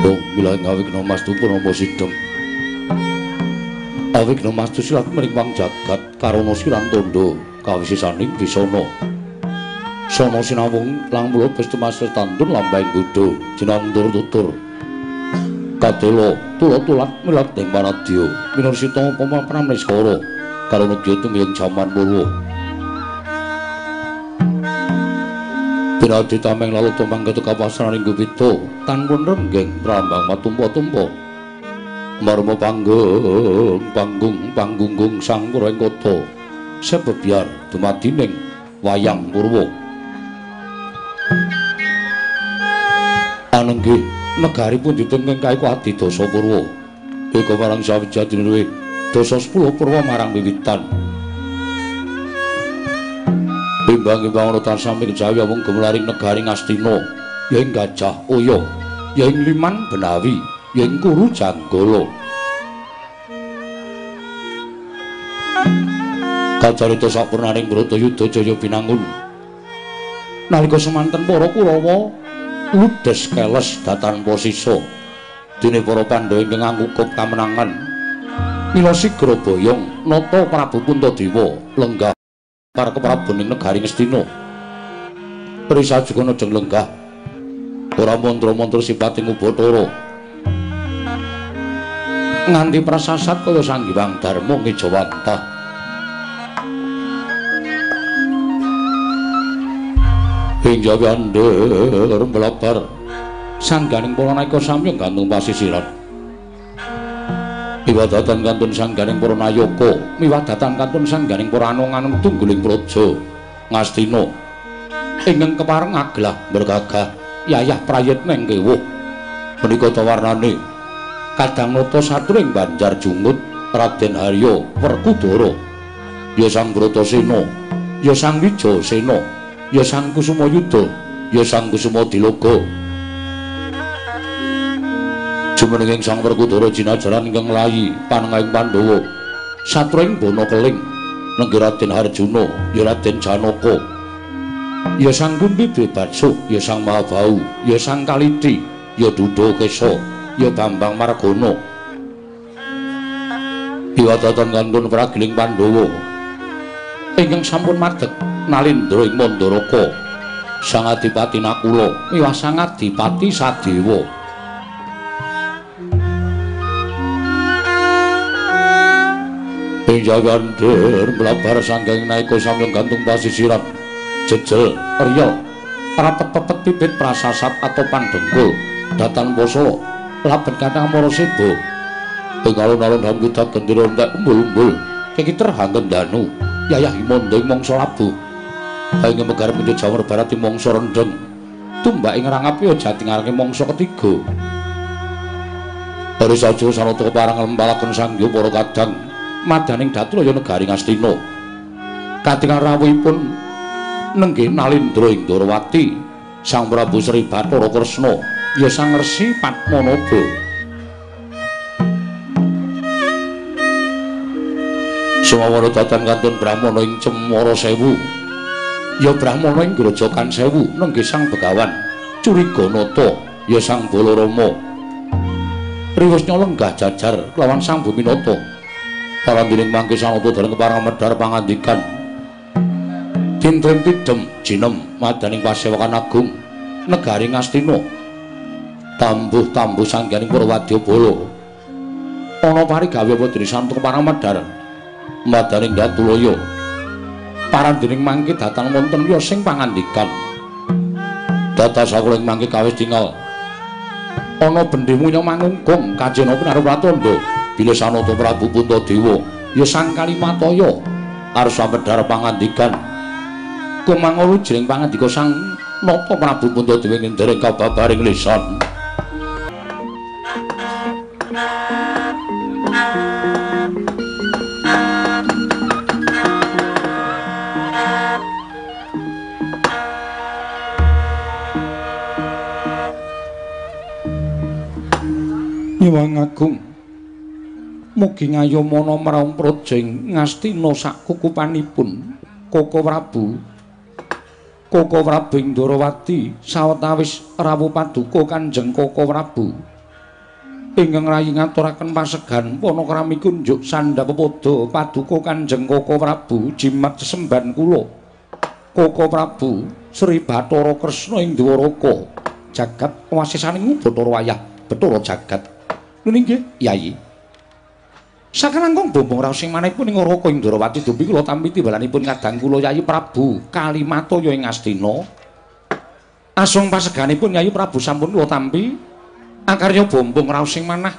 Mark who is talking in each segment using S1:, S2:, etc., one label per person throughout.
S1: Dong mila ngawigna mastu purama sidhem. Awigna mastu sirat mrimpang jagat karana sirang tondo kawisisaning bisana. Sono sinawung lang mulo Gusti Master Tandun lambang Buddha jinandur tutur. Kadelo tulo-tulat milat ing paradya minursita pamapan neskara karana dia tumiyang jaman murwa. Pinadi tameng lalu tumang ketu kapasaran ing gupito tanpun renggeng prambang matumpo-tumpo. Marmo panggung panggung panggunggung sang kurang koto sebebiar dumadining wayang purwo. Anenggi negari pun ditengeng kaiku adi dosa purwo. Marang sawijadini luwe dosa sepuluh purwo marang wiwitan. Bimbang-bimbang ana tansah mijawi wong gemelaring negari Ngastina, ya ing Gajah Oya, ya ing Liman Benawi, ya ing Kuru Janggala. Kacarita sapurnaning Bratayuda Jaya Binangun. Nalika semanten para Kurawa ludes keles datan posisa dene para Pandhawa ingkang ngangkukup kamenangan. Mila sigra boyong nata Prabu Puntadewa lenggah para keprabuning negari Ngastina. Prisa juga lenggah. Ora mantra-mantra sipating Ubathara. Nganti prasasat kaya Sang Hyang Darma ngejawantah. Ing jawander mlabar sangganing para naika samyang gantung pasisiran. Miwadatan kantun sangganing para nayaka, miwadatan kantun sangganing para anung-anung tungguling praja Ngastina. Ingkang kepareng aglah bergagah yayah prayitneng kewuh. Menika tawarnane kadang nata saturing Banjar Jungut Raden Harya Werkudara. Ya Sang Bratasena, ya Sang Wijasena, ya Sang Kusumayuda, ya Sang Kusuma Jumenenging Sang Werkudara jinajaran ingkang layi panengahing Pandhawa. Satring bono keling nenggih Raden Harjuna ya Raden Janaka. Ya Sang Kunti Debatsu ya Sang Mahabau ya Sang Kaliti ya Duda Kesa ya Bambang Margana Iwadatan kantun pragiling Pandhawa. Ingkang sampun madeg nalindra ing Mandaraka Sang Adipati Nakula miwah Sang Adipati Sadewa jagandir mlabar sanggeng naika samyang gantung pasisiran jejel riya rapet-pepet pipit prasasat atau pandengkul. Datan poso laben kadang mara sebo. Ing alun-alun hambuta gendera entek umbul-umbul kiki terhanggen danu yayah imondo ing mangsa labu. Ing megar menyut jawa barat mangsa rendeng. Tumbak ing rangapi jati ngarang mangsa ketiga. Hari saja sanata keparang lembalaken sanggya para kadang madaning Datraya negari Ngastina. Katingal rawuhipun nenggih nalindra ing Darawati, Sang Prabu Sri Bathara Kresna, ya Sang Resi Padmanaba. Sumawara datan kantun Brahmana ing Cemara Sewu. Ya Brahmana ing Grojogan Sewu nenggih Sang Begawan Curiganata, ya Sang Balarama. Riwusnya lenggah jajar lawan Sang Buminata. Parandining mangke sanata dereng keparang medhar pangandikan. Dinten tidem jinem madaning pasewakan agung negari Ngastina. Tambuh-tambuh sangganing Purwadya Bala. Ana parigawe apa diri santo keparang medhar madaning Datulaya. Parandining mangke datang wonten ya sing pangandikan. Dados sakuling mangke kawis tinggal ana bendhemu nyong mangungkung kanjeng Prabu Pratandha bila sanata Prabu Puntadewa ya sang Kalimataya arsa medhar pangandikan. Kumangulu jering pangandika sang napa Prabu Puntadewa ing dereng kababaring lisan. Nyuwang Agung Mugi ngayomana marang projeng Ngastina sak kukupanipun Koko Prabu. Koko Prabu Indrawati sawetawis rawuh paduka Kanjeng Koko Prabu. Ingkang rayi ngaturaken pasegan panakrami kunjuk sandhapada paduka Kanjeng Koko Prabu jimat sesemban kula. Koko Prabu Sri Bathara Kresna ing Dwaraka. Jagat wasisaning Bathara wayah Bathara jagat. Nggih Yayi Sakalangkung bombong raos sing manehipun ing Raka Indrawati dupi kula tampi timbalanipun kadang kula Yayi Prabu Kalimataya ing Astina Asung paseganipun Yayi Prabu sampun kula tampi Akarya bombong raos sing manah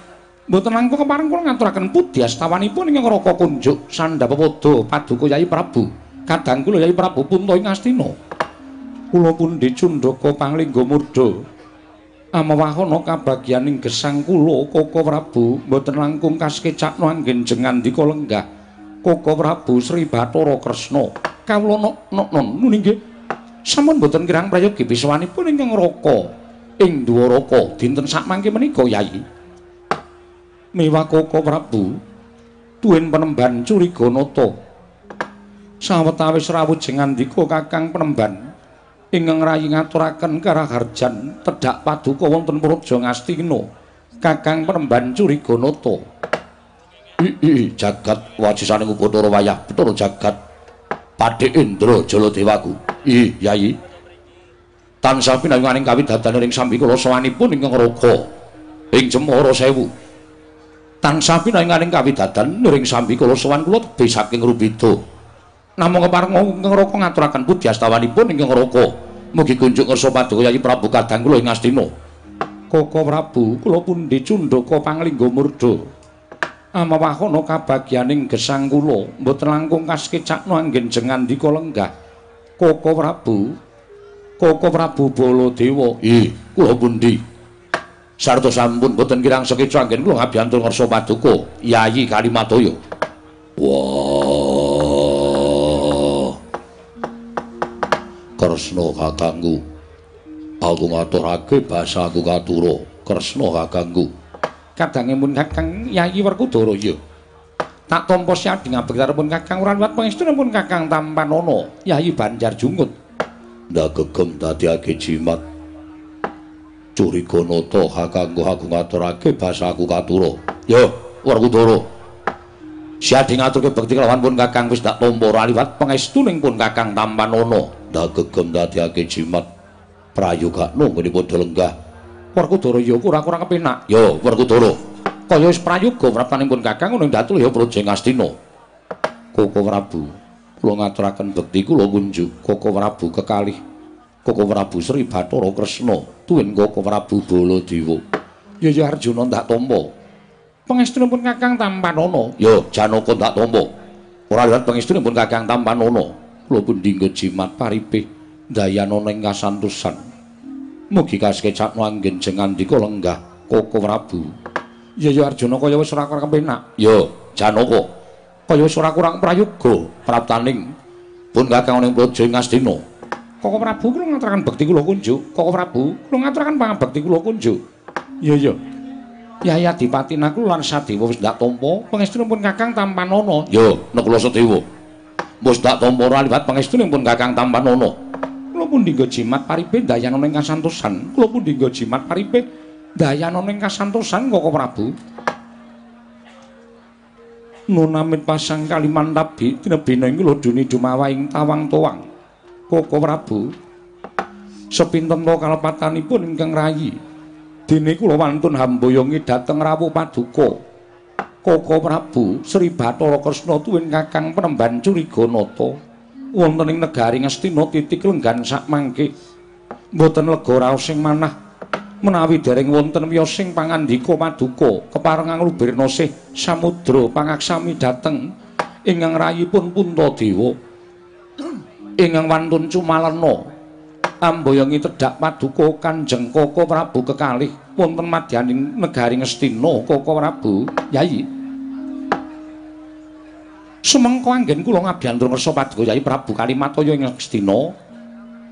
S1: mboten langkung kepareng kula ngaturaken pudhi astawanipun ing Raka Kunjuk Sandhapapada Paduka Yayi Prabu. Kadang kula Yayi Prabu punta ing Astina. Kula pun dicundhaka panglingga murda. Amawahana kabagyaning gesang kula Koko Prabu mboten langkung kaskecakno anggen jengandika lenggah. Koko Prabu Sri Bathara Kresna. Kawula nok non nggih. Sampun mboten kirang prayogi biswanipun ing Raka. ing Dwaraka dinten sakmangke menika Yayi. Miwa Koko Prabu tuwin penemban Curiganata. Sawetawis rawujeng andika Kakang Penemban ingkang rayi ngaturaken karaharjan tedhak paduka wonten Praja Ngastina. Kakang Penemban Curiganata. Jagat wajisaning Bathara wayah Bathara jagat Padhe Indra Jaladewaku. Ii Yayi. tansah pinayunganing kawidadaning ing sambi kula sawanipun ing ngraka ing Cemara Sewu tansah pinayunganing kawidadan ing sambi kula sawan kula tebih saking Rubida namung kepareng ngraka ngaturaken pudhi astawanipun ing ngraka mugi kunjuk ngersa paduka Yayi Prabu Kadang kula ing Astina Koko Prabu kula pun dicundhaka panglingga murda amawahana kabagyaning gesang kula mboten langkung kaskecakno anggen jengandika lenggah Koko Prabu Koko Prabu Baladewa. Ih, kula pundi? Sarta sampun boten kirang sekeca anggen kula ngabiyantul ngarsa paduka Yayi Kalimataya. Wah. Kresna kakangku. Aku ngaturake basa aku katura. Kresna kakangku. Kadange mun Kakang Yayi Werkudara ya. Tak tampa siading abektaripun Kakang Uranwat pangestunipun Kakang Tampanana Yayi Banjar Jungut. ndagegem dadiake jimat curiganata kakanggo aku ngaturake basaku katura yo werkudara siadi ngaturke bekti kelawan pun kakang wis dak tampa raliwat pangestuning pun kakang tampanana ndagegem dadiake jimat. Prayogakno ngene padha lenggah. Werkudara yo kurang-kurang kepenak. Yo werkudara. Kaya wis prayoga prapanipun kakang ngono datul ya projeng astina koko prabu kula ngaturaken bekti kula kunjuk Koko Prabu kekalih. Koko Prabu Sri Bathara Kresna tuwin Koko Prabu Baladewa. Ya ya Arjuna ndak tampa pangestunipun Kakang Tampanana ya Janaka ndak tampa ora liwat pangestunipun Kakang Tampanana kula pun dinggo jimat paripih dayanana ing kasantosan mugi kaskecakno anggen jengandika lenggah Koko Prabu ya ya Arjuna kaya wis ora kepenak ya Janaka kaya wis ora kurang prayoga praptaning pun kakang ning praja Ngastina. Koko Prabu kula ngaturaken bekti kula kunjuk. Koko Prabu kula ngaturaken pangabekti kula kunjuk. Iya iya. Yai Adipati naku lan Sadewa wis ndak tampa pangestunipun Kakang Tampanana. Yo, nek kula Sadewa. Wis ndak tampa ora liwat pangestunipun Kakang Tampanana. Kula pun dinggo jimat paripe dayanana ing kasantosan. Kula pun dinggo jimat paripe dayanana ing kasantosan Koko Prabu. nunamit pasang kaliman nabi tinebina ing kula duni dumawaing tawang toang koko prabu sepinten to kalepatanipun ingkang rayi dene kula wantun hamboyongi dhateng rawuh paduka koko prabu sri bathara kresna tuwin kakang penemban curiganata. Wonten ing negari ngastina titik lenggan sak mangke. Mboten lega raos sing manah. Menawi dereng wonten wiyosing pangandika paduka keparengang lubirna sih samudra pangaksami dhateng ingkang rayipun Puntadewa ingkang wantun cumalena amboyongi tedhak paduka Kanjeng Koko Prabu kekalih wonten madyaning negari Ngastina Koko Prabu Yayi Sumengko anggen kula ngabyantur ngersa paduka Yayi Prabu Kalimataya ing Ngastina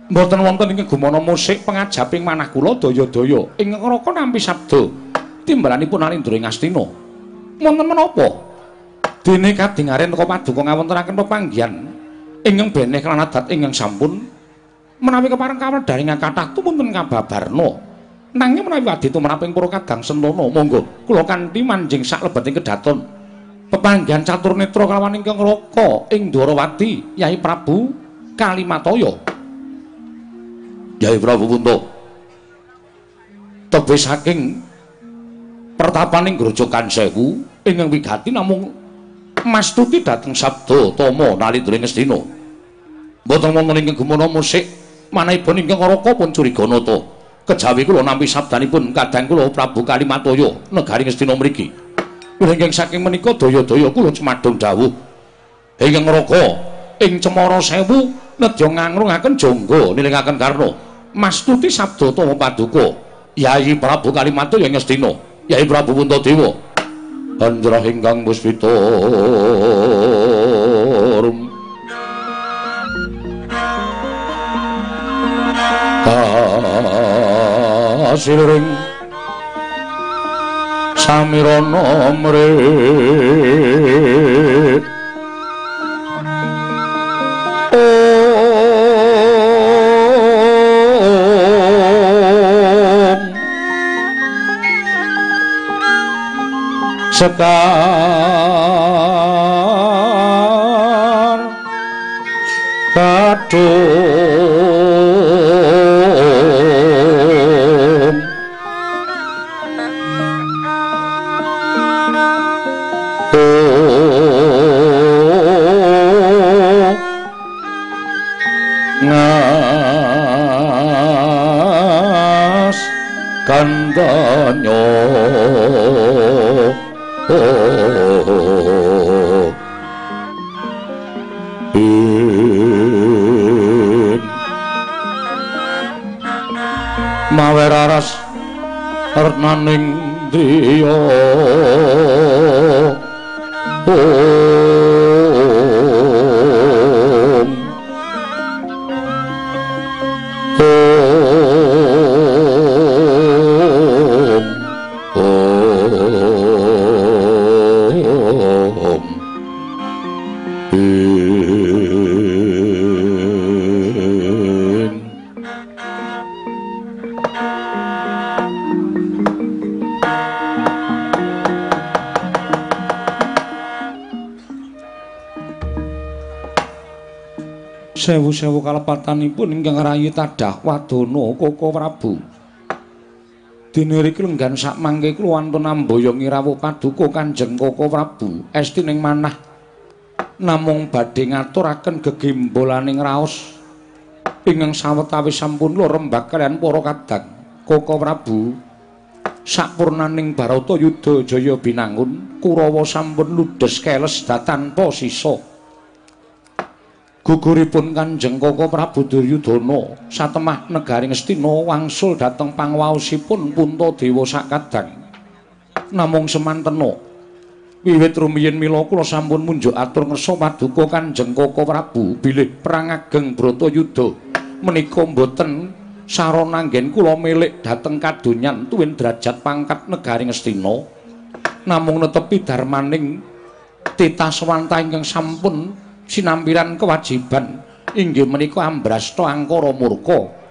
S1: mboten wonten ing gumana musik pengajaping manah kula daya-daya. Ing ngraka nampi sabda timbalanipun Arindra ing Astina wonten menapa? Dene kadingaren teka paduka ngawontenaken pepanggihan ingkang beneh lan adat ingkang sampun menawi kepareng kawedharing kathah tumunten kababarna Nanging menawi wadi tumraping para kadang sentono, monggo kula kanthi manjing sak lebeting kedaton. Pepanggihan catur netra kalawan ingkang raka ing Dwarawati, Yai Prabu Kalimataya. Yai Prabu Punta. Tebe saking pertapaning grojokan sewu ingkang wigati namung mastuti dhateng sabda tama nalindring Ngastina. Mboten wonten ingkang gumana musik manahipun ingkang raka pun curiganata. Kejawi kula nampi sabdanipun kadang kula Prabu Kalimataya negari Ngastina mriki. Ingkang saking menika daya-daya kula cemadung dawuh. Ingkang ngraka ing Cemara Sewu nedya ngangrungaken jangga nilingaken karna mastuti sabda tama paduka Yai Prabu Kalimataya Ngastina. Yai Prabu Puntadewa. Andra ingkang puspita silring samirana mrih sekar sewu-sewu kalepatanipun ingkang rayi tadah wadana Koko Prabu. Dene iki lenggan sak mangke kula wonten ambaya ngirawuh paduka Kanjeng Koko Prabu. Esti ning manah. Namung badhe ngaturaken gegimbolaning raos. Ingkang sawetawis sampun kula rembak kalian para kadang. Koko Prabu sapurnaning Barata Yudha Jaya binangun Kurawa sampun ludhes keles datanpa sisa guguripun Kanjeng Koko Prabu Duryudana satemah negari Ngastina wangsul dhateng pangwaosipun Puntadewa sakadang. Namung semantena wiwit rumiyin mila kula sampun munjuk atur ngersa paduka Kanjeng Koko Prabu bilih perang ageng Bratayuda menika mboten sarana nggen kula milik dhateng kadonyan tuwin derajat pangkat negari Ngastina namung netepi darmaning titah swanta ingkang sampun sinampiran kewajiban. Inggih menika ambrasta angkara murka.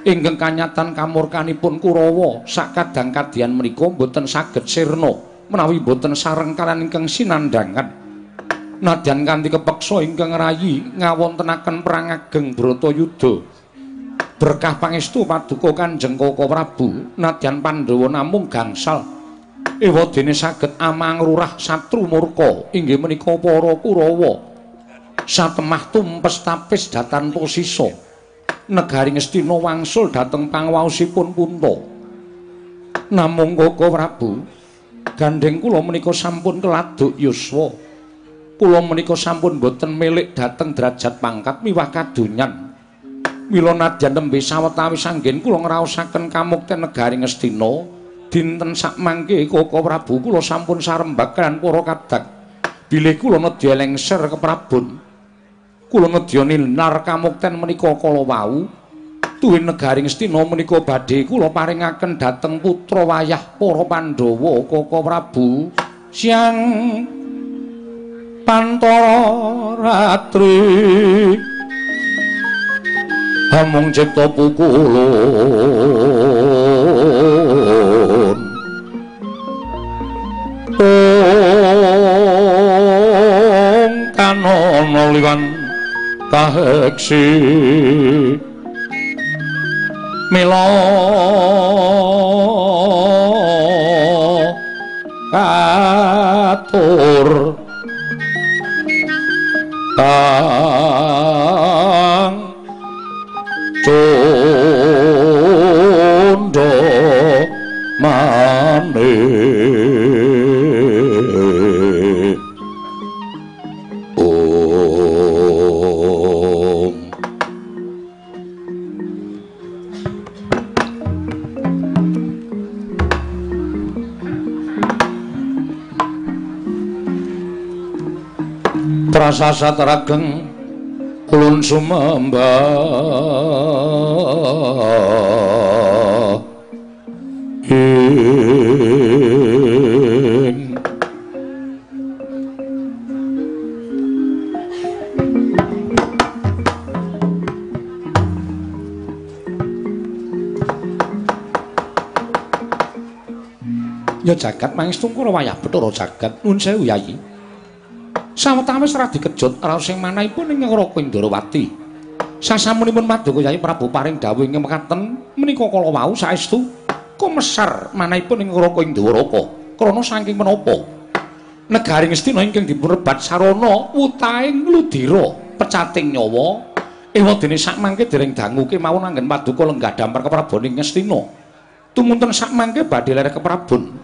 S1: Ingkang kanyatan kamurkanipun Kurawa sakadang kadyan menika boten saged sirna menawi boten sareng kalian ingkang sinandhangan nadyan kanthi kepeksa ingkang rayi ngawontenaken perang ageng Bratayuda berkah pangestu paduka Kanjeng Koko Prabu nadyan Pandhawa namung gangsal. Ewadene saged amang lurah satru murka. Inggih menika para Kurawa satemah tumpes tapis datan posisa. Negari ngestina wangsul dhateng pangwaosipun punta. Namung koko prabu gandeng kula menika sampun keladuk yuswa. Kula menika sampun boten milik dhateng derajat pangkat miwah kadonyan. Mila nadyan tembe sawetawis anggen kula ngraosaken kamukten negari ngestina dinten sak mangke koko prabu kula sampun sarembak kan para kadang bilih kula nedya lengser ke prabun kula ngedyani narkamukten menika kala wau duwe negaring Astina menika badhe kula paringaken dhateng putra wayah para Pandhawa Kaka Prabu Siang Pantara Ratri. Hamung cipta pukulun. Tung kanono liwan. Maheksi mila atur kang prasasat rageng ulun sumembah ing. Ya jagat mangis tungkura wayah Bathara jagat. Nun sewu yayi. Sawetawis ora dikejut raos sing manahipun ing Raka Indrawati. Sasamunipun Maduka Yayi Prabu paring dawuh ing mekaten menika kala wau saestu kumesar manahipun ing Raka Indrawata. Krana saking menapa? Negari Ngastina ingkang dipunrebat sarana wutaing ludira pecating nyawa ewadene sakmangke dereng dangu kemawon anggen Maduka lenggah dampar keprabaning Ngastina. Tumunten sakmangke badhe lerek keprabon.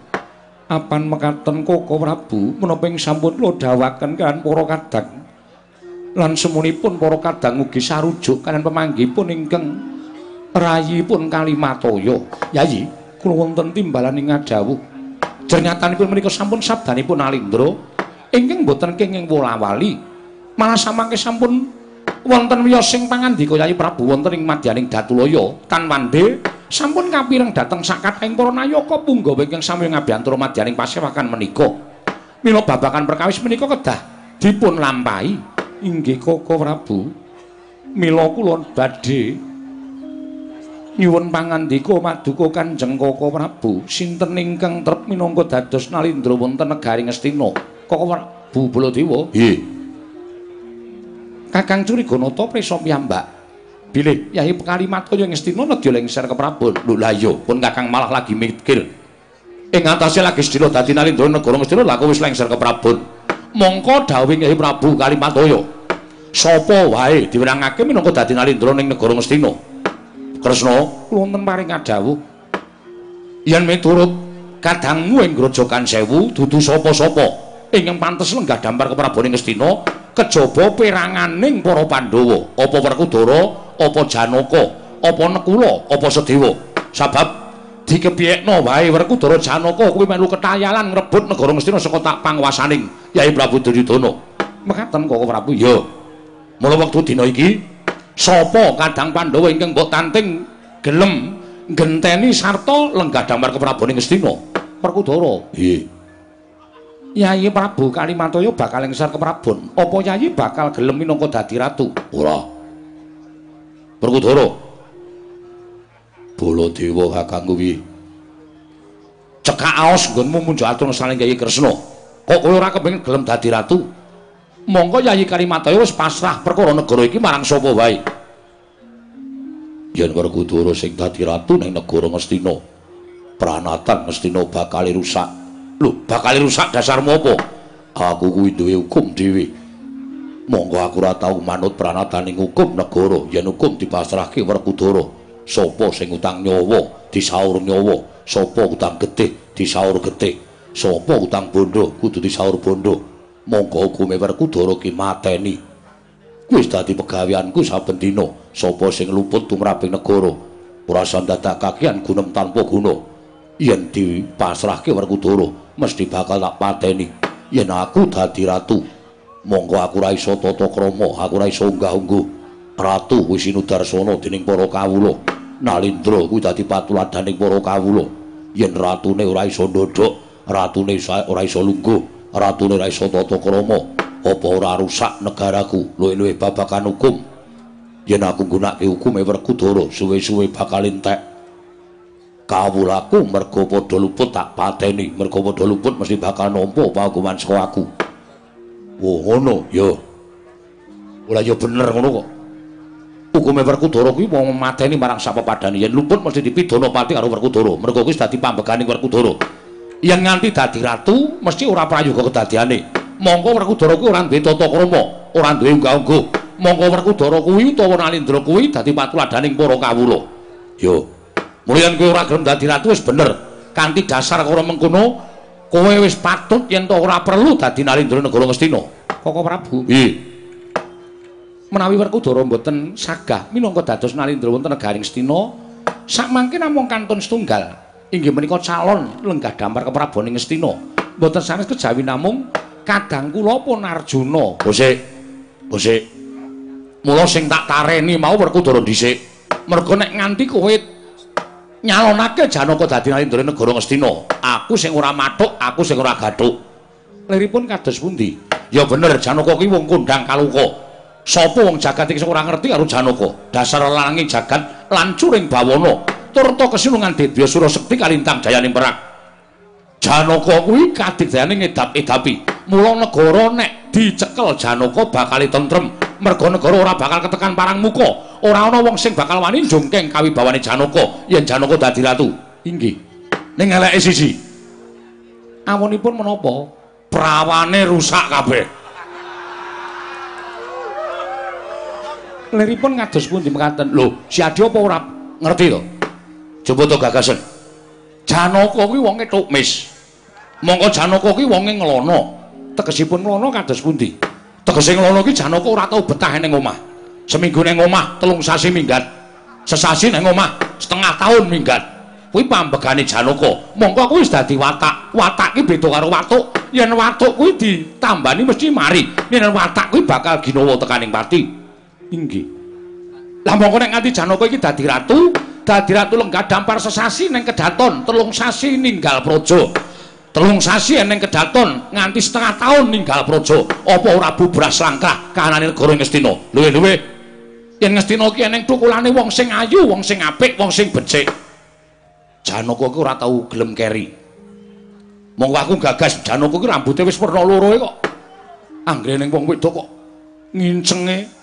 S1: Apan mekaten Koko Prabu ing sampun kula dawuhaken kan para kadang. Lan semunipun para kadang ugi sarujuk kanan pemanggihipun ingkang rayipun Kalimataya. Yayi, kula wonten timbalan ing ngadhawuh. Jernyatanipun menika sampun sabdanipun Alindra ingkang boten kenging wolawali. Malah samangke sampun wonten wiyos sing pangandika Yayi Prabu wonten ing madyaning Datulaya tan wande sampun kapireng dhateng sakathahing para nayaka punggawa ingkang sami ngabiyantara madyaning pasewakan menika. Mila babakan perkawis menika kedah dipun lampahi inggih Koko Prabu. Mila kula badhe nyuwun pangandika maduka Kanjeng Koko Prabu sinten ingkang trep minangka dados nalindra wonten negari Ngastina. Koko Prabu Baladewa.
S2: Nggih.
S1: Kakang Curiganata prisa piyambak. Bilih Yai Kalimataya Ngastina nedya lengser ke Prabu.
S2: Lho lah iya, pun Kakang malah lagi mikir. Ing atase lagi sedina dadi nalindra negara Ngastina lha kok wis lengser ke Prabu.
S1: Mongko dawuh Yai Prabu Kalimataya. Sapa wae diwenangake minangka dadi nalindra ning negara Ngastina. Kresna, kula wonten paring dawuh. Yen miturut kadangmu ing grojogan sewu dudu sapa-sapa ingkang pantes lenggah dampar keprabaning Ngastina kejaba peranganing para Pandhawa, apa Werkudara, apa Janaka, apa Nekula, apa Sedewa. Sabab dikepiyekno wae Werkudara Janaka kuwi melu ketayalan ngrebut negara Ngastina saka tak panguwasaning Yai Prabu Duryudana. Mekaten kok Prabu ya. Mula wektu dina iki sapa kadang Pandhawa ingkang mbok tanting gelem ngenteni sarta lenggah dampar keprabaning Ngastina? Werkudara.
S2: Nggih.
S1: Yayi Prabu Kalimataya bakal lengser ke Prabon. Apa Yayi bakal gelem minangka dadi ratu?
S2: Ora. Werkudara. Baladewa Kakang kuwi
S1: Cekak aos nggonmu munjuk atur saling Yayi Kresna. Kok kowe ora kepengin gelem dadi ratu? Monggo Yayi Kalimataya wis pasrah perkara negara iki marang sapa wae.
S2: yen Werkudara sing dadi ratu ning negara Ngastina. Pranatan Ngastina bakal rusak.
S1: Lho, bakal rusak dasarmu apa?
S2: Aku kuwi duwe hukum dhewe. Monggo aku ora tau manut pranataning hukum negara yen hukum dipasrahke Werkudara. Sapa sing utang nyawa disaur nyawa, sapa utang getih disaur getih, sapa utang bondo kudu disaur bondo. Monggo hukume Werkudara ki mateni. Wis dadi pegaweanku saben dina, sapa sing luput tumraping negara ora sandadak kakian gunem tanpa guna. Yen dipasrahke Werkudara, mesti bakal tak pateni. Yen aku dadi ratu, monggo aku ra iso tata krama, aku ra iso unggah-ungguh. Ratu wis sinudarsana dening para kawula. Nalindra kuwi dadi patuladaning para kawula. Yen ratune ora iso ndodhok, ratune ora iso lungguh, ratune ora iso tata krama, apa ora rusak negaraku luwih-luwih babakan hukum. Yen aku nggunakake hukume Werkudara, suwe-suwe bakal entek. Kawulaku mergo padha luput tak pateni, mergo padha luput mesti bakal nampa pahukuman saka aku. Oh ngono, ya. Ora ya bener ngono kok.
S1: hukume Werkudara kuwi wong mateni marang sapa padane yen luput mesti dipidana pati karo Werkudara. Mergo kuwi dadi pambegane Werkudara. Yen nganti dadi ratu mesti ora prayoga kedadiane. Monggo Werkudara kuwi ora duwe tata krama ora duwe unggah-ungguh. Monggo Werkudara kuwi utawa Nalindra kuwi dadi patuladaning para kawula. Yo. Mulyan kowe ora gelem dadi ratu wis bener. Kanthi dasar karo mengkono kowe wis patut yen to ora perlu dadi Nalindra negara Ngastina
S3: Koko Prabu.
S1: Iya
S3: menawi Werkudara mboten sagah minangka dados nalindra wonten negaring Stina sakmangke namung kantun setunggal inggih menika calon lenggah damar keprabaning Stina mboten sanes kejawi namung kadang kula pun Arjuna.
S1: Bosik Bosik. Mula sing tak tareni mau Werkudara dhisik. Mergo nek nganti kowe nyalonake Janaka dadi nalindra negara Ngastina aku sing ora mathuk aku sing ora gathuk
S3: liripun kados pundi
S1: ya bener Janaka kuwi wong kondang kaluka Sapa wong jagat iki sing ora ngerti karo Janaka? Dasar lanange jagat lancuring bawana. Turta kesinungan Dedya Sura Sekti kalintang jayaning perang. Janaka kuwi kadigdayane ngedap-edapi. Mula negara nek dicekel Janaka bakal tentrem. Merga negara ora bakal ketekan parang muka. Ora ana wong sing bakal wani njungkeng kawibawane Janaka yen Janaka dadi ratu.
S3: Inggih.
S1: Ning eleke sisi.
S3: Awonipun menapa?
S1: Prawane rusak kabeh.
S3: liripun ngados pundi mekaten
S1: lho si adi apa ora ngerti to coba to gagasan janaka kuwi wonge tukmis mongko janaka kuwi wonge nglono
S3: tegesipun nglono kados pundi
S1: tegese nglono kuwi janaka ora tau betah ning omah. Seminggu ning omah telung sasi minggat. Sesasi ning omah setengah tahun minggat. Kuwi pambegane janaka mongko kuwi wis dadi watak. Watak ki beda karo watuk. Yen watuk kuwi ditambani mesti mari. Yen watak kuwi bakal ginawa tekaning pati.
S3: Inggih.
S1: Lah mongko nek nganti Janaka iki dadi ratu, dadi ratu lenggah dampar sesasi ning kedaton, telung sasi ninggal praja. Telung sasi ning kedaton nganti setengah tahun ninggal praja. Apa ora bubras langkah kahanane negara Ngastina? Luwe-luwe yen Ngastina iki eneng thukulane wong sing ayu, wong sing apik, wong sing becik. Janaka iki ora tau gelem keri. Monggo aku gagas Janaka iki rambuté wis werna loro kok. Anggrene wong wedok kok ngincenge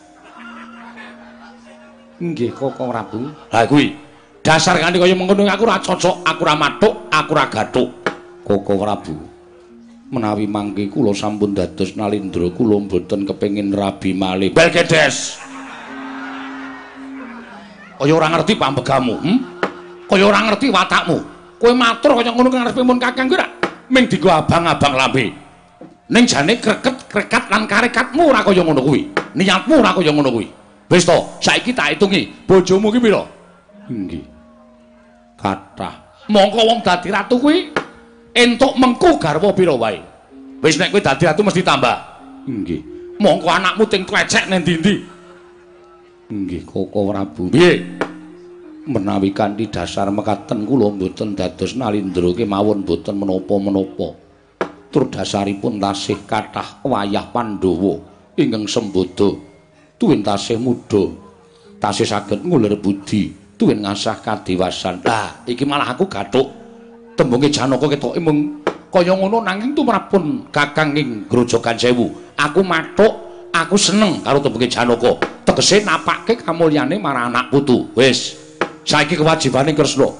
S3: Nggih, Koko Prabu.
S1: Ha kuwi. Dasar kanthi kaya mengkono aku ora cocok, aku ora mathuk, aku ora gathuk.
S3: Koko Prabu. Menawi mangke kula sampun dados nalindra, kula mboten kepengin rabi malih.
S1: Belkedes. Kaya ora ngerti pambegamu, hm? Kaya ora ngerti watakmu. Kowe matur kaya ngono ngarepe mun Kakang kuwi ming digo abang-abang lambe. Ning jane kreket, krekat lan karekatmu ora kaya ngono kuwi. Niatmu ora kaya ngono kuwi. Wis to, saiki tak hitungi, bojomu ki pira?
S3: Inggih.
S1: Kathah. Mongko wong dadi ratu kuwi entuk mengku garwa pira wae. Wis nek kowe dadi ratu mesti tambah.
S3: Inggih.
S1: Mongko anakmu ting klecek nang ndi-ndi.
S3: Inggih, Koko Prabu.
S1: Piye?
S3: Menawi kanthi dasar mekaten kula mboten dados nalindra kemawon mboten menapa-menapa. Tur dasaripun tasih kathah wayah Pandhawa ingkang sembodo tuwin tasih muda tasih saged ngulir budi tuwin ngasah kadiwasan
S1: lah iki malah aku gathuk tembunge janaka ketoke mung kaya ngono nanging tumrapun kakang ing grojogan sewu. Aku mathuk aku seneng karo tembunge janaka. Tegese napake kamulyane marang anak putu. Wis. Saiki kewajibane kresna.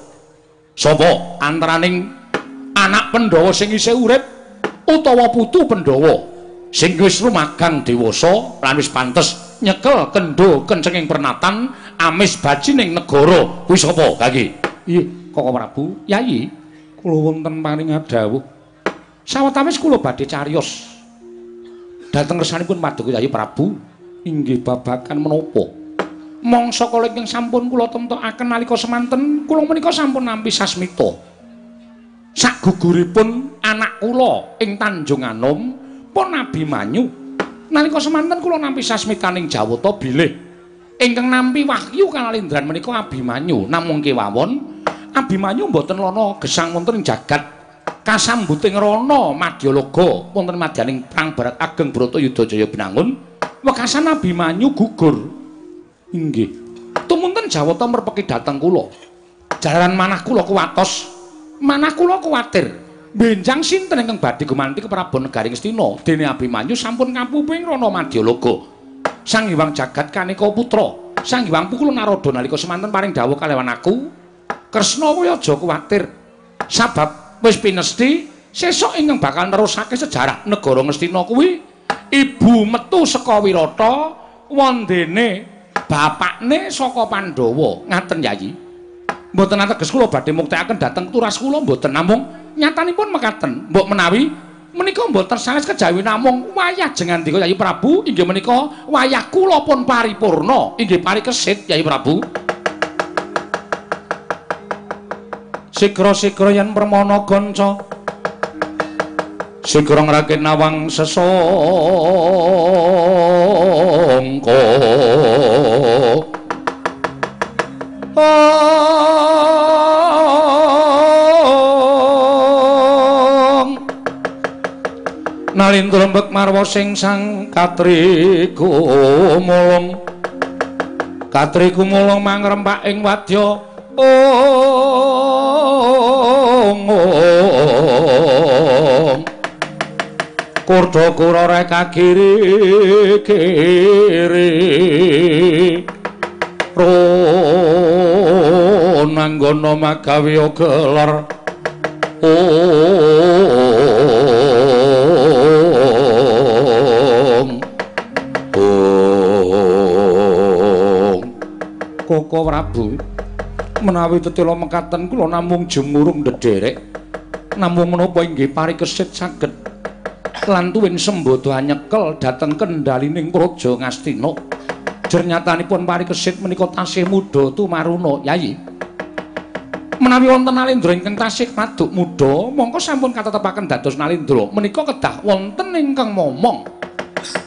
S1: Sapa? Antaraning anak pendhawa sing isih urip utawa putu pendhawa sing wis rumagang dewasa lan wis pantes nyekel kendo kencenging pernatan amis baji ning negara. Kuwi sapa? Kaki
S3: iya koko prabu? Yai kula wonten paring dawuh. Sawetawis kula badhe cariyos dhateng resanipun paduka yai prabu inggih babakan menapa? Mongso kala ingkang sampun kula temtokaken nalika semanten kula menika sampun nampi sasmita. Sak guguripun anak kula ing Tanjung Anom pun Abimanyu nalika semanten kula nampi sasmitaning Jawata bilih. Ingkang nampi wahyu kanalindran menika Abimanyu namung kewawon Abimanyu mboten lono gesang wonten ing jagat kasambuting rana Madyalaga wonten madyaning perang barat ageng Bratayuda Jaya binangun. Wekasan Abimanyu gugur. Inggih. Tumunten Jawata merpeki dhateng kula. Jalaran manah kula kuwatos. Manah kula kuwatir. Benjang sinten ingkang badhe gumanti ke Prabu Negaring Astina dene Abimanyu sampun kampuping rana Madyalaga Sang Hyang Jagat Kanika Putra.
S1: Sang Hyang Pukul Narada nalika semanten paring dawuh kalewan aku, Kresna kuwi aja kuwatir. Sabab wis pinesti sesuk ingkang bakal nerusake sejarah negara Ngastina kuwi ibu metu saka Wirata wondene bapakne saka Pandhawa. Ngaten Yayi. Mboten ateges kula badhe muktekaken dhateng turas kula mboten namung nyatanipun mekaten. Mbok menawi menika mboten sanes kejawi namung wayah jengandika Yayi Prabu inggih menika wayah kula pun paripurna inggih parikesit Yayi Prabu. Sigra-sigra yen permana ganca Sigra ngrakit nawang sesongko. Nalin trembek marwa sing sang katri gumulung Katri gumulung mangrempak ing wadya. Ong ong Kurda kurara kagiri kiri. Ronanggono magawi gelar Ong Ong Koko Prabu menawi tetela mekaten kula namung jemurung ndederek namung menapa inggih parikesit saged lan tuwin sembodo nyekel dhateng kendalining praja Ngastina jernyatanipun parikesit menika tasih muda tumaruna yayi menawi wonten nalendra ingkang tasih paduk muda mongko sampun katetepaken dados nalendra. Menika kedah wonten ingkang momong.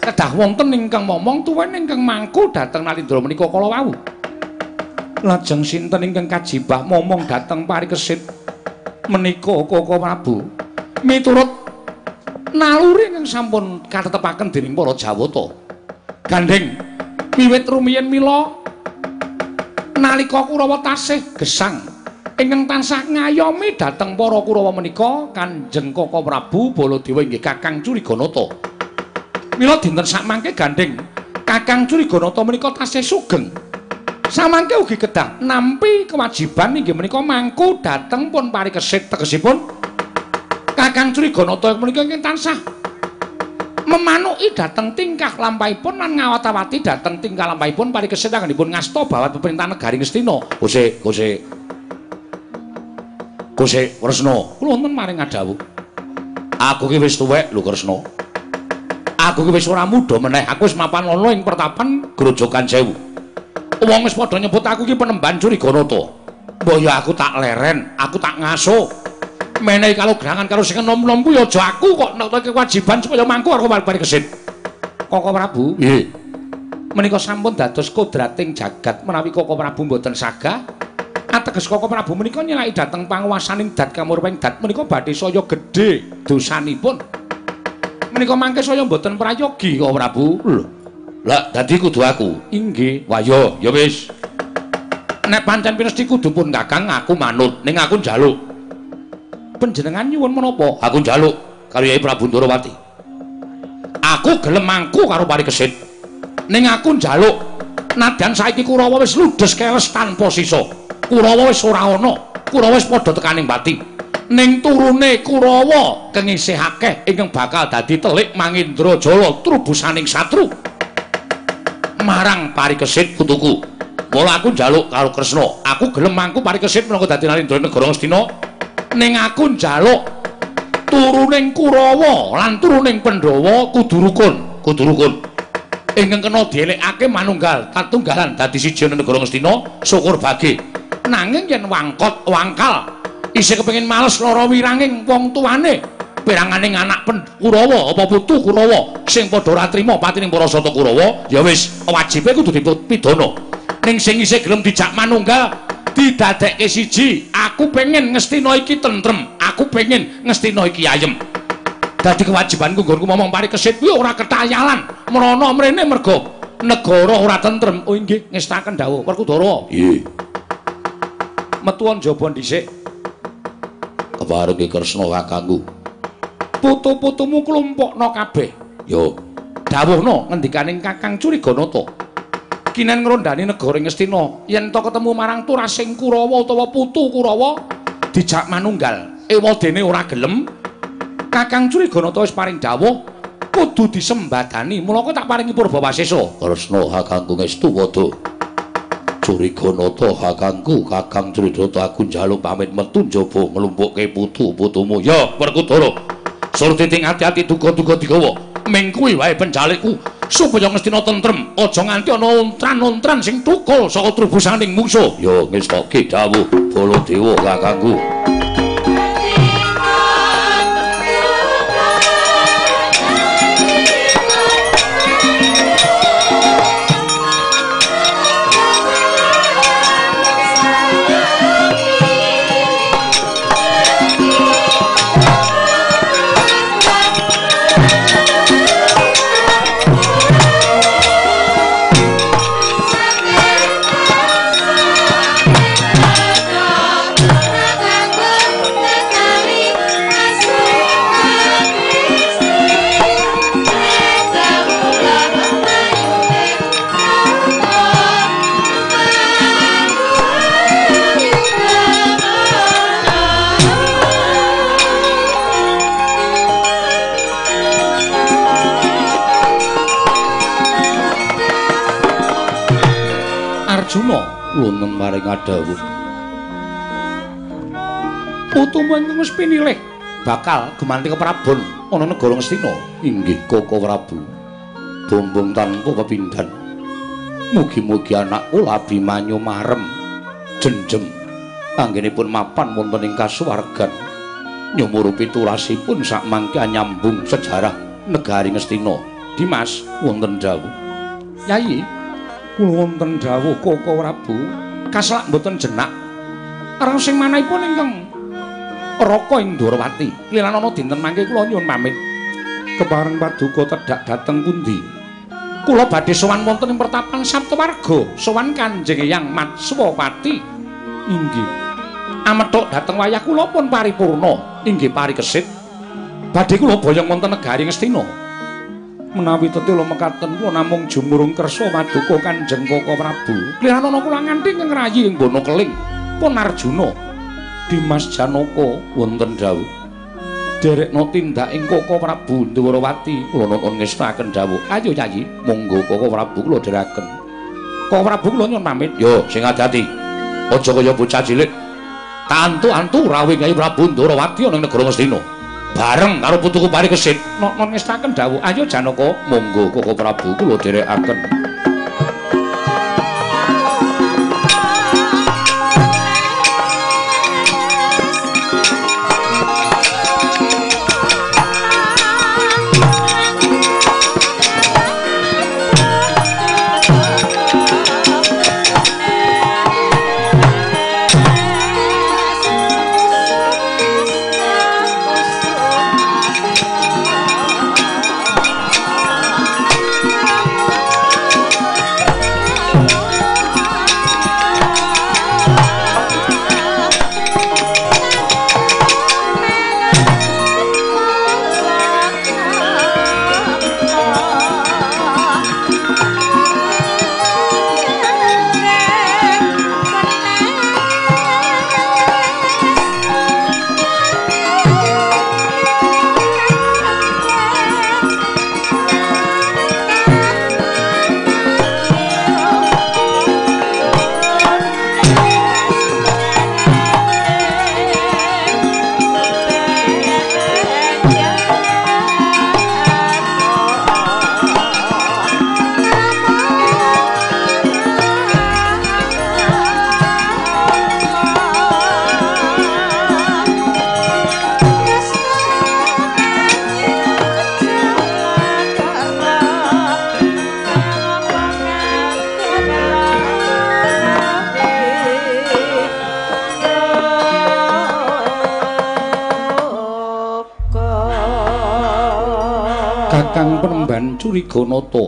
S1: Kedah wonten ingkang momong tuwin ingkang mangku dhateng nalendra menika kala wau lajeng sinten ingkang kajibah momong dhateng parikesit menika Koko Prabu? Miturut naluri ingkang sampun katetepaken dening para Jawata. Gandeng wiwit rumiyin mila nalika Kurawa tasih gesang ingkang tansah ngayomi dhateng para Kurawa menika Kanjeng Koko Prabu Baladewa inggih Kakang Curiganata mila dinten sakmangke gandeng Kakang Curiganata menika tasih sugeng Samangke ugi kedah nampi kewajiban inggih menika mangku dhateng pun parikesit tegesipun Kakang Curiganata menika ingkang tansah memanuki dhateng tingkah lampahipun lan ngawat-awati dhateng tingkah lampahipun parikesit anggenipun ngasta bawat pemerintah negari Ngastina. Gusti, Gusti. Gusti Kresna, kula wonten maring ngadhawuh. Aku ki wis tuwek lho Kresna. Aku ki wis ora muda meneh, aku wis mapan ana ing pertapan Grojogan Sewu. Wong wis padha nyebut aku ki penemban Curiganata. Mbok ya aku tak leren, aku tak ngaso. Menehi kalau gerangan karo sing enom-enom ku ya aja aku kok nek kewajiban supaya mangku karo bali kesit. Koko Prabu.
S2: Nggih.
S1: Menika sampun dados kodrating jagat menawi Koko Prabu mboten sagah ateges Koko Prabu menika nyelaki dhateng panguwasaning dat kamurping dat menika badhe saya gedhe dosanipun. Menika mangke saya mboten prayogi Koko Prabu.
S2: Lho. Lah dadi kudu aku.
S1: Inggih.
S2: Wah yo, ya wis.
S1: Nek pancen pinesti kudu pun Kakang aku manut ning aku njaluk. Panjenengan nyuwun menapa?
S2: Aku njaluk karo Yai Prabu Ndarawati.
S1: Aku gelem mangku karo parikesit. Ning aku njaluk nadyan saiki Kurawa wis ludes keles tanpa sisa. Kurawa wis ora ana. Kurawa wis padha tekaning pati. Ning turune Kurawa kengisih akeh ingkang bakal dadi telik Mangindrajala trubusaning satru. Marang parikesit putuku. Mula aku njaluk karo Kresna. Aku gelem mangku parikesit menangka dadi nalindra negara Ngastina. Ning aku njaluk turuning Kurawa lan turuning Pandhawa kudu rukun, kudu rukun. Ingkang kena dielekake manunggal, tatunggalan dadi siji ana negara Ngastina, syukur bagi. Nanging yen wangkot, wangkal, isih kepengin males lara wiranging wong tuane, piranganing anak pen Kurawa apa putu Kurawa sing padha ora trima patining para sata Kurawa, ya wis wajibe kudu dipidana. Ning sing isih gelem dijak manunggal, didadekke siji. Aku pengen Ngastina iki tentrem. Aku pengen Ngastina iki ayem. Dadi kewajibanku nggonku momong parikesit kuwi ora ketayalan. Mrana mrene mergo negara ora tentrem. Oh inggih, ngestaken dawuh Werkudara.
S2: Nggih.
S1: Metuwon jaba dhisik.
S2: Keparenge Kresna kakangku.
S1: Putu-putumu klumpukna kabeh.
S2: Yo,
S1: Dawuhna ngendikaning Kakang Curiganata. kinen ngrondani negara Ngastina yen to ketemu marang turasing Kurawa utawa putu Kurawa dijak manunggal. Ewadene ora gelem. Kakang Curiganata wis paring dawuh kudu disembadani mula kok tak paringi purba wasesa
S2: Kresna kakangku ngestu wada Curiganata kakangku kakang Curiganata aku njaluk pamit metu njaba nglumpukke putu-putumu. Ya Werkudara surti ting ati-ati duga-duga digawa.
S1: Ming kuwi wae penjalikku supaya Ngastina tentrem. Aja nganti ana ontran-ontran sing tukul saka trubusaning mungsuh.
S2: Ya ngestokke dawuh Baladewa kakangku
S1: bakal gumanti keprabon ana negara Ngastina
S2: inggih Koko Prabu. Bombong tanpa pepindhan. Mugi-mugi anakku Abimanyu marem jenjem. Anggenipun mapan wonten ing kasuwargan. Nyumurupi turasipun sak mangke nyambung sejarah negari Ngastina
S1: Dimas
S2: wonten dawuh.
S1: Yayi kula wonten dawuh Koko Prabu. Kaslak mboten jenak. Arang sing manahipun ingkang Raka ing Ndorowati lilan ana dinten mangke kula nyuwun pamit. Kepareng paduka tedhak dhateng pundi? Kula badhe sowan wonten ing pertapan Saptawarga sowan Kanjeng Eyang Matswapati. Inggih. Amethuk dhateng wayah kula pun paripurna. Inggih parikesit. Badhe kula boyong wonten negari Ngastina. Menawi tetela mekaten kula namung jumurung kersa paduka Kanjeng Koko Prabu. Liran ana kula nganti ngrayi ing bono keling pun Arjuna Dimas Janaka wonten dawuh. Derekno tindak ing Koko Prabu Ndawrawati kula nuwun ngestaken dawuh. Ayo Yayi monggo Koko Prabu kula dherekaken. Koko Prabu kula nyuwun pamit.
S2: Yo sing ati-ati aja kaya bocah cilik.
S1: Tantu-antu rawuh Kyai Prabu Ndawrawati ana ing negara Ngastina bareng karo putuku Parikesit nuwun ngestaken dawuh. Ayo Janaka
S2: monggo Koko Prabu kula dherekaken
S1: Curiganata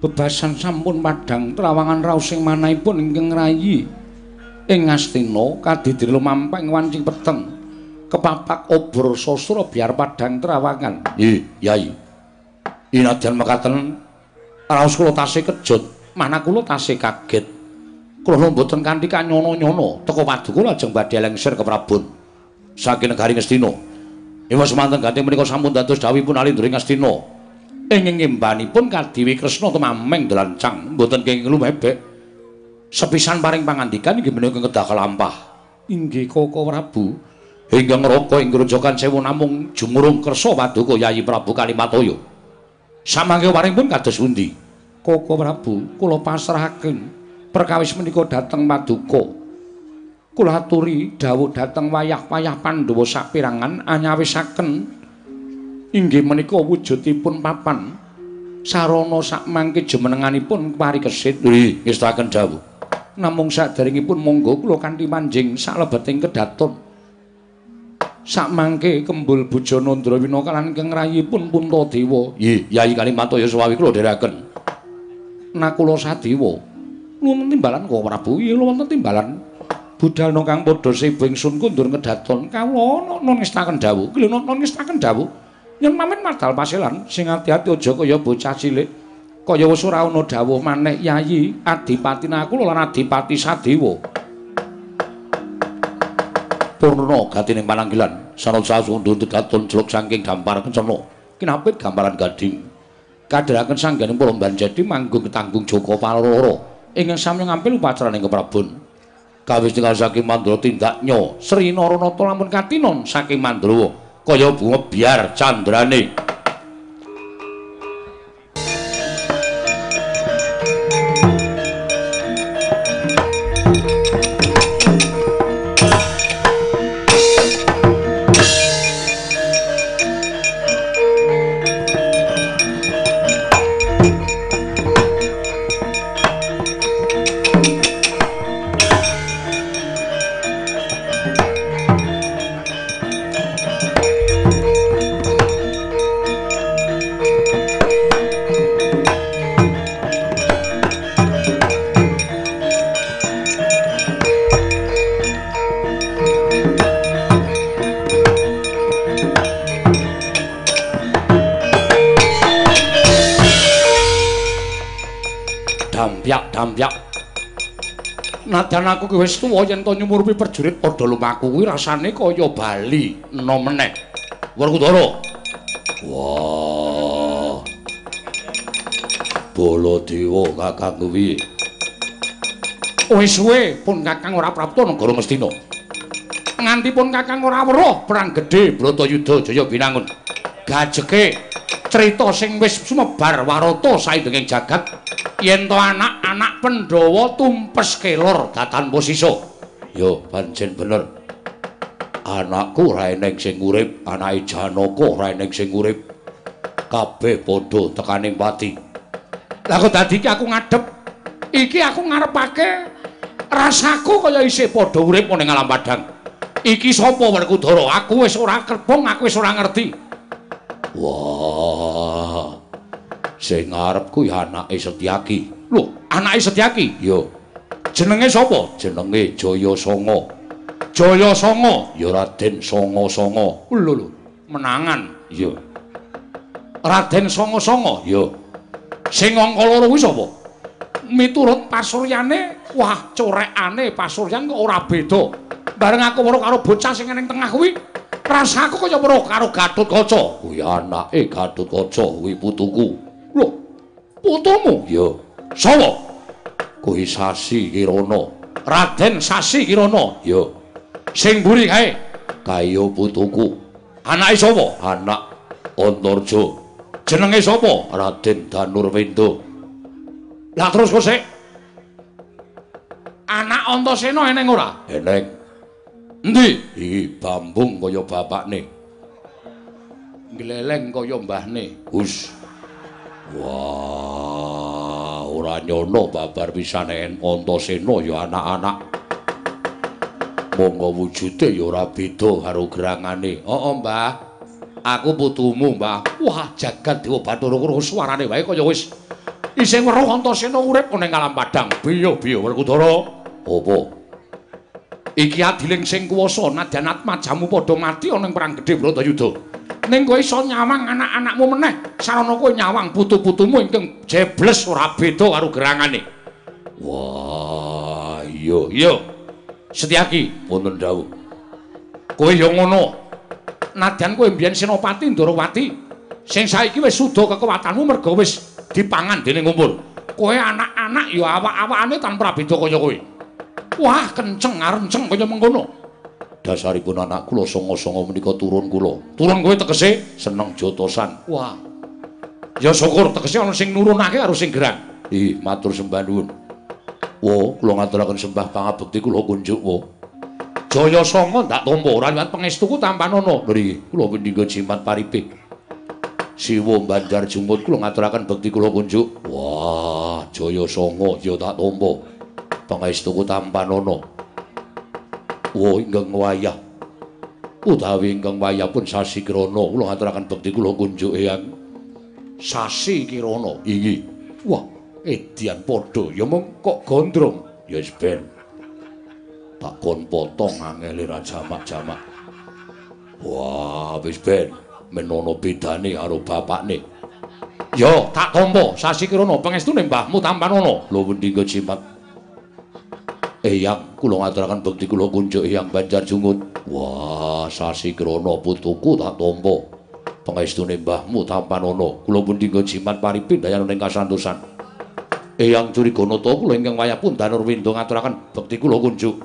S1: bebasan sampun padhang trawangan raos sing manahipun ingkang rayi ing Astina kadidri lumampah ing wancing peteng kepapak obor sastra biar padhang trawangan
S2: Ih, Yai. Inadyan mekaten raos kula tasih kejut
S4: Mana kula tasih kaget. Kula mboten kanthi kanyono-nyono teka paduka lajeng badhe lengser ke Prabon. Saking negari Ngastina. Ewa semanten ganti menika sampun dados dawuhipun Alindra Ngastina. Ing ngimbanipun Kadiwi Kresna temameng delancang mboten kenging lumebek. Sepisan paring pangandikan inggih menika kedah kalampah. Inggih Koko Prabu. Hingga ngroko ing grojogan sewu namung jumurung kersa paduka Yayi Prabu Kalimatoyo. Samangke waring pun kados pundi? Koko Prabu, kula pasrahaken perkawis menika dhateng paduka. Kula aturi dawuh dhateng wayah-wayah Pandhawa sapirangan anyawisaken inggih menika wujudipun papan sarana sakmangke jumenenganipun parikesit.
S1: Nggih, ngestaken dawuh.
S4: Namung saderengipun monggo kula kanthi manjing saklebeting kedaton. sakmangke kembul bujana Ndrawina kalan ingkang rayipun Puntadewa.
S1: Nggih, Yayi Kalimantoya suwawi kula dherekaken.
S4: Nakula Sadewa. Nuwun timbalan kok Prabu, iya wonten timbalan. Budalna kang padha sibu ingsun kundur ngedaton kawula nun ngestaken dawuh. Kuwi nun ngestaken dawuh. Yen mamen madal paselan sing ati-ati aja kaya bocah cilik. Kaya wis ora ana dawuh maneh Yayi Adipati Nakula lan Adipati Sadewa.
S1: Purna gatining pananggilan. Sarana sasundur katon jeluk saking gampar kencana kinapit gamparan gading. Kadharaken sangganing para banjadi manggung ketanggung Joko Paloro. Ingkang sami ngampil upacaraning keprabon kawis tinggal saking Mandra tindak nyo. Sri Naranata lamun katinon saking Mandrawa kaya bunga biar candrane aku ki wis tuwa yen to nyumurupi prajurit padha lumaku kuwi rasane kaya bali enom meneh. Werkudara. Wah. Baladewa Kakang kuwi. Wis suwe pun Kakang ora prapta negara Mestina. Nganti pun Kakang ora weruh perang gedhe Bratayuda Jaya Binangun. Gajeke crita sing wis sumebar warata saindenging jagat yen to anak-anak Pandhawa tumpes kelor datan posisa. Yo pancen bener. Anakku ora eneng sing urip, anake Janaka ora eneng sing urip. Kabeh padha tekaning pati. Lah kok dadi iki aku ngadep. Iki aku ngarepake rasaku kaya isih padha urip ning alam padang. Iki sapa Werkudara? Aku wis ora kerbong, aku wis ora ngerti. Wah. Sing ngarepku ya anake Setyaki. Lho, anake Setyaki? Yo. Jenenge sapa? Jenenge Jaya Sanga. Jaya Sanga? Ya Raden Sanga Sanga. Lho lho, menangan. Iya. Raden Sanga Sanga? Yo. Sing angka loro kuwi sapa? Miturut pasuryane, wah corekane pasuryan kok ora beda. Bareng aku weruh karo bocah sing ning tengah kuwi, rasaku kaya weruh karo Gatotkaca. Kuwi anake Gatotkaca kuwi putuku. Lho, putumu? Ya. Sapa? Kuwi Sasi Kirana. Raden Sasi Kirana. Ya. Sing mburi kae? Kaya putuku. Anake sapa? Anak Antarja. Jenenge sapa? Raden Danurwenda. Lah terus kok sik? Anak Antasena eneng ora? Eneng. Endi? Iki bambung kaya bapakne. Gleleng kaya mbahne. Hus. Wah, ora nyono babar pisane Antasena ya anak-anak. Monggo wujude ya ora beda karo gerangane. Heeh, Mbah. Aku putumu, Mbah. Wah, jagat Dewa Bathara karo suarane wae kaya wis isih weruh Antasena urip ning alam padang. Biyo-biyo Werkudara. Apa? Iki adiling sing kuwasa nadyan atmajamu padha mati ana ing perang gedhe Bratayuda. Ning kowe iso nyawang anak-anakmu meneh sarana kowe nyawang putu-putumu ingkang jebles ora beda karo gerangane.
S2: Wah iya
S1: iya. Setyaki
S2: wonten dawuh.
S1: Kowe ya ngono. Nadyan kowe mbiyen Senopati Ndarawati sing saiki wis suda kekuwatanmu merga wis dipangan dening umpul kowe anak-anak ya awak-awakane tanpa beda kaya kowe. Wah kenceng ngarenceng kaya mengkono
S2: dasaripun anak kula songo-songo menika turun kula.
S1: Turun kowe tegese
S2: seneng jotosan.
S1: Wah. Ya syukur tegese ana sing nurunake karo sing gerang.
S2: Ih, matur sembah nuwun. Wo, kula ngaturaken sembah pangabekti kula kunjuk wo.
S1: Jaya Sanga ndak tampa ora liwat pangestuku tanpa nono.
S2: Nggih, kula pendika jimat paripik. Siwa Banjar Jumut kula ngaturaken bekti kula kunjuk. Wah, Jaya Sanga ya tak tampa. Pangestuku tanpa nono. Wo ingkang wayah. Utawi ingkang wayah pun sasi krana kula ngaturaken bekti kula kunjuk eyang.
S1: Sasi kirana.
S2: Inggih. Wah, edian padha ya mung kok gondrong. Ya wis ben. Tak kon potong angele jamak-jamak. Wah, wis ben. Menono bedane karo bapakne.
S1: Ya, tak tampa sasi kirana pangestune mbahmu tampanono.
S2: Lho wendi jimat. Eyang kula ngaturaken bekti kula kunjuk Eyang Banjar Jungut. Wah, sasi krana putuku tak tampa. Pangestune mbahmu tampanana. Kula pun dinggo jimat paripin dayan ing kasantosan. Eyang Curiganata kula ingkang wayah pun Danurwindo ngaturaken bekti kula kunjuk.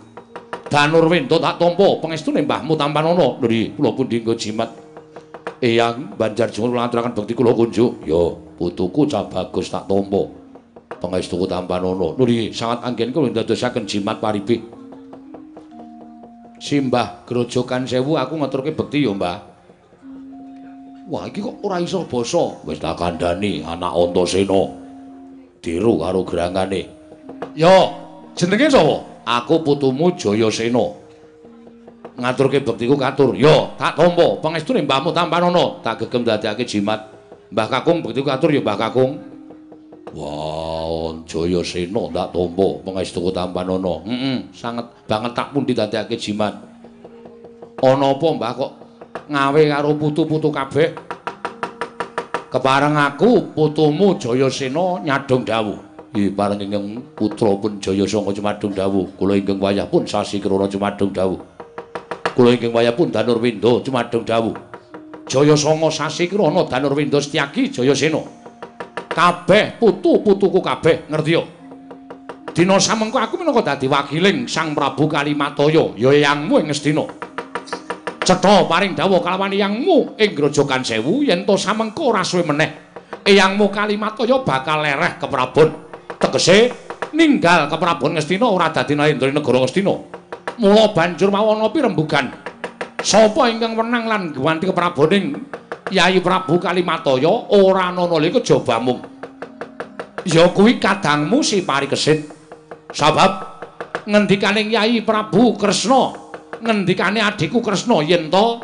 S1: Danurwindo tak tampa pangestune mbahmu tampanana.
S2: Nggih, kula pun dinggo jimat. Eyang Banjar Jungut ngaturaken bekti kula kunjuk. Ya, putuku cah bagus tak tampa. Pangestu tampanono nuri sangat anggen kula ndadosaken jimat paribih
S1: simbah grojokan sewu aku ngaturke bekti ya mbah. Wah iki kok ora iso basa?
S2: Wis tak kandhani anak antasena diru karo gerangane.
S1: Ya jenenge sapa?
S2: Aku putumu jayasena
S1: ngaturke bektiku katur. Ya tak tampa pangestune mbahmu tampanono tak gegem dadekake jimat. Mbah kakung bektiku katur ya mbah kakung
S2: Wah, Jaya Sena tak tampa pangestuku tampanana.
S1: Heeh, sanget banget tak pun didadekake jimat. Ana apa, Mbah kok ngawe karo putu-putu kabeh? Kepareng aku putumu Jaya Sena nyadong dawuh.
S2: Ih, pareng ingkang putra pun Jaya Sanga cumadung dawuh. Kula ingkang wayah pun sasi krana cumadung dawuh. Kula ingkang wayah pun Danurwindo cumadung dawuh.
S1: Jaya Sanga sasi krana Danurwindo Setyaki Jaya Sena. Kabeh putu-putuku kabeh ngerti yo? Dina samengko aku minangka dadi wakiling Sang Prabu Kalimataya ya yangmu ing Ngastina cetha paring dawuh kalawan yangmu ing Grojogan Sewu yen to samengko ora suwe meneh eyangmu Kalimataya bakal lereh ke Prabon. Tegese ninggal ke Prabon ora dadi nalendra negara Ngastina mula banjur mawon rembugan sapa ingkang menang lan gwanti ke Yai Prabu Kalimataya ora ana nalika jabamu. Ya kuwi kadangmu si Parikesit. Sebab ngendikane Yai Prabu Kresna, ngendikane adikku Kresna yen to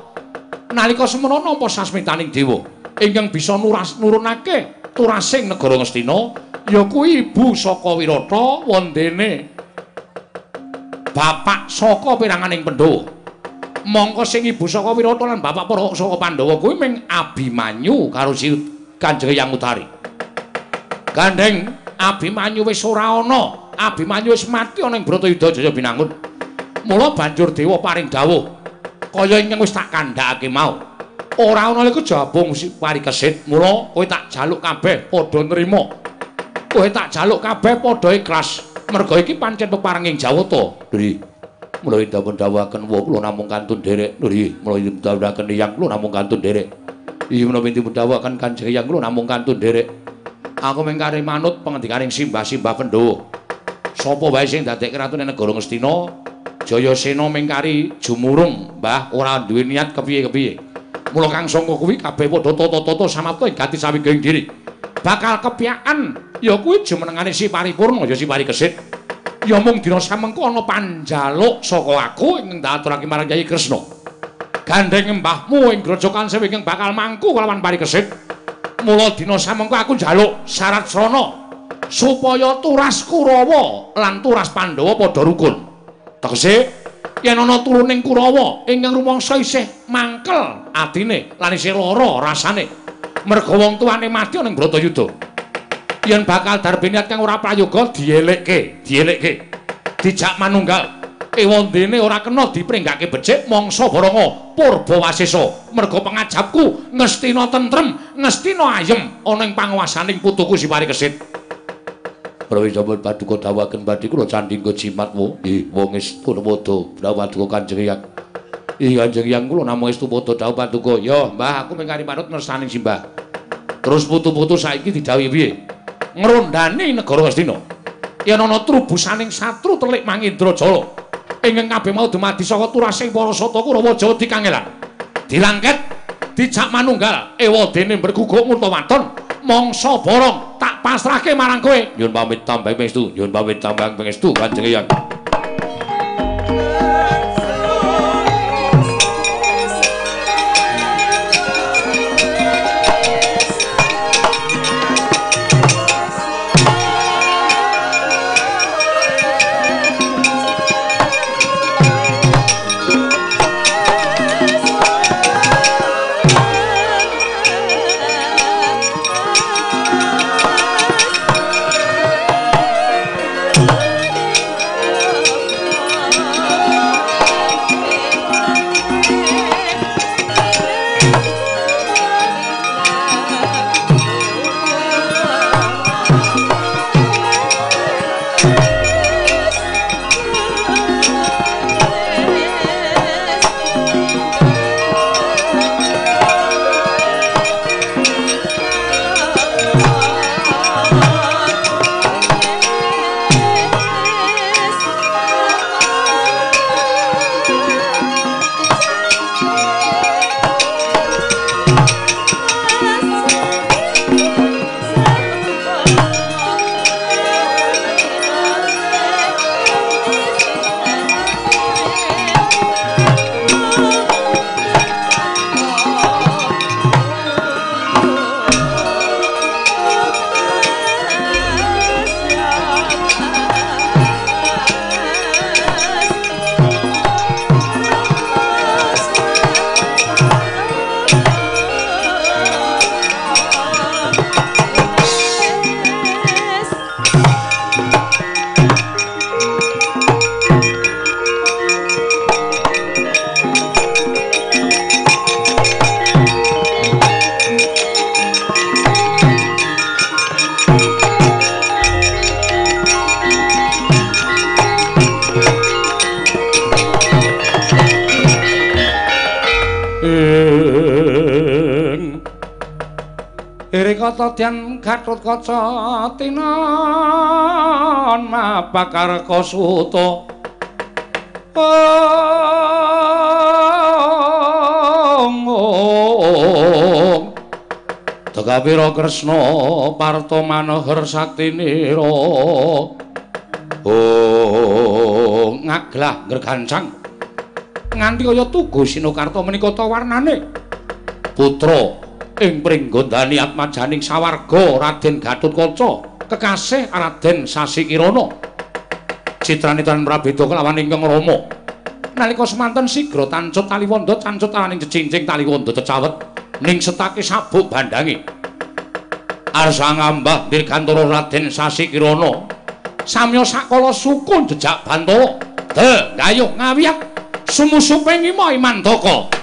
S1: nalika semana nampa sasmitaning dewa ingkang bisa nuras nurunake turasing negara Ngastina, ya kuwi ibu saka Wirata wondene bapak saka piranganing Pandhawa. Mongko sing ibu saka Wirata lan bapak para saka Pandhawa kuwi ming Abimanyu karo si Kanjeng Hyang Utari. Gandeng Abimanyu wis ora ana, Abimanyu wis mati ana ing Bratayuda Jaya Binangun. Mula banjur dewa paring dawuh kaya ingkang wis tak kandhakake mau. Ora ana iku jabung si parikesit, mula kowe tak jaluk kabeh padha nrimo. Kowe tak jaluk kabeh padha ikhlas. Merga iki pancen peparenging Jawata.
S2: Dri. Mula dipun dawuhaken wa kula namung kantun derek. Nggih, mula dipun dawuhaken Hyang kula namung kantun derek. Iya menawi dipun dawuhaken Kanjeng Hyang kula namung kantun derek.
S1: Aku mengkari manut pengendikaning Simbah-simbah Pandhawa. Sapa wae sing dadekke ratune negara Ngastina, Jayasena mengkari jumurung, Mbah, ora duwe niat kepiye-kepiye. Mula kang sangka kuwi kabeh padha tata-tata samapta ing gati sawiging diri. Bakal kepiakan ya kuwi jumenengane si paripurna ya si parikesit. Ya mung dina samengko ana panjaluk saka aku ing ndaturake marang Kyai Kresna. Gandeng mbahmu ing grojokan sewu ing bakal mangku kalawan parikesit. Mula dina samengko aku njaluk syarat srana supaya turas Kurawa lan turas Pandhawa padha rukun. Tegese yen ana turuning Kurawa ingkang rumangsa isih mangkel atine lan isih lara rasane merga wong tuane mati ning Bratayuda yen bakal darbeniat kang ora prayoga dielekke dielekke. Dijak manunggal. Ewondene ora kena dipringgake becik mangsa purba wasesa merga pengajapku ngestina tentrem ngestina ayem ana ing panguwasaning putuku Sipari Kesit.
S2: Prawi sampun paduka dawaken badhe kula candhingga jimatmu nggih wong Purwodo dawaduka Kanjeng Hyang. Ih Kanjeng Hyang kula namung estu padha dawuh paduka. Ya Mbah aku mengkari manut nersaning Simbah. Terus putu-putu saiki didhawuhi piye ngrondani negara Astina yen ana trubusaning satru telik Mangindra Jala ingkang kabeh mau dumadi saka turasing para sata Kurawa Jawa dikangelan. Dilangket dijak manunggal ewadene berguguk mutawaton mangsa borong tak pasrahke marang kowe. Nyun pamit tambah pangestu, nyun pamit tambah pangestu Kanjeng Hyang.
S1: Gatut Kaca tinon mapakar kosuto Ong Tegapira Kresna Parto Manohar Saktinira Oh ngaglah gergancang. Nganti kaya tugu Sinokarta menika ta warnane? Putra ing pringgondani atmajaning sawarga Raden Gatotkaca kekasih Raden Sasi Kirana. Citranipun Prabeda kelawan ingkang Rama. Nalika semanten sigra tancut taliwonda tancut araning cecincing taliwonda cecawet ning setake sabuk bandange arsa ngambah dirgantara Raden Sasi Kirana. Samya sakala sukun jejak Bantara de gayuh ngawiyat sumusuping ima imandaka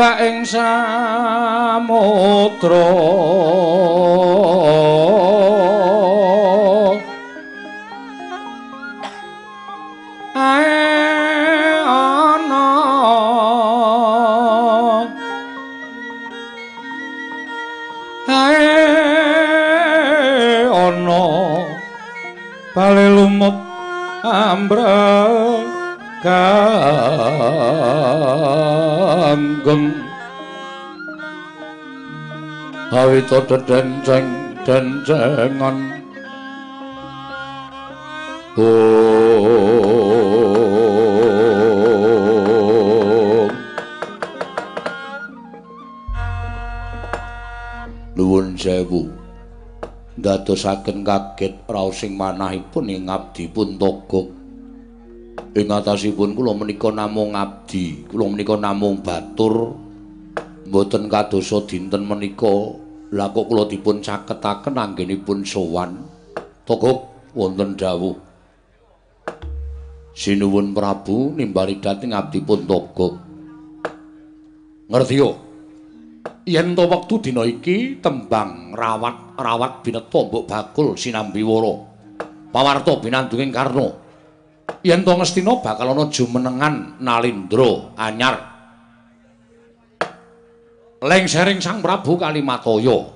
S1: ombak ing samudra awita denceng dencengan oh nuwun sewu dadosaken kaget raos sing manahipun ing abdi pun togok ing atasipun kula menika namung abdi kula menika namung batur mboten kadosa dinten menika lha kok kula dipun caketaken anggenipun sowan? Togok wonten dawuh. Sinuwun prabu nimbali dhateng abdi pun togok ngerti yo? Yen to wektu dina iki tembang rawat rawat bineta mbok bakul sinambi wara pawarta binandunging karna. Yen to ngestina bakal ana jumenengan nalindra anyar lengsering sang prabu kalimataya.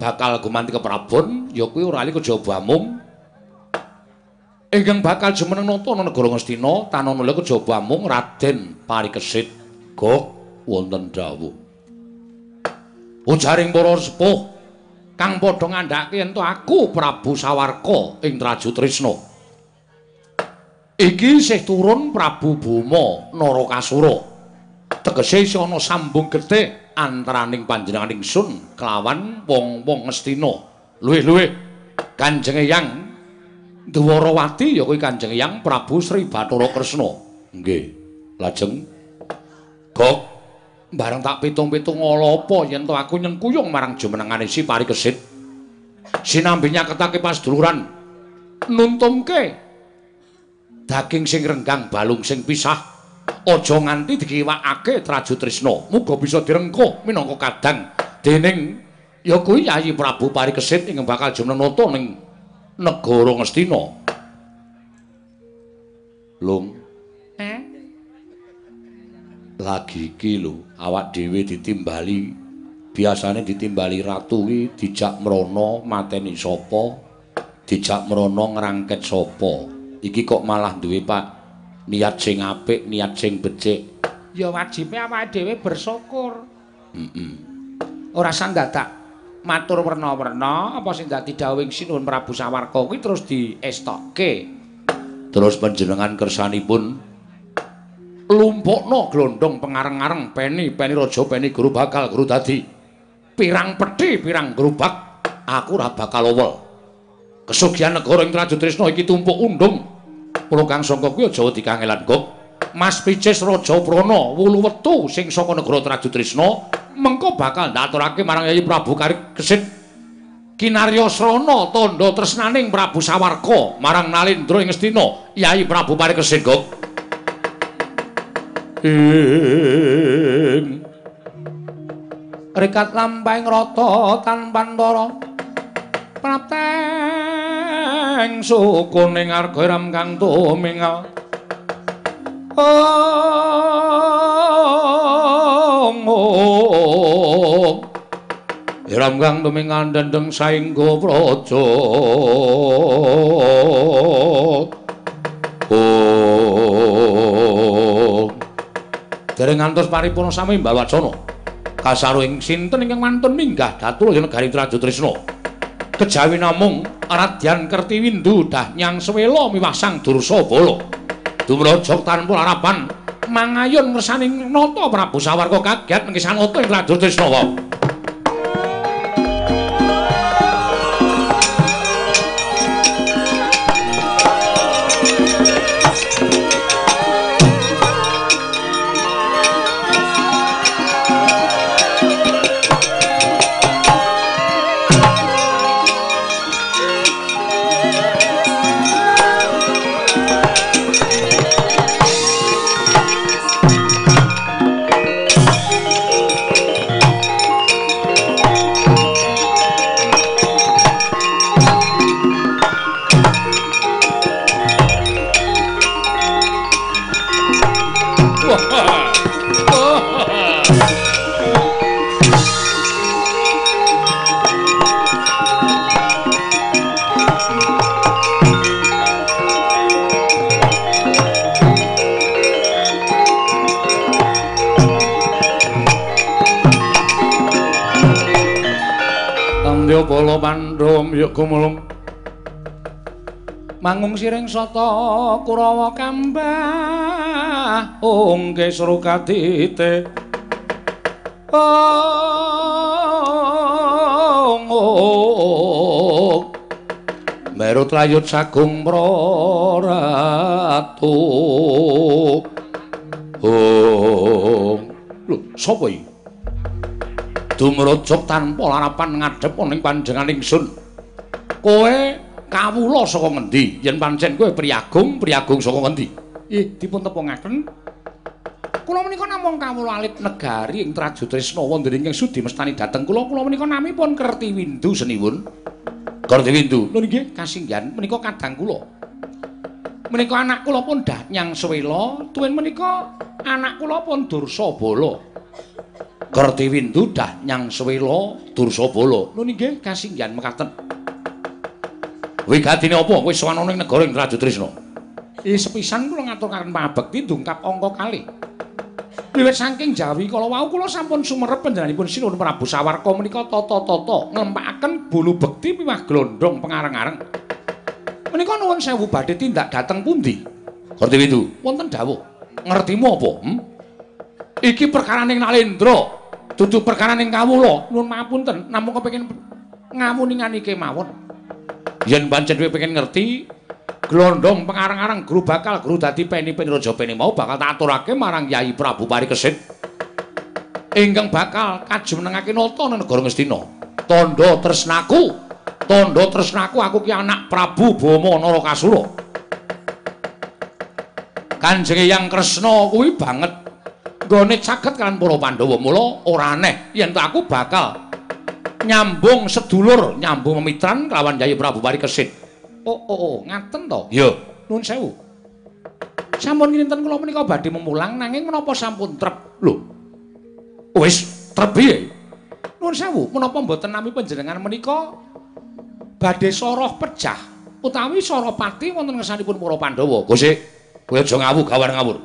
S1: Bakal gumanti ke prabon ya kuwi ora ali kejaba mung ingkang bakal jumeneng ana negara ngestina tanana kejaba mung raden parikesit gok wonten dawuh. Ujaring para sepuh kang padha ngandhake yen to aku prabu sawarka ing traju trisna Iki isih turun Prabu Boma Narakasura. Tegese isih ana sambung getih antaraning panjenengan ingsun kelawan wong-wong Ngastina. Luwih-luwih Kanjeng Eyang Dwarawati ya kuwi Kanjeng Eyang Prabu Sri Bathara Kresna. Nggih. Lajeng Gok bareng tak pitung-pitung apa yen to aku nyengkuyung marang jumenengane si Parikesit. Sinambi nyaketake pas duluran nuntumke daging sing renggang balung sing pisah aja nganti dikiwakake traju tresna muga bisa direngkuh minangka kadang. Dening ya kuwi Yayi Prabu Parikesit ing bakal jumenata ning negara Ngastina. Lung. Eh? Lagi iki lho awak dhewe ditimbali biasane ditimbali ratu kuwi dijak mrono mateni sapa dijak mrono ngrangket sapa. Iki kok malah duwe Pak niat sing apik, niat sing becik. Ya wajibe awake dhewe bersyukur. Heeh. Mm Ora sang dadak matur werna-werna apa sing dadi dawuhing Sinuhun Prabu Sawarka kuwi terus diestokke. Terus panjenengan kersanipun lumpukno glondong pengareng-areng peni peni raja peni guru bakal guru dadi pirang peti pirang gerubak aku ora bakal wol kesugihan negara ing Traju Trisna iki tumpuk undung. Kula kang sangka kuwi aja dikangelan, Gok. Mas Picis Raja Prana wulu wetu sing saka negara Traju Trisna mengko bakal ndaturake marang Yayi Prabu Karikesit kinarya srana tandha tresnaning Prabu Sawarka marang Nalindra ing Astina Yayi Prabu Karikesit, Gok. Ing Rekat lampahing rata tanpa ndara prapteng sukuning arga ram kang tumingal oh ram kang tumingal dendeng saingga praja. Oh dereng ngantos paripurna sami mbah wacana. Kasaruing sinten ingkang mantun minggah datul negari Traju Trisna kejawi namung Radyan Kertiwindu dah nyang swela miwah Sang Dursabala. Dumrajak tanpa harapan mangayun ngersaning nata Prabu Sawarka kaget ngesan nata ing Raden Trisnawa. Mangung siring soto kurawa kambah. Ungke surukadite ong ong merut layut sagung proratu. Ong. Lho sapa iki? Dumrujug tanpa larapan ngadhep ning panjenengan ingsun. Kowe kawula saka ngendi? Yen pancen kowe priagung priagung saka ngendi? Ih dipun tepungaken. Kula menika namung kawula alit negari ing Trajutrisna wonten ing sudi mestani dhateng kula kula menika namipun Kertiwindu seniwun. Kertiwindu? Lho nggih. Kasinggihan menika kadang kula. Menika anak kula pun Danyang Swela tuwin menika anak kula pun Dursabala. Kertiwindu dah nyang swela Dursabala. Nun nggih. Kasinggihan mekaten. Wigatine apa kowe sowan ning negara ing Raju Trisna? Eh sepisan kula ngaturaken pabekti ndungkap angka kalih. Wiwit saking Jawi kala wau kula sampun sumerep panjenenganipun Sinuhun Prabu Sawarka menika tata-tata nglempakaken bulu bekti miwah glondhong pengareng-areng. Menika nuwun sewu badhe tindak dhateng pundi? Kertiwindu, wonten dawuh. Ngertimu apa? Hmm? Iki perkaraning Nalendra. dudu perkara ning kawula nuwun mapunten namung kepengin ngamuningan iki mawon yen pancen kowe pengen ngerti glondhong pengarang-arang guru bakal guru dadi peni raja peni mau bakal tak aturake marang Yai Prabu Parikesit ingkang bakal kajumenengake nata nang negara Ngastina tandha tresnaku tandha tresnaku aku ki anak Prabu Bama Narakasura. Kanjeng Hyang Kresna kuwi banget. Nggone caket kan para Pandhawa mula ora aneh. Yen aku bakal nyambung sedulur nyambung memitran kelawan Yayi Prabu Parikesit. Oh oh oh ngaten to? Iya. Nuwun sewu. Sampun kinten kula menika badhe memulang nanging menapa sampun trep? Lho. Wis trep piye? Nuwun sewu, menapa mboten nami panjenengan menika badhe soroh pecah utawi Sorapati wonten ngersanipun para Pandhawa? Gusti, kowe aja ngawur gawar ngawur.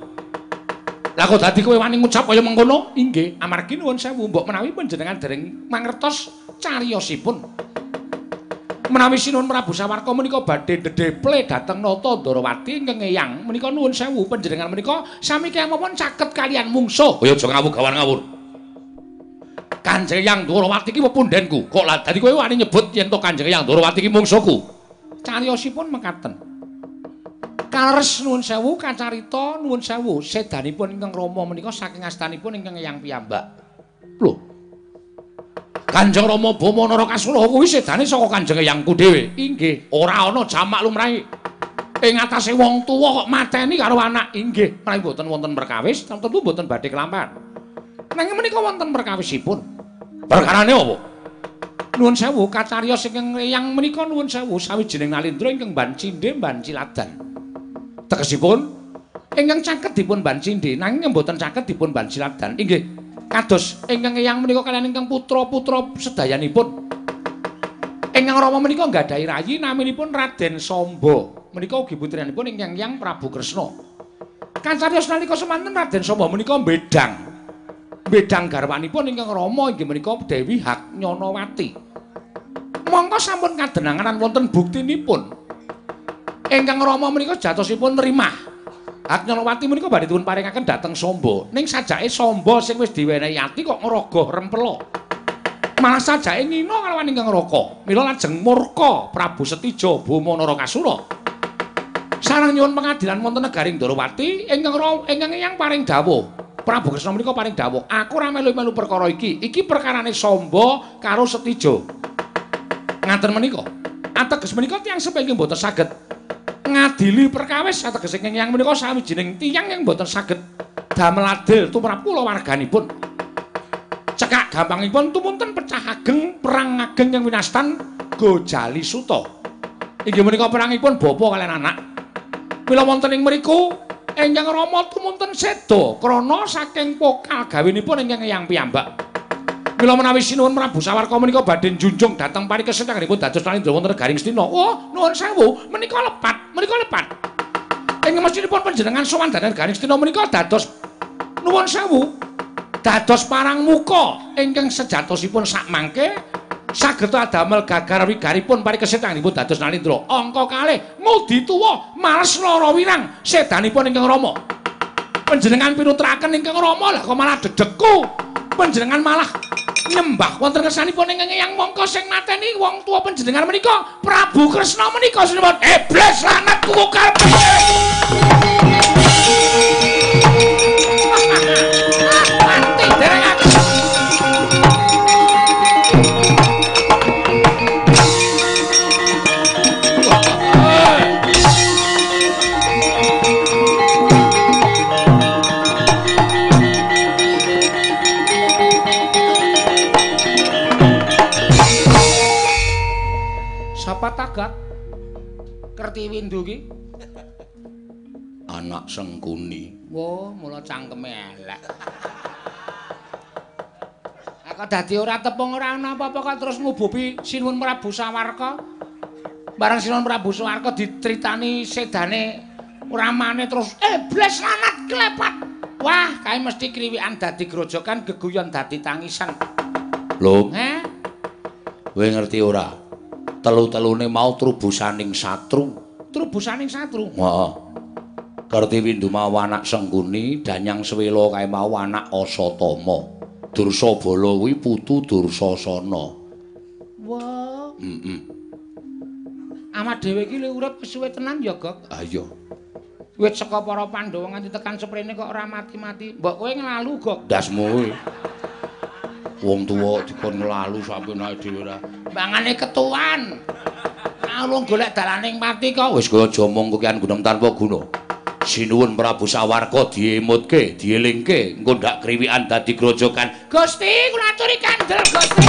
S1: Lah kok dadi kowe wani ngucap kaya mengkono? Inggih, amargi nuwun sewu mbok menawi panjenengan dereng mangertos cariyosipun. Menawi Sinuhun Prabu Sawarka menika badhe dedeple dhateng Nata Ndarawati ingkang eyang, menika nuwun sewu panjenengan menika sami kemawon caket kalian mungsuh. Kaya aja ngawur gawan ngawur. Kanjeng Hyang Ndarawati iki pepundenku. Kok lah dadi kowe wani nyebut yen to Kanjeng Hyang Ndarawati iki mungsuhku. Cariyosipun mekaten. Kares nuwun sewu kacarita nuwun sewu sedanipun ingkang Rama menika saking astanipun ingkang Eyang piyambak. Lho. Kanjeng Rama Bama Narakasura kuwi sedane saka Kanjeng Eyangku dhewe. Inggih, ora ana jamak lumrahe. Ing atase wong tuwa kok mateni karo anak. Inggih, menawi boten wonten perkawis, tentu boten badhe kelampahan. Nanging menika wonten perkawisipun. Perkarane apa? Nuwun sewu kacariyos ingkang Eyang menika nuwun sewu sawijining nalindra ingkang Ban Cindhe Ban Ciladan. Tegesipun ingkang caket dipun ban cindhe nanging mboten caket dipun ban siladan inggih kados ingkang eyang menika kaliyan ingkang putra-putra sedayanipun. Ingkang rama menika nggadahi rayi naminipun Raden Samba menika ugi putrinipun ingkang Yang Prabu Kresna. Kancarios nalika semanten Raden Samba menika bedang bedang garwanipun ingkang rama inggih menika Dewi Hak Nyanawati mongko sampun kadenangan wonten buktinipun ingkang Rama menika jatosipun nrimah. Agnyanawati menika badhe dipun paringaken dhateng Samba. Ning sajake Samba sing wis diwenehi ati kok ngerogoh rempela. Malah sajake ngina kalawan ingkang Raka. Mila lajeng murka Prabu Setija Bama Narakasura. Sareng nyuwun pengadilan wonten negaring Ndarawati ingkang ingkang yang paring dawuh. Prabu Kresna menika paring dawuh, aku ora melu-melu perkara iki. Iki perkarane Samba karo Setija. Ngaten menika. Ateges menika tiyang sepengking boten saged ngadili perkawis ateges ing yang menika sawijining tiyang yang mboten saged damel adil tumrap kula warganipun. Cekak gampangipun tumunten pecah ageng perang ageng yang winastan Gojali Suta. Inggih menika perangipun bapa kalian anak. Mila wonten ing mriku Enjang Rama tumunten seda krana saking pokal gawinipun ingkang yang piyambak. Mila menawi sinuwun Prabu Sawarka menika badhe njunjung dhateng parikesit anggenipun dados nalindra wonten garing Stina. Oh, nuwun sewu, menika lepat, menika lepat. Ing mestinipun panjenengan sowan dhateng garing Stina menika dados nuwun sewu. Dados parang muka ingkang sejatosipun sak mangke saged adamel gagar wigaripun parikesit anggenipun dados nalindra. Angka kalih ngudi tuwa males lara wirang sedanipun ingkang Rama. Panjenengan pinutraken ingkang Rama lah kok malah dedekku. Panjenengan malah nyembah wonten kersanipun ingkang yang mongko sing mateni wong tuwa panjenengan menika Prabu Kresna menika sinebut iblis lanat kukal. Mati Tagat? Kerti windu ki?
S2: Anak Sengkuni.
S1: Wo, mula cangkeme elek. Aku dadi ora tepung ora ana apa-apa kok terus ngububi Sinuwun Prabu Sawarka. Bareng Sinuwun Prabu Sawarka ditritani sedane ramane terus iblis lanat klepat. Wah, kae mesti kriwikan dadi grojokan geguyon dadi tangisan.
S2: Lho,
S1: Eh?
S2: kowe ngerti ora? Telu-telune mau trubusaning satru.
S1: Trubusaning satru.
S2: Heeh. Kartiwindu mau anak Sengkuni, Danyang Swela kae mau anak Asatama. Dursabala kuwi putu Dursasana.
S1: Wah,
S2: Heeh.
S1: amat dhewe iki urip wis suwe tenan ya, Gok.
S2: Ah iya.
S1: Wit saka para Pandhawa nganti tekan seprene kok ora mati-mati. Mbok kowe nglalu, Gok.
S2: Dasmu kuwi. Wong tuwa dikon nglalu sampe naik dhewe ora.
S1: Bangane ketuan. Alung golek dalaning mati kok.
S2: Wis kowe aja omong kowe kan gunung tanpa guna. Sinuwun Prabu Sawarka diemutke, dielingke, engko ndak kriwikan dadi grojokan.
S1: Gusti, kula aturi kandel, Gusti.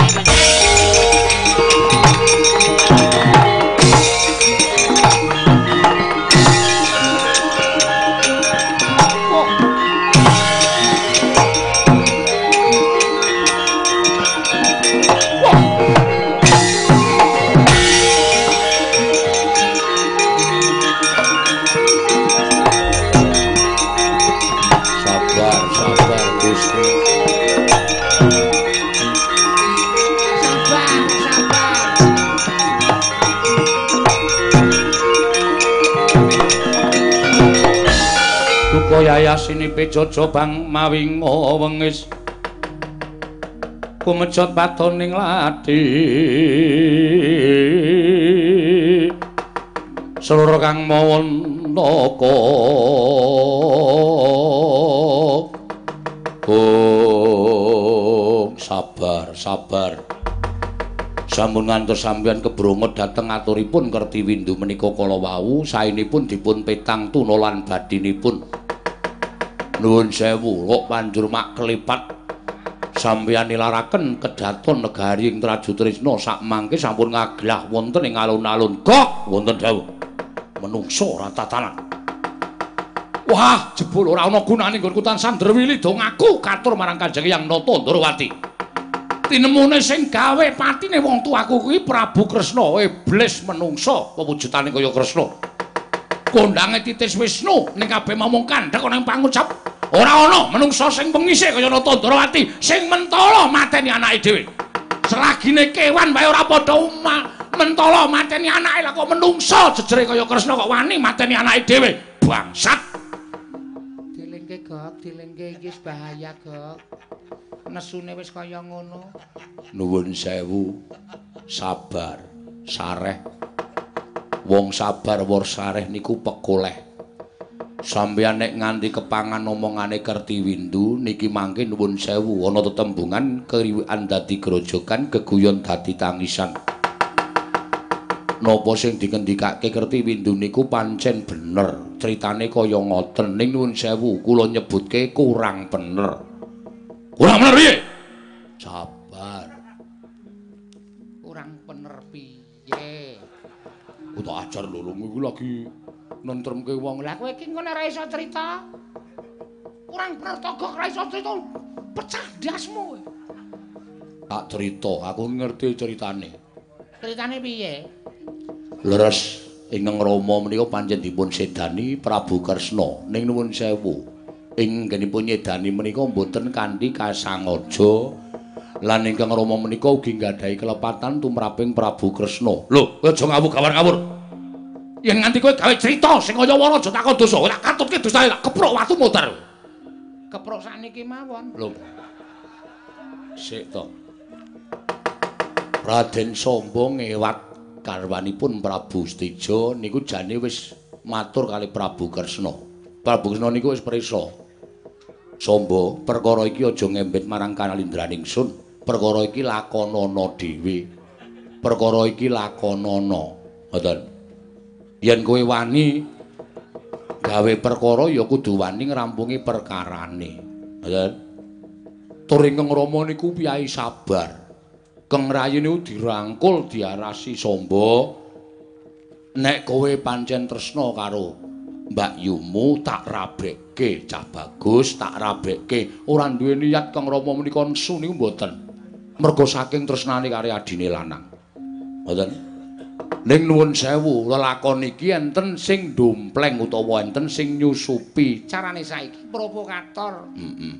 S1: Yayasini pejojo bang mawinga wengis kumejot patoning ladi seluruh kang mawon naka Oh, sabar, sabar. Sampun ngantos sampeyan kebrongot dhateng aturipun Kertiwindu menika kala wau saenipun dipun petang tuna lan badinipun. Nuwun sewu, kok panjur mak kelipat sampeyan nilaraken kedaton negari ing Traju Trisna sak mangke sampun ngaglah wonten ing alun-alun. Kok wonten dawuh. Menungso ora tatanan. Wah, jebul ora ana gunane nggonku tansah ndrewili dong aku katur marang Kanjeng Hyang Nata Ndrawati. Tinemune sing gawe patine wong tuaku kuwi Prabu Kresna, iblis menungsa pewujudane kaya Kresna. Kondange titis Wisnu ning kabeh momong kandhek ana ing pangucap. Ora ana menungsa sing pengise kaya Ndrawati sing mentala mateni anake dhewe. Selagine kewan wae ora padha umah mentala mateni anake lah kok menungsa jejere kaya Kresna kok wani mateni anake dhewe. Bangsat. Dilengke, Gok, dilengke iki bahaya, Gok. Nesune wis kaya ngono.
S2: Nuwun sewu. Sabar, sareh. Wong sabar wor sareh niku pekoleh. Sampeyan nek nganti kepangan omongane Kertiwindu niki mangke nuwun sewu ana tetembungan keriwikan dadi grojokan geguyon dadi tangisan. Napa sing dikendikake Kertiwindu niku pancen bener. Critane kaya ngoten ning nuwun sewu kula nyebutke kurang bener. Kurang bener piye? Sabar.
S1: Kurang bener piye?
S2: Utak ajar lho, iku lagi nentremke wong.
S1: Lah kowe iki ngene ora iso cerita. Kurang bener to, Gok, ora iso cerita. Pecah dasmu kowe.
S2: Tak cerita, aku ngerti ceritane.
S1: Ceritane piye?
S2: Leres ingkang Rama menika pancen dipun sedani Prabu Kresna ning nuwun sewu. Ing nggenipun nyedani menika mboten kanthi kasangaja
S1: lan ingkang Rama menika ugi nggadahi kelepatan tumraping Prabu Kresna. Lho, aja ngawur-ngawur. Yen nganti kowe gawe crita sing kaya wara aja takon dosa, ora katutke dosane tak keprok watu muter. Keprok sakniki mawon. Lho. Sik to. Raden Samba ngewat garwanipun Prabu Stija niku jane wis matur kali Prabu Kresna. Prabu Kresna niku wis prisa. Samba, perkara iki aja ngembet marang kanalindraning sun. Perkara iki lakonana dhewe. Perkara iki lakonana. Ngoten. Yen kowe wani gawe perkara ya kudu wani ngrampungi perkarane. Ngoten. Tur ingkang Rama niku piyai sabar. Keng Rayi niku dirangkul diarasi Samba. Nek kowe pancen tresna karo Mbak Yumu tak rabekke cah bagus tak rabekke ora duwe niat Kang Rama menika nesu niku mboten. Mergo saking tresnane karo adine lanang. Mboten. Ning nuwun sewu, lelakon iki enten sing dompleng utawa enten sing nyusupi. Carane saiki provokator. Heeh.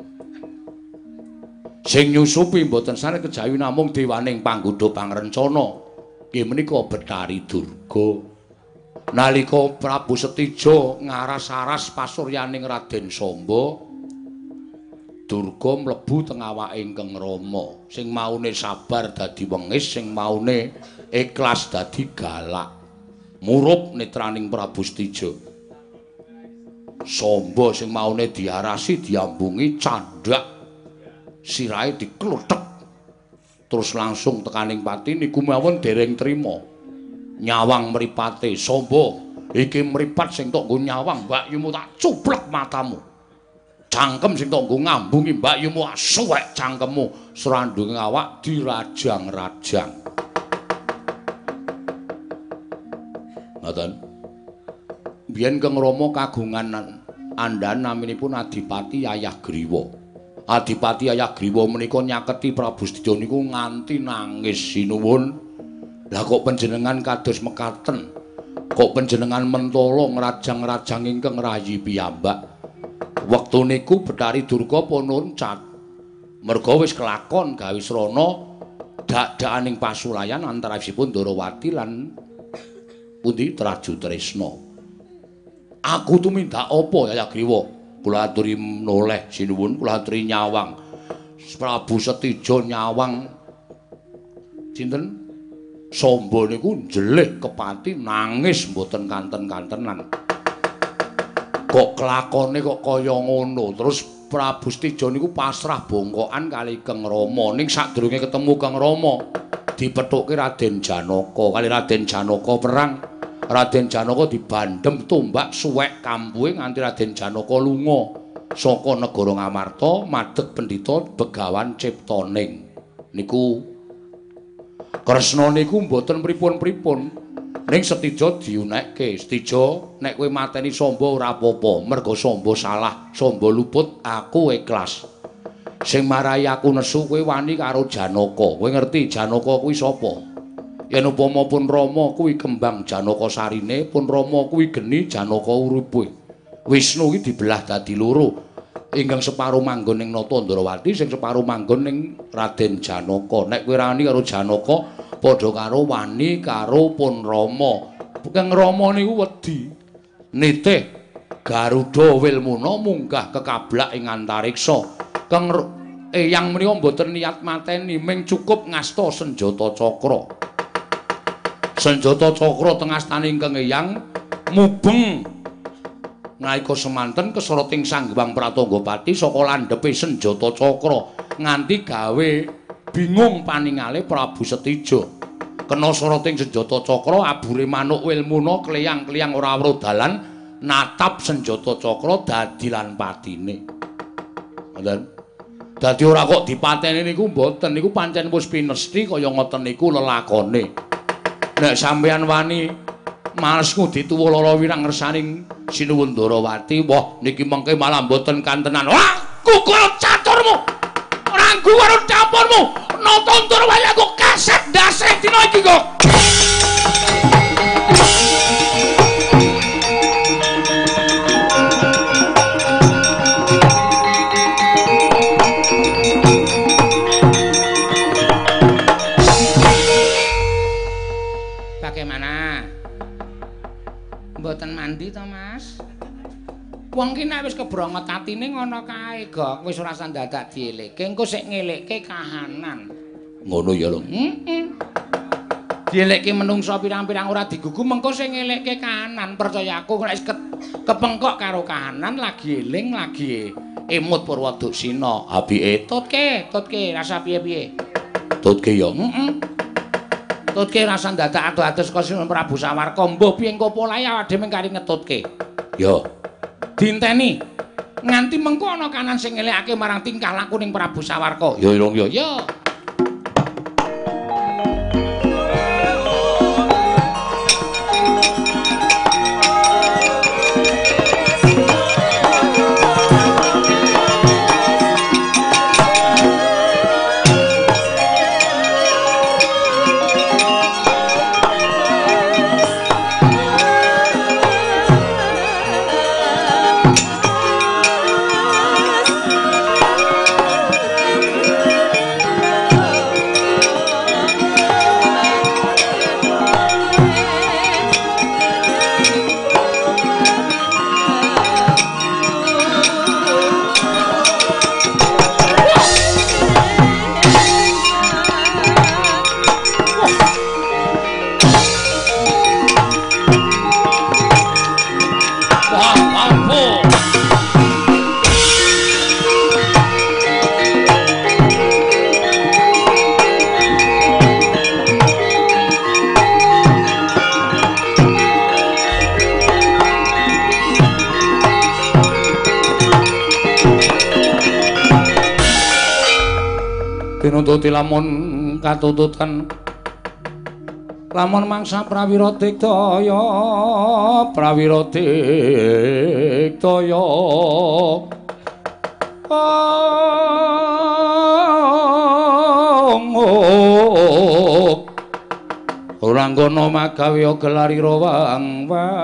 S1: Sing nyusupi mboten sane kejawi namung dewaning panggodha pangrencana. Nggih menika Betari Durga. Nalika Prabu Setija ngaras-aras pasuryaning Raden Samba, Durga mlebu teng awake Kang Rama. Sing maune sabar dadi wengis, sing maune ikhlas dadi galak. Murup netraning Prabu Setija. Samba sing maune diarasi diambungi candhak. Sirahe dikluthek. Terus langsung tekaning pati niku mawon dereng trima. Nyawang mripate samba iki mripat sing tok nggo nyawang Mbak Yumu tak cuplek matamu. Cangkem sing tok nggo ngambungi Mbak Yumu suwek cangkemmu. Srandunge awak dirajang-rajang ngoten biyen Kang Rama kagungan andan naminipun Adipati Ayah Griwa Adipati Ayagriwa menika nyaketi Prabu Sedya niku nganti nangis sinuwun. Lah kok panjenengan kados mekaten? Kok panjenengan mentolo ngrajang-rajang ingkang rayi piyambak? Wektu niku Betari Durga pun nuncat. Merga wis kelakon gawe srana dak-dakaning pasulayan antawisipun Darawati lan pundi? Traju Tresna. Aku tumindak apa Ayagriwa? kula aturi noleh sinuwun kula aturi nyawang. Prabu Setija nyawang. Sinten? Samba niku njelih kepati nangis mboten kanten-kantenan. Kok kelakone kok kaya ngono? Terus Prabu Setija niku pasrah bongkokan kali Kang Rama. Ning sadurunge ketemu Kang Rama dipethuke Raden Janaka. Kali Raden Janaka perang Raden Janaka dibandem tumbak suwek kampuhe nganti Raden Janaka lunga saka negara Ngamarta madheg pendhita Begawan Ciptaning. Niku Kresna niku mboten pripun-pripun ning Setija diunekke. Setija nek kowe mateni Samba ora apa-apa, merga Samba salah, Samba luput, aku ikhlas. Sing marai aku nesu kowe wani karo Janaka. Kowe ngerti Janaka kuwi sapa? Yen upama pun Rama kuwi kembang Janaka sarine pun Rama kuwi geni Janaka uripe. Wisnu iki dibelah dadi loro. Ingkang separo manggon ning Natandrawati sing separo manggon ning Raden Janaka. Nek kowe rani karo Janaka padha karo wani karo pun Rama. Kang Rama niku wedi nitih Garuda Wilmuna munggah kekablak ing antariksa. Kang Eyang menika mboten niat mateni ming cukup ngasta senjata cakra senjata cakra tengah stane ingkang eyang mubeng. Naika semanten kesoroting sanggewang pratanggapati saka landhepe senjata cakra nganti gawe bingung paningale Prabu Setija. Kena soroting senjata cakra abure manuk wilmuna kleyang-kleyang ora weruh dalan natap senjata cakra dadi lan patine. Ngoten? Dadi ora kok dipateni niku mboten niku pancen wis pinesti kaya ngoten niku lelakone nek sampeyan wani males ngudi tuwa lara wirang ngersaning sinuwun Darawati wah niki mengke malah mboten kantenan. Wah kukul caturmu ranggu warung dapurmu nonton tur wayaku kaset dasar dina iki kok Wong ki nek wis kebrongot atine ngono kae, Gok. Wis ora usah dadak dielekke, engko sik ngelekke kahanan.
S2: Ngono ya, Lho.
S1: Heeh. Dielekke menungsa pirang-pirang ora digugu, mengko sing ngelekke kahanan. Percaya aku nek ke kepengkok karo kahanan lagi eling, lagi emut Purwoduksina. Apike tutke, tutke rasa piye-piye?
S2: Tutke ya.
S1: Heeh. Tutke rasa dadak adu-adu saka Sinun Prabu Sawarka. Mbah piye engko polahe awake dhewe kari ngetutke.
S2: Ya.
S1: Dinteni nganti mengko ana kanan sing ngelekake marang tingkah laku ning Prabu Sawarka.
S2: Ya ya.
S1: Ya. Lamun katututan lamun mangsa prawira diktaya prawira diktaya. Ora ngono magawe gelarira wang wang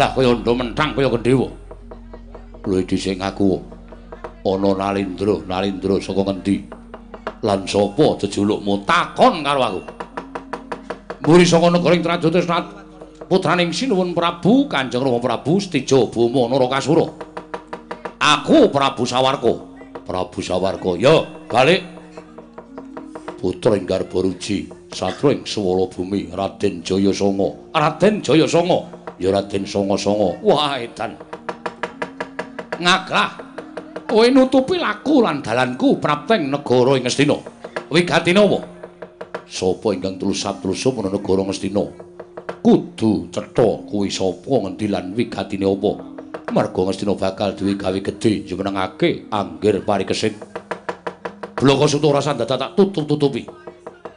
S1: ngaglah kaya ndo mentang kaya kendhewa luwih dhisik aku ana Nalindra Nalindra saka ngendi? Lan sapa jejulukmu takon karo aku? Muri saka negara ing Trajutresna putraning Sinuwun Prabu Kanjeng Rama Prabu Stijo Boma Narakasura Aku Prabu Sawarka Prabu Sawarka ya balik. Putra ing Garbaruji satru ing Swala Bumi Raden Jayasanga. Raden Jayasanga ya Raden Sanga-sanga wah edan. Ngaglah kowe nutupi laku lan dalanku prapteng negara ing Ngastina wigatine apa sapa ingkang tulus-tulus menawa negara Ngastina kudu cetha kuwi sapa ngendi lan wigatine apa? Marga Ngastina bakal duwe gawe gedhe jumenengake anggir parikesit bloko sutu rasa dadak tak tutup-tutupi.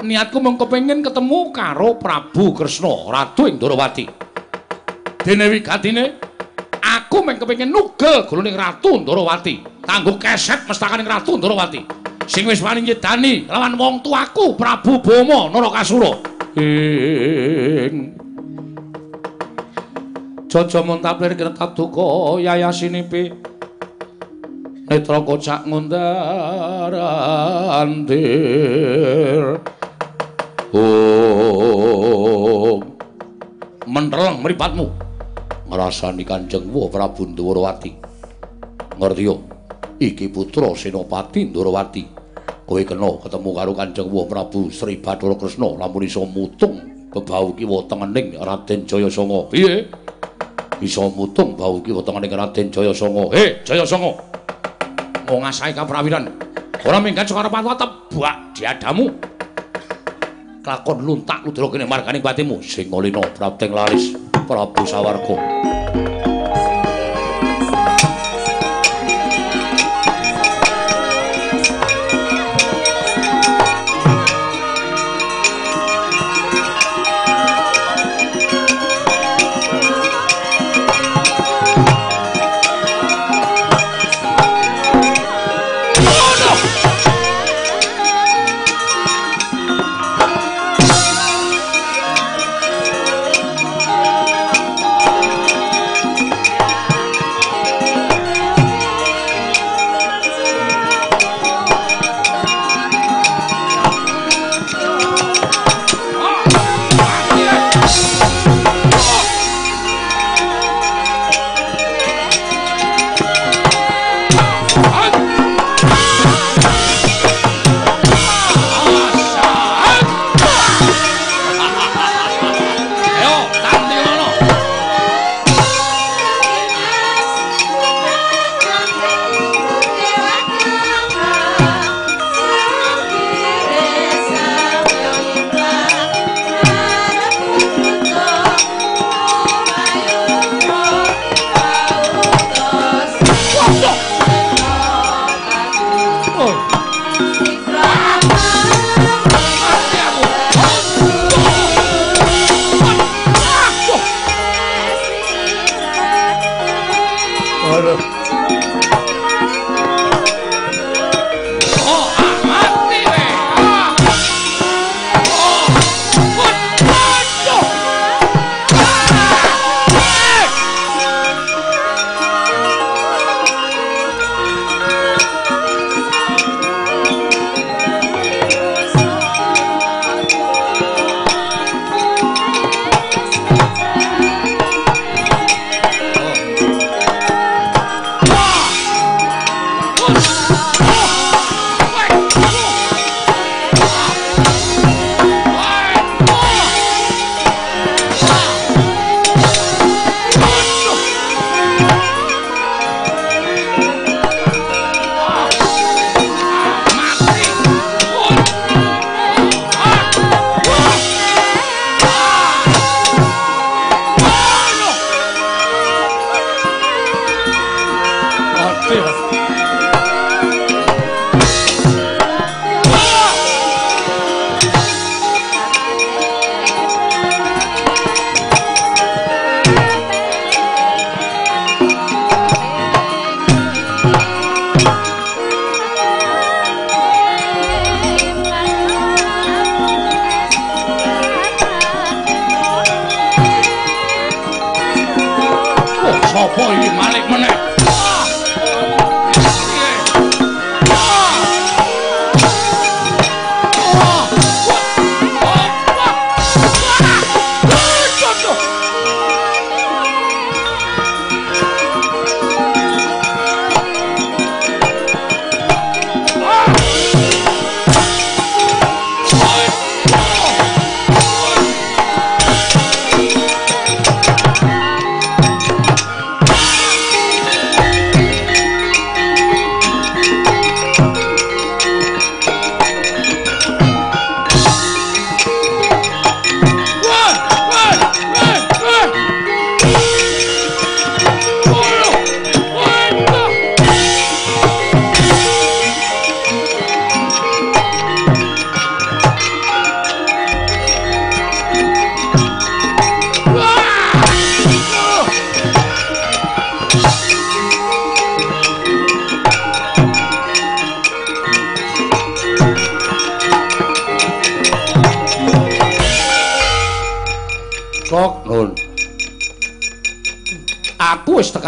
S1: Niatku mung kepengin ketemu karo Prabu Kresna Ratu ing Ndorowati dene wigatine aku mung kepengin nugel guluning Ratu Ndorowati. Kanggo keset mestakaning Ratu Ndorowati. Sing wis wani nyedani lawan wong tuaku Prabu Boma Narakasura. Ing. Jaja muntaplir kertab duka yayasinipi Netra kocak ngundarandir Oh. Menteleng mripatmu ngrasani Kanjeng Wa Prabu Ndrawati ngerti yo? Iki putra Senopati Ndrawati kowe kena ketemu karo Kanjeng Wa Prabu Sri Bathara Kresna lamun iso mutung bebau kiwa tengening Raden Jayasanga. Piye? Bisa mutung bau kiwa tengening Raden Jayasanga. He Jayasanga! Mau ngasai kaprawiran? Ora minggat saka arepan tebak diadamu kelakon luntak ludra kene marganing patimu sing ngolina prapteng laris Prabu Sawarga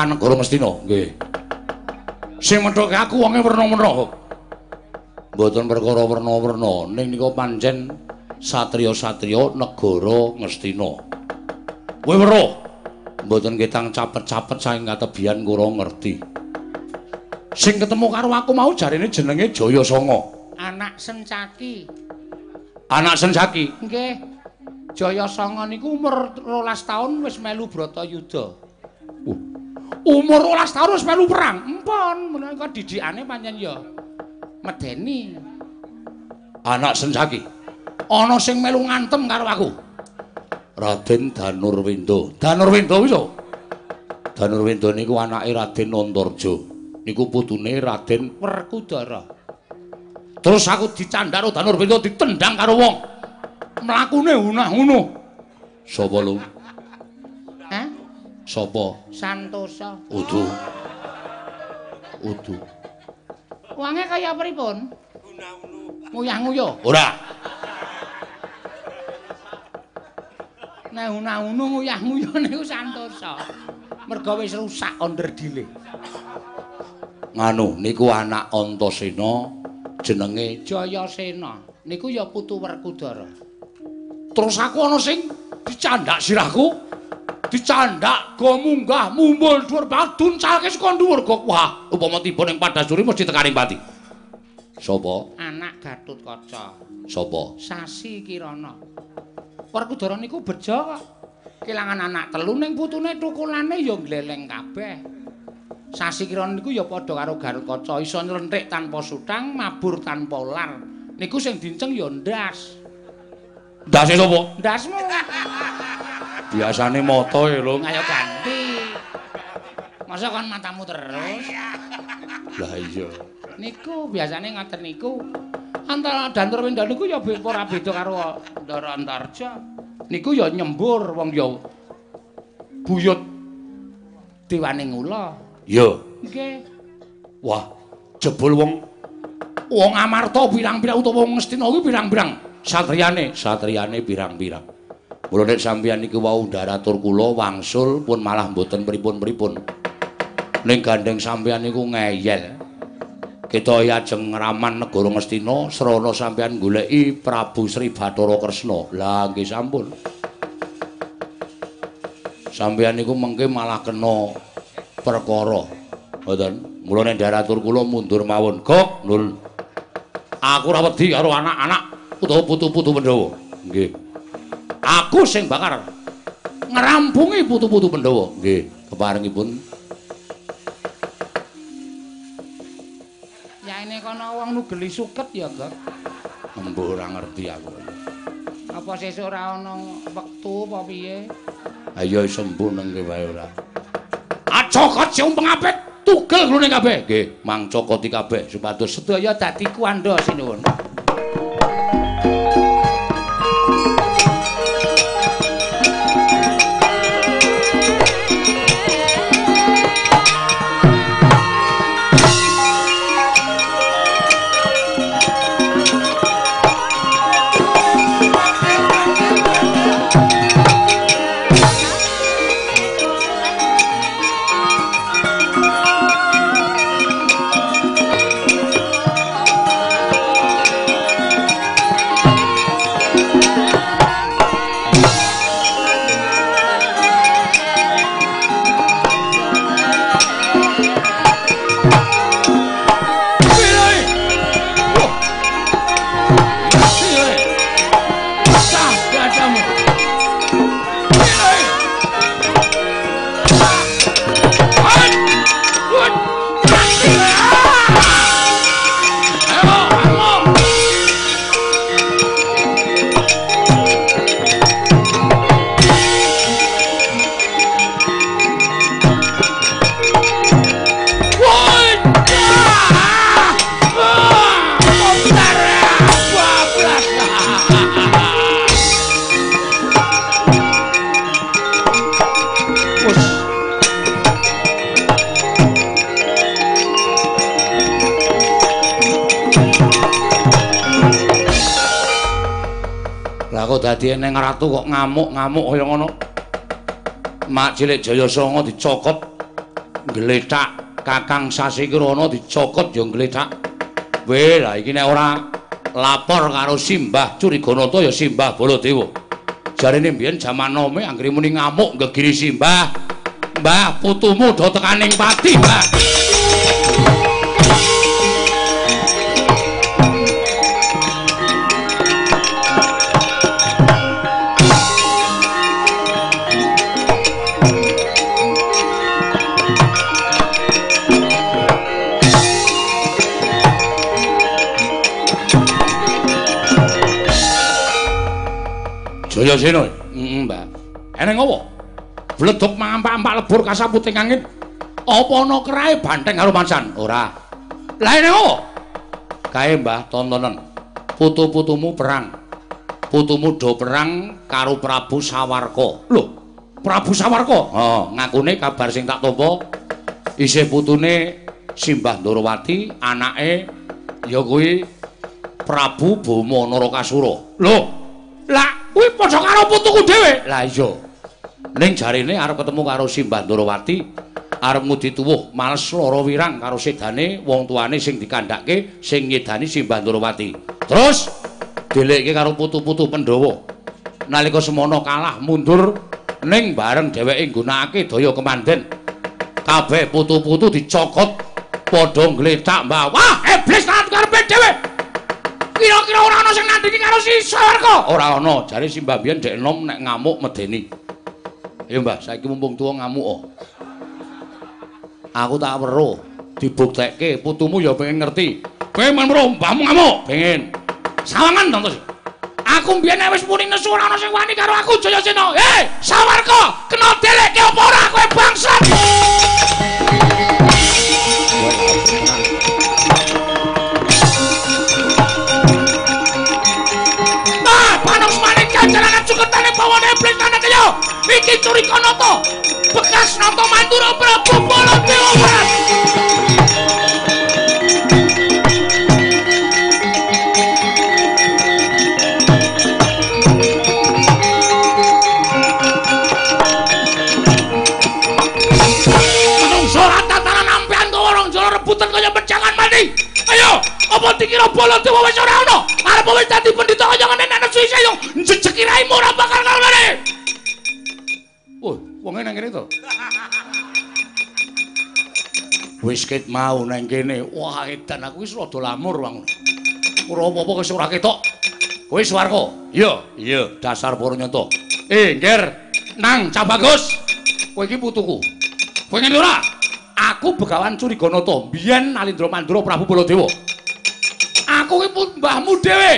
S1: Negara Ngastina. Nggih. Sing methoke aku wonge werna-werna kok. Mboten perkara werna-werna, ning nika pancen satriya-satriya negara Ngastina. Kowe weruh. Mboten ketang capet-capet saking katebian kula ngerti. Sing ketemu karo aku mau jarine jenenge Jaya Sanga.
S5: Anak Sencaki.
S1: Anak Sencaki.
S5: Nggih. Jaya Sanga niku umur 12 taun wis melu Bratayuda.
S1: Umur 12 taun wis melu perang.
S5: Empun, menawa didikane pancen ya medeni.
S1: Anak Sencaki. Ana sing melu ngantem karo aku. Raden Danurwindo. Danurwindo wis. Danurwindo niku anake Raden Antarja. Niku putune Raden
S5: Werkudara.
S1: Terus aku dicandhak karo Danurwindo ditendang karo wong. Mlakune unah-unuh. Sapa lu? Sapa?
S5: Santosa.
S1: Udu. Udu.
S5: Wange kaya pripun? Unah-unuh. Nguyah-nguyuh.
S1: Ora.
S5: Nek unah-unuh nguyah-nguyuh niku Santosa. Merga wis rusak onderdile.
S1: Nganu, niku anak Antasena jenenge
S5: Jayasena. Niku ya putu Werkudara.
S1: Terus aku ana sing dicandhak sirahku. Dicandhak go munggah mumbul dhuwur banget duncalke saka dhuwur go. Wah, upama tiba ning Padasuri mesti tekaning pati. Sopo?
S5: Anak Gatutkaca.
S1: Sopo?
S5: Sasi Kirana. Werkudara niku bejo kok. Kelangan anak telu ning putune thukulane ya gleleng kabeh. Sasi Kirana niku ya padha karo Gatutkaca, iso nylenthik tanpa sutang, mabur tanpa lar. Niku sing dinceng ya ndas.
S1: Ndase sopo?
S5: Ndasmu
S1: Biasane moto ya, Lung.
S5: ayo ganti. Masa kon matamu terus?
S1: Lah iya.
S5: Niku biasane ngoten niku. Antara Dantur Wenda niku ya ora beda karo Ndara Antarja. Niku ya nyembur wong ya buyut dewaning ula.
S1: Iya.
S5: Nggih.
S1: Wah, jebul wong wong Amarta pirang-pirang utawa wong Ngastina kuwi pirang-pirang satriyane, satriyane pirang-pirang. Mula nek sampeyan iki wau ndaratur kula wangsul pun malah mboten pripun-pripun. Ning gandeng sampeyan niku ngeyel. Kita ajeng ngraman negara Ngastina srana sampeyan goleki Prabu Sri Bathara Kresna. Lah nggih sampun. Sampeyan niku mengke malah kena perkara. Mboten. Mula nek ndaratur kula mundur mawon. Gok, Nul. Aku ora wedi karo anak-anak utawa putu-putu Pandhawa. Nggih. Aku sing bakar ngrampungi putu-putu Pandhawa. Nggih, keparengipun
S5: Ya ini kono wong nugeli suket ya, Gak.
S1: embuh ora ngerti aku.
S5: Apa sesuk ora ana wektu apa piye?
S1: Ayo sembuh nang wae ora. Acokot sing pengapit tugel glune kabeh. Nggih, mangcokoti kabeh supados
S5: Sedaya dadi kuwanda sinuwun.
S1: Lah kok dadi eneng ratu kok ngamuk-ngamuk kaya ngono. Mak cilik Jaya Songo dicokot gletak Kakang Sasikrana dicokot ya gletak. Weh, lah iki nek ora lapor karo Simbah Curiganata ya Simbah Baladewa. Jarene mbiyen jaman nome anggere muni ngamuk gegiri Simbah. Mbah, putumu do tekaning pati, Mbah. Jaya Sena. Heeh, Mbak. Eneng apa? Bledok mampak-mampak lebur kasaputing angin. Apa ana kerae banteng karo mansan? Ora. Lah eneng apa? Kae, Mbah, tontonen. Putu-putumu perang. Putumu do perang karo Prabu Sawarka. Lho, Prabu Sawarka? Oh, ngakune kabar sing tak tampa isih putune Simbah Ndorowati, anake ya kuwi Prabu Bama Narakasura. Lho, lah kuwi padha karo putuku dhewe. Lah iya. Ning jarene arep ketemu karo Simbah Ndorowati, ngudi tuwuh males lara wirang karo sedane wong tuane sing dikandhake sing nyedani Simbah Ndorowati. Terus dilekke karo putu-putu Pandhawa. Nalika semono kalah mundur ning bareng dheweke nggunakake daya kemanden. Kabeh putu-putu dicokot padha ngletak mbah. Wah, iblis tangan karepe dhewe. Kira-kira ora ana sing nandingi karo si Sawarka. Ora ana, jare Simbah biyen dek enom nek ngamuk medeni. Ya Mbah, saiki mumpung tuwa ngamuk oh. Aku tak weruh dibuktekke putumu ya pengen ngerti. Kowe men weruh mbahmu ngamuk, pengen. Sawangan to, Tos. Aku mbiyen wis muni nesu ora ana sing wani karo aku Jayasena. Hei, Sawarka, kena delekke apa ora kowe bangsat? Cuketane bawane iblis nang kaya. Iki curika nata. Bekas nata mandura Prabu Baladewa. Kaya. Ayo, apa dikira Baladewa wis ora ana? Arep wis dadi pendhita kaya ngene nek nesu isih yo njejeki raimu ora bakal kalane. Woi, wong nang kene to. Wis ket mau nang kene. Wah, edan aku wis rada lamur wong. Ora apa-apa wis ora ketok. Kowe Suwarko? Iya, iya, dasar Purnyata. Eh, Nger, nang Cabagus. Kowe iki putuku. Kowe ngene ora? Aku Begawan Curiganata, biyen Nalindra Mandura Prabu Baladewa. Aku ki put mbahmu dhewe.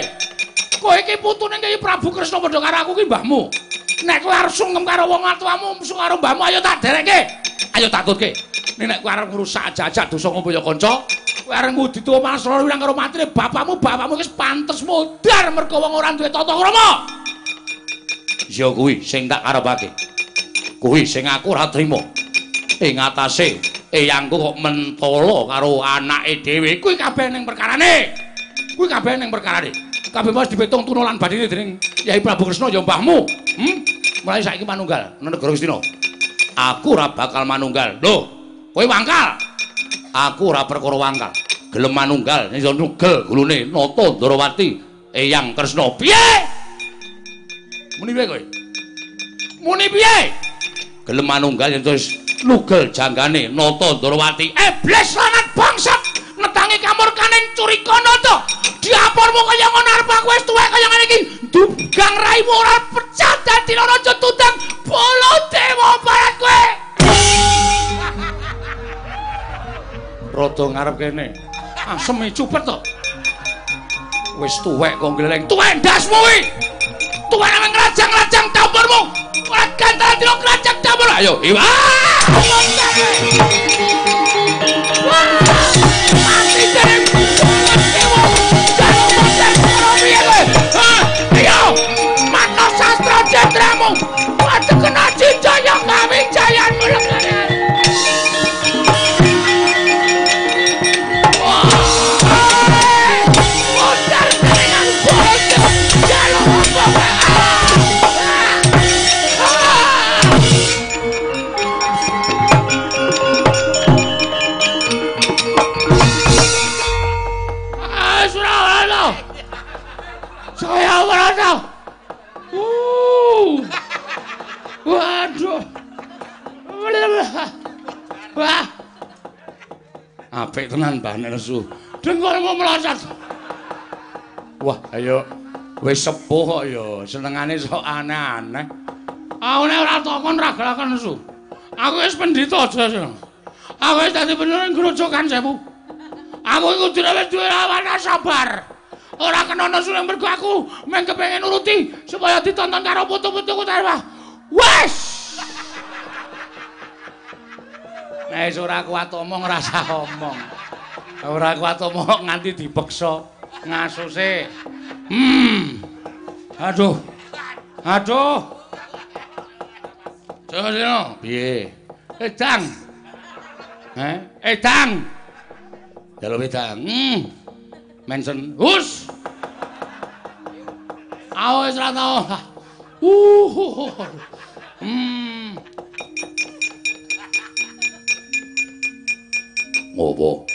S1: Kowe iki putune Kyai Prabu Kresna padha karo aku ki mbahmu. Nek kowe arep sungkem karo wong tuamu, mung karo mbahmu ayo tak derekke. Ayo tak tutke. Nek kowe arep ngrusak jajak dosa ngombe ya kanca, kowe arep ngudi tuwa malas lara wirang karo matine bapakmu, bapakmu wis pantes modar mergo wong ora duwe tata krama. Ya kuwi sing tak karepake. Kuwi sing aku ora trima. Ing atase eyangku kok mentolo karo anake dhewe. Kuwi kabeh ning perkarane. Kuwi kabeh ning perkarane. Kabeh mas dipetung tunulan badine dening Yai Prabu Kresna ya mbahmu. Hm? Mulai saiki manunggal nang negara Wistina. Aku ora bakal manunggal. Lho, kowe wangkal. Aku ora perkara wangkal. Gelem manunggal ya nugel gulune Nata Ndrawati Eyang Kresna. Piye? Muni piye kowe? Muni piye? Gelem manunggal yen terus nugel janggane Nata Ndrawati. Iblis lanat bangsat netangi kamurkaning Curikanata. Diapormu kaya ngono arep aku wis tuwek kaya ngene iki. Dugang raimu ora pecah dadi raja tutang Baladewa barat kowe. Rada ngarep kene. Asem cupet to. Wis tuwek kok gleleng. Tuwek ndasmu kuwi. Tuwek nang ngrajang-rajang dapurmu. Ora gantara dino ngrajang dapur. Ayo, iwa. Wah! Apik tenan Mbah Nesu. Dengkulmu melosot. Wah, ayo wis sepuh kok ya, senengane sok aneh-aneh. Aku nek ora takon ra gelaken nesu. Aku wis pendhita aja sing. Aku wis dadi bener grojokan sewu. Aku iku dhewe wis duwe lawan sabar. Ora kena nesu nek mergo aku mung kepengin nuruti supaya ditonton karo putu-putuku ta. Wes. Nek ora kuat omong rasa omong. Ora kuat omong nganti dipeksa ngasuse. Hmm. Aduh. Aduh. Jono, piye? Edang. Heh, edang. Dalu edang. Hmm. Mensen. Hus. Awas ra tau. Uh. Hmm.
S6: Ngopo?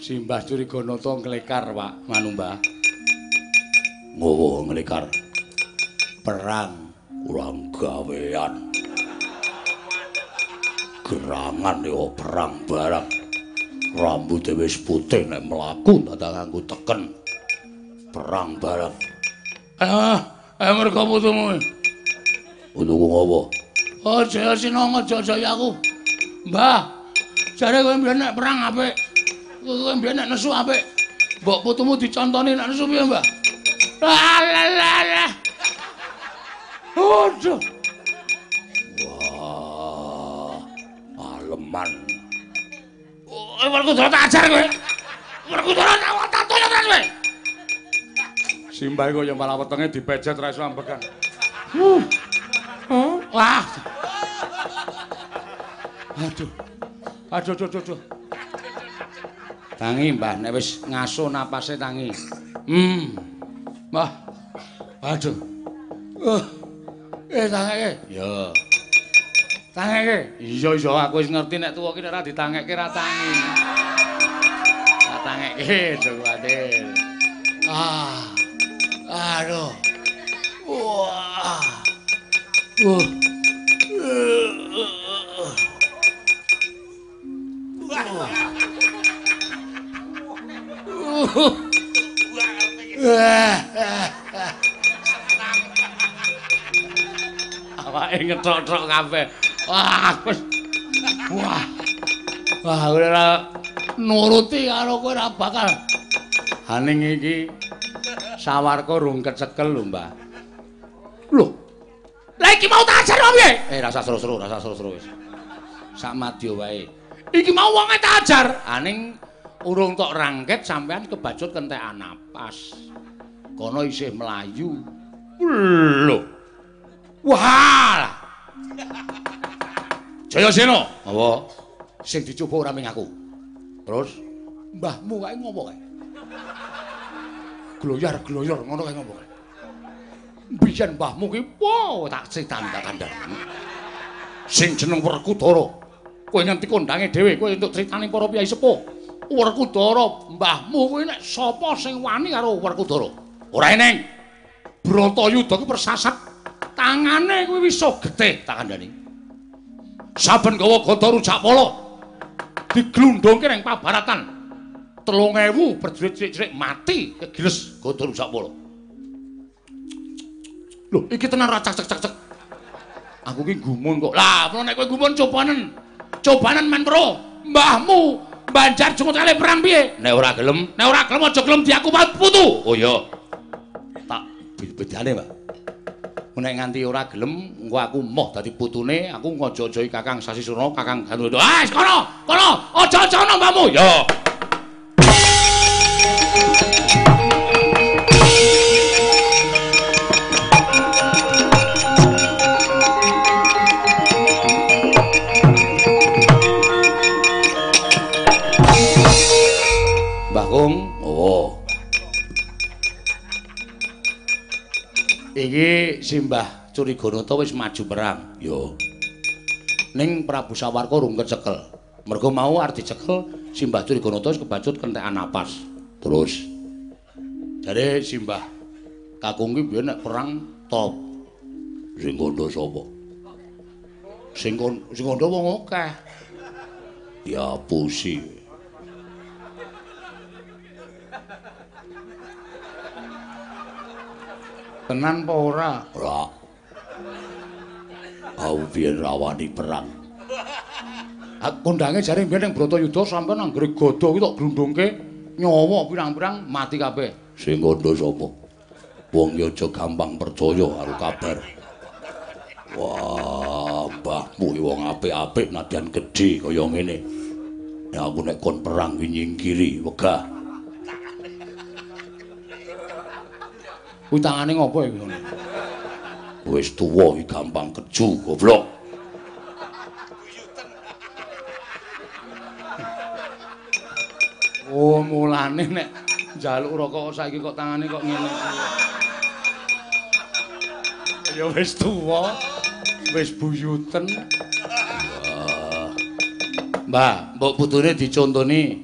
S1: Simbah Curiganata nglekar, Pak, manu Mbah.
S6: Ngopo nglekar?
S1: Perang
S6: kurang gawean. Gerangan yo perang barang. Rambute wis putih nek mlaku dadak nganggo teken. Perang barang.
S1: Ah, eh mergo putumu.
S6: Putuku ngopo?
S1: Oh, jaya sinong aja jaya aku. Mbah, jare kowe mbiyen nek perang apik. Kowe mbiyen nek nesu apik. Mbok putumu dicontoni nek nesu piye, Mbah? Aduh.
S6: Wah. Aleman.
S1: Oh, werku dora tak ajar kowe. Werku dora tak tato ya terus kowe. Simbah iku ya malah wetenge dipejet ra iso ambekan. Wah. Aduh. Aduh, aduh, aduh. Tangi, Mbah, nek wis ngaso napase tangi. Hmm. Mbah. Aduh. Uh. Eh, tangi. Ya. Tangeke. Iya iya aku wis ngerti nek tuwa ki nek ora ditangekke ra tangi. Ra tangekke, Jogowatir. Ah. Aduh. Wah. Uh. Awake ngethok-thok kabeh. Wah, wis. Wah. Wah, ora nuruti karo kowe ora bakal. Haning iki sawarka rung kecekel lho, Mbah. Lho. Lah iki mau tak ajar piye? Eh, rasa seru-seru, rasa seru-seru wis. Sak madya wae. Iki mau wonge tak ajar. Haning urung tok rangket sampean kebacut kentekan napas. Kono isih melayu. Lho. Wah. Jayasena, apa? Sing dicoba ora ming aku. Terus mbahmu kae ngopo kae? Gloyar-gloyor ngono kae ngopo kae? Biyen mbahmu ki wow tak citan tak kandhani. Sing jeneng Werkudara. Kowe nganti kondange dhewe kowe entuk critane para piyai sepuh. Werkudara, mbahmu kuwi nek sapa sing wani karo Werkudara? Ora eneng. Bratayuda ki persasat tangane kuwi wis getih tak kandhani. Saben gawa gada rujak pala diglundhungke ning pabaratan. 3000 berjerit-jerit mati kegiles gada rujak pala. Lho, iki tenan ra cak-cak-cak. Aku ki gumun kok. Lah, nek kowe gumun cobanen. Cobanen men pro. Mbahmu banjar jumut kali perang piye? Nek ora gelem, nek ora gelem aja gelem diaku putu. Oh iya. Tak bedane, Pak. nek nganti ora gelem engko aku moh dadi putune aku ngojo-ojoi Kakang Sasi Surna Kakang Gandruda ah kono kono aja-aja ana mbahmu ya iki Simbah Curiganata wis maju perang
S6: Yo.
S1: ning Prabu Sawarka rung kecekel. Mergo mau arep dicekel Simbah Curiganata wis kebacut kentekan napas.
S6: Terus
S1: Jare Simbah Kakung ki biyen nek perang top.
S2: Sing kandha sapa?
S1: Sing sing kandha wong akeh.
S2: Ya pusi.
S1: Tenan apa ora?
S2: Ora. Aku biyen rawani perang.
S1: kondange jare mbiyen ning Bratayuda sampe nang gre gada kuwi tok glundungke nyawa pirang-pirang mati kabeh.
S2: Sing kandha sapa? Wong ya aja gampang percaya karo kabar. Wah, mbahmu iki wong apik-apik nadyan gedhe kaya ngene. Ya aku nek kon perang ki nyingkiri, wegah.
S1: Kuwi tangane ngopo iki?
S2: Wis tuwa iki gampang keju, goblok.
S1: Oh, mulane nek njaluk rokok saiki kok tangane kok ngene. Ya wis tuwa, wis buyuten. Mbah, mbok putune dicontoni.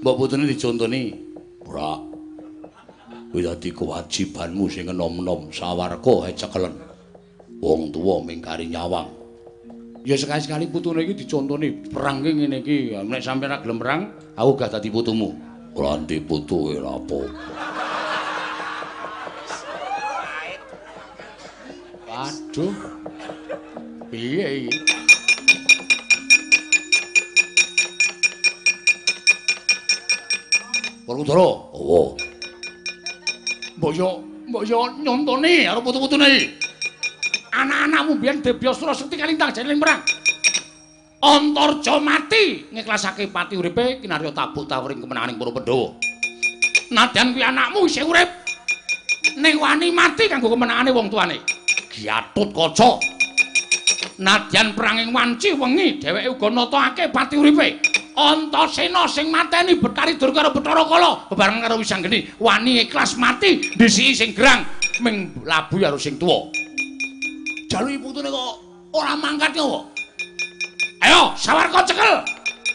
S1: Mbok putune dicontoni.
S2: Ora. Kuwi dadi kewajibanmu sing enom-enom sawarga ecekelen. Wong tuwa mingkari nyawang.
S1: Ya sekali-sekali putune iki dicontoni perang ki ngene iki. Nek sampe ra gelem perang, aku gak dadi putumu.
S2: Ora ndi putu ora apa.
S1: Waduh. Piye iki?
S2: Werkudara, apa?
S1: Mbok yo mbok yo nyontoni karo putu-putune. Anak-anakmu biyen Debyastra Sekti kalintang jaling perang. Antarja mati ngiklasake pati uripe kinarya tabuk tawuring kemenanganing para Pandhawa. Nadyan kuwi anakmu isih urip. Ning wani mati kanggo kemenangane wong tuane. Giatut kaca. Nadyan peranging wanci wengi dheweke uga natake pati uripe. Antasena sing mateni Betari Dur karo Bathara Kala bebarengan karo Wisanggeni wani ikhlas mati disiki sing gerang ming labu karo sing tuwa. Jaluki putune kok ora mangkat yo. Ayo, sawarka cekel.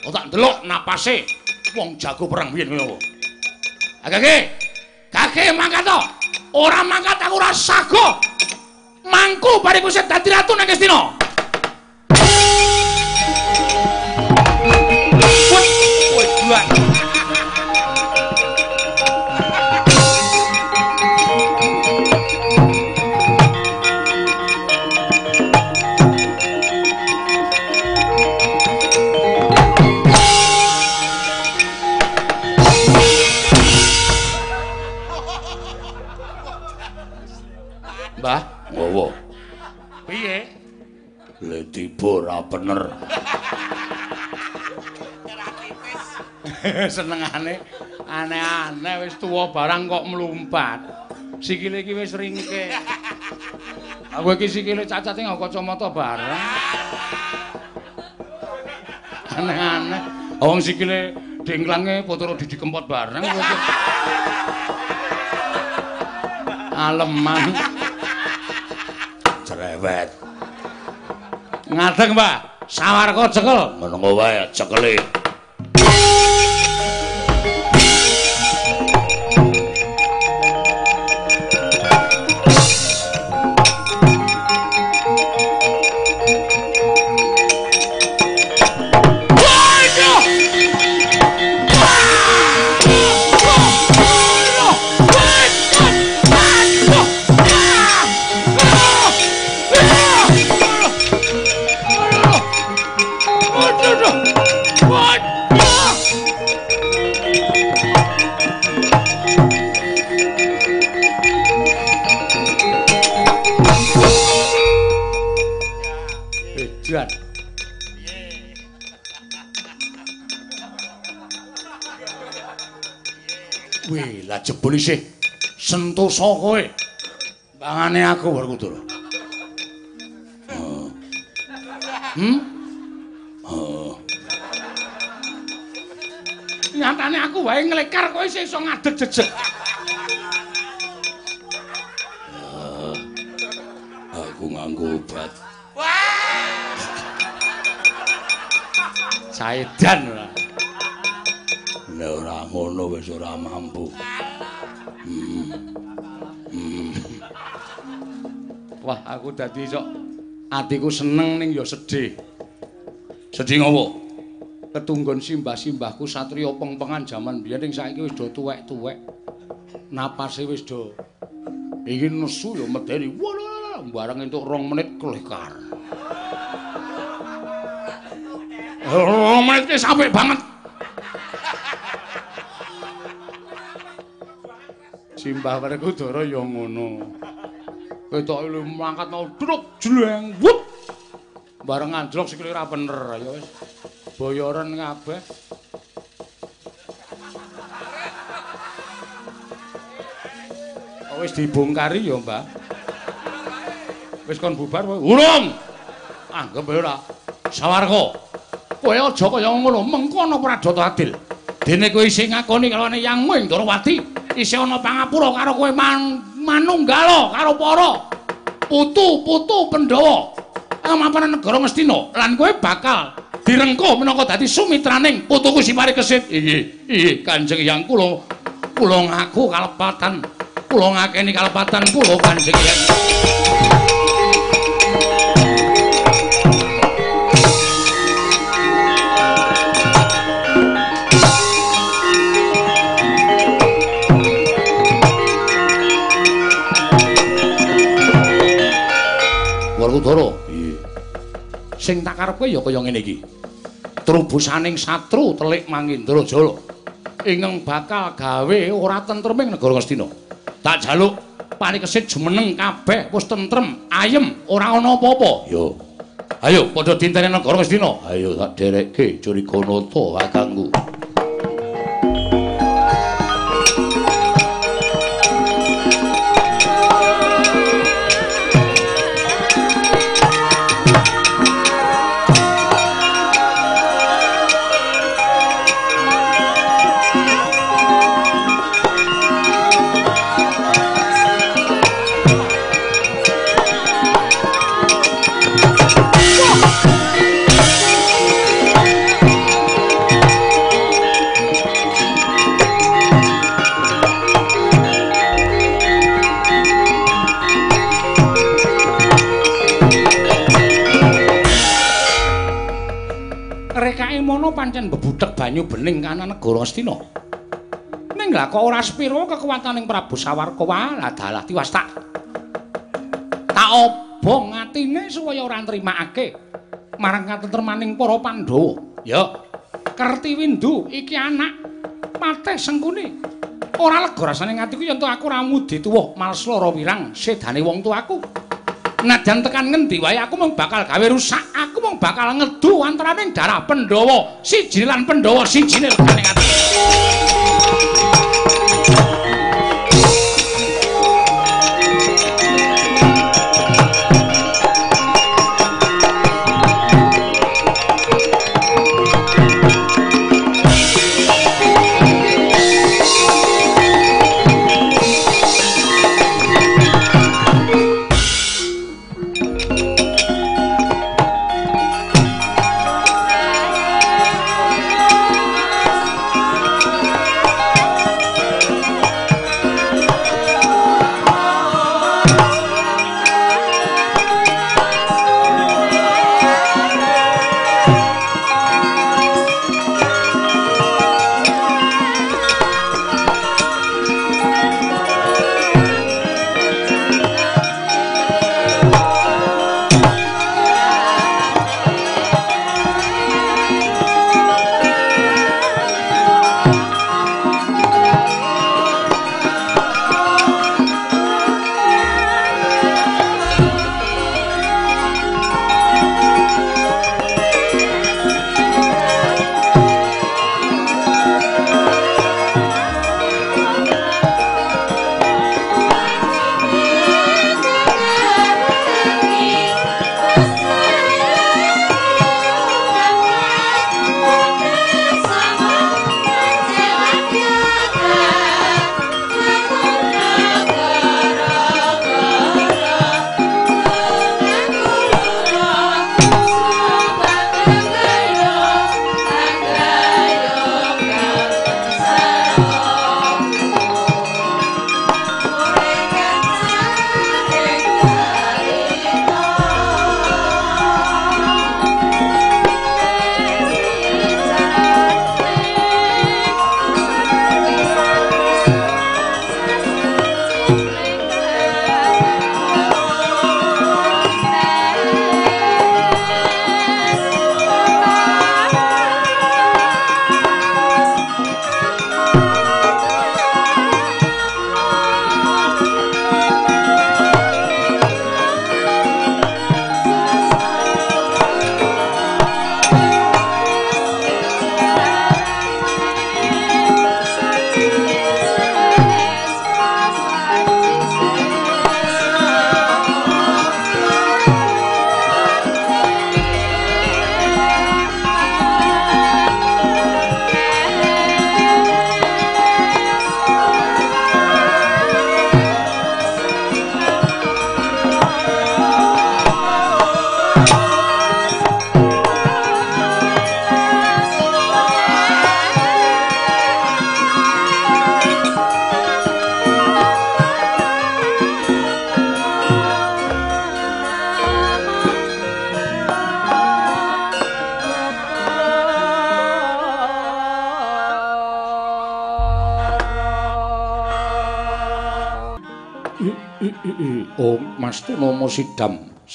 S1: Kok tak ndelok napase wong jago perang biyen ngono. Agake. Kake mangkat to. Ora mangkat aku ora sago. Mangku bariku sing dadi ratu nang Kestina.
S2: Tiba ora bener.
S1: Senengane aneh-aneh wis tuwa barang kok mlumpat. Sikile iki wis ringke. Aku iki sikile cacate nggo kacamata barang. Aneh-aneh. Wong sikile dengklange potoro didi kempot barang kowe iki. Aleman.
S2: Cerewet.
S1: Ngadeg, Mbah. Sawarga cekel.
S2: Menengo wae cekeli.
S1: Wih, lah jebul isih sentosa kowe. Bangane aku Werkudara. Hmm? Oh. Nyatane aku wae nglekar kowe isih iso ngadeg jejeg.
S2: Aku nganggo obat.
S1: Saedan ora.
S2: Ngono wis ora mampu.
S1: Hmm. Wah, aku dadi sok atiku seneng ning ya sedih. Sedih ngopo? Ketunggon simbah-simbahku satriya pengpengan jaman biyen ning saiki wis do tuwek-tuwek. Napase wis do iki nesu ya medeni. Bareng entuk 2 menit kelekar. Oh, menit sampai banget. Simbah Werkudara ya ngono. Ketok lu mangkat mau druk jleng wut. Bareng anjlok sikile ra bener ya wis. Bayaran kabeh. Wis dibongkari ya, Mbah. Wis kon bubar urung. Anggep ora. Sawarga. Kowe aja kaya ngono, mengkono pradata adil. Dene kowe isih ngakoni kalane Yang Ndrawati. Isih ana pangapura karo kowe man, manunggala karo para putu-putu Pandhawa amapan negara Ngastina lan kowe bakal direngko minangka dadi sumitraning putuku Sipari Kesit. Iki, iki Kanjeng Hyang kula kula ngaku kalepatan. Kula ngakeni kalepatan kula Kanjeng Hyang. Werkudara. Iya. Sing tak karepke ya kaya ngene iki. Trubusaning satru telik Mangindra Jala. Ingeng bakal gawe ora tentreming negara Ngastina. Tak jaluk panikesit jumeneng kabeh wis tentrem, ayem, ora ana apa-apa. Yo. Ayo padha dinteni negara Ngastina. Ayo tak derekke Jurikanata kakangku. Bebutek banyu bening kana negara Astina. Ning lha kok ora spiro kekuwataning Prabu Sawarka dalah tiwas tak. Tak obong atine supaya ora nrimakake marang katentremaning para Pandhawa. Ya. Kertiwindu iki anak pateh sengkuni. Ora lega rasane ngatiku yen aku ora mudi tuwuh malslara wirang sedane wong tuaku. Nadyan tekan ngendi wae aku mung bakal gawe rusak mung bakal ngedu antaraning darah Pandhawa siji lan Pandhawa siji legane ati.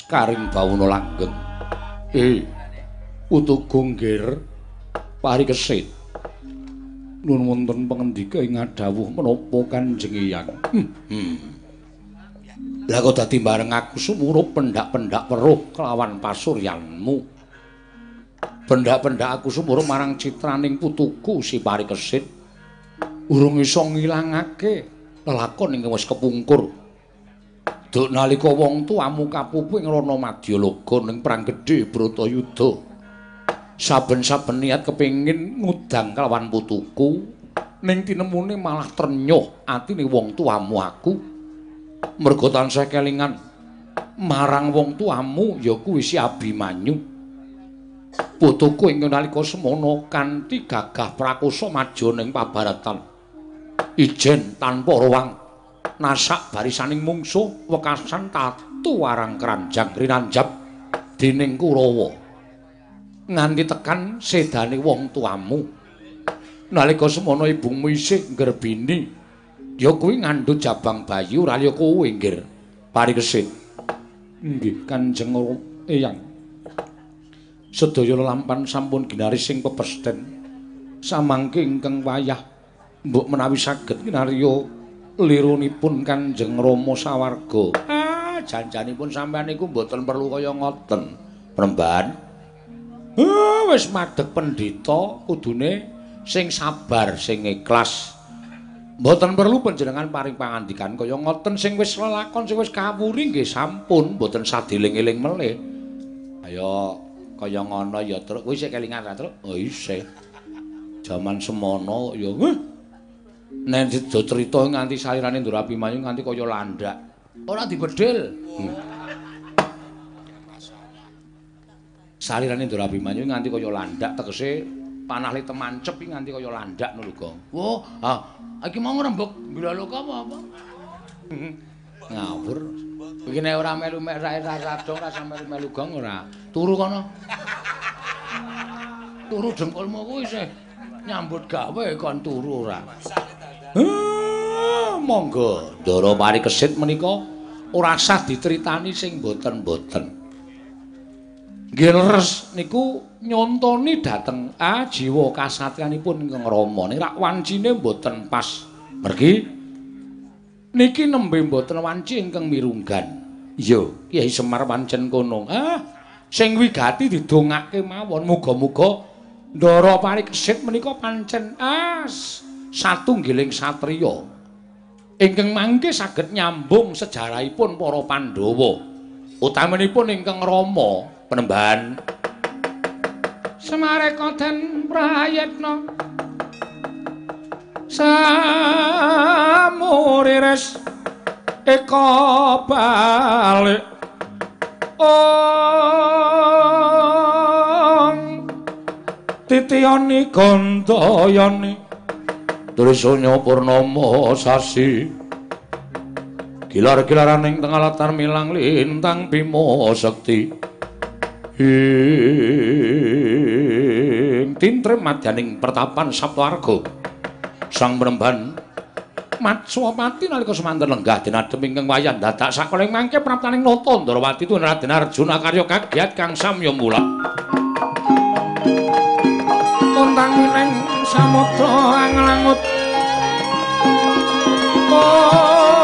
S1: Sidam sekaring bawuna langgeng. Eh, utuk gonggir pari kesit. Nun wonten pangendika ing adawuh menapa Kanjeng Eyang? Hmm. hmm. Lah kok dadi bareng aku sumurup pendak-pendak weruh kelawan pasuryanmu. Pendak-pendak aku sumurup marang citraning putuku si pari kesit. Urung iso ngilangake lelakon ingkang wis kepungkur. Duk nalika wong tuamu kapupu ing Rana Madyalaga ning perang gedhe Bratayuda. Saben-saben niat kepengin ngudang kelawan putuku ning tinemune malah ternyuh atine wong tuamu aku. Mergo tansah kelingan marang wong tuamu ya kuwi si Abimanyu. Putuku ing nalika semono kanthi gagah prakosa maju ning pabaratan. ijen tanpa ruang nasak barisaning mungsuh wekasan tatu warang keranjang rinanjab dening Kurawa. Nganti tekan sedane wong tuamu. Nalika semono ibumu isih nggerbini ya kuwi ngandhut jabang bayi ora ya kowe nggir. Parikesit nggih kanjeng eyang. Sedaya lampan sampun ginaris sing pepesten. Samangke ingkang wayah mbok menawi saged kinarya lirunipun Kanjeng Rama sawarga. Ah, janjanipun sampean niku mboten perlu kaya ngoten, Premban. Ah, wis madheg pendhita kudune sing sabar, sing ikhlas. Mboten perlu panjenengan paring pangandikan kaya ngoten sing wis lelakon sing wis kawuri nggih sampun mboten sadiling-eling melih. Ayo kaya ngono ya, Truk. Kuwi sik kelingan Truk? Oh, isih. Jaman semono ya, eh. Nek do crita nganti salirane Ndura Abimanyu nganti kaya landak. Ora dibedhil. Hmm. Salirane Ndura Abimanyu nganti kaya landak tegese panah li temancep nganti kaya landak ngono lho, Oh, ah, iki mau ngrembug bilaloka apa apa? Ngawur. Iki nek ora melu mek rae radong ora sampe melu gong ora. Turu kono. Turu jengkolmu kuwi sih nyambut gawe kon turu ora. Ah, monggo Ndara Parikesit menika ora sah dicritani sing boten-boten. Nggih leres niku nyontoni dhateng ah jiwa kasatyanipun ingkang Rama ning rak wancine boten pas. Mergi niki nembe boten wanci ingkang mirunggan. Iya, Kyai Semar pancen kono. Ah, sing wigati didongake mawon muga-muga Ndara Parikesit menika pancen as satunggiling satriya. Ingkang mangke saged nyambung sejarahipun para Pandhawa. Utamanipun ingkang Rama penembahan. Semareka den prayetna Samurires eka balik. Ong Titiyani gandayani Trisanya Purnama sasi. Gilar-gilaraning tengah latar milang lintang Bima Sekti. Ing tintrem madyaning pertapan Saptwarga Sang Penemban Matswapati nalika semanten lenggah dinadhem ingkang wayan dadak sakoling mangke praptaning nata Ndrawati tuwin Raden Arjuna karya kagiat kang samya mula Kontang ning samudra anglangut om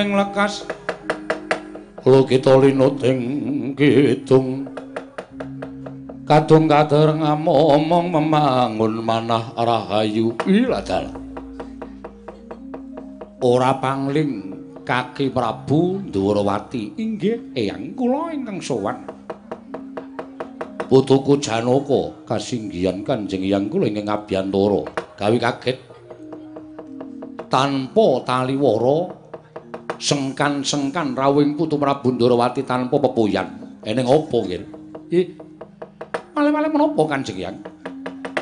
S5: lakuning lekas.
S1: Lo kita linut kidung. Kadung kader ngamomong memangun manah rahayu. Iladal Ora pangling kaki Prabu Ndwarawati inggih eyang kula ingkang sowan. Putuku Janaka kasinggihan Kanjeng Hyang kula ingkang abiyantara gawe kaget. Tanpa taliwara sengkan-sengkan rawing putu Prabu Ndrawati tanpa pepoyan. Eneng apa nggih? Nggih. Malih-malih menapa Kanjeng Hyang?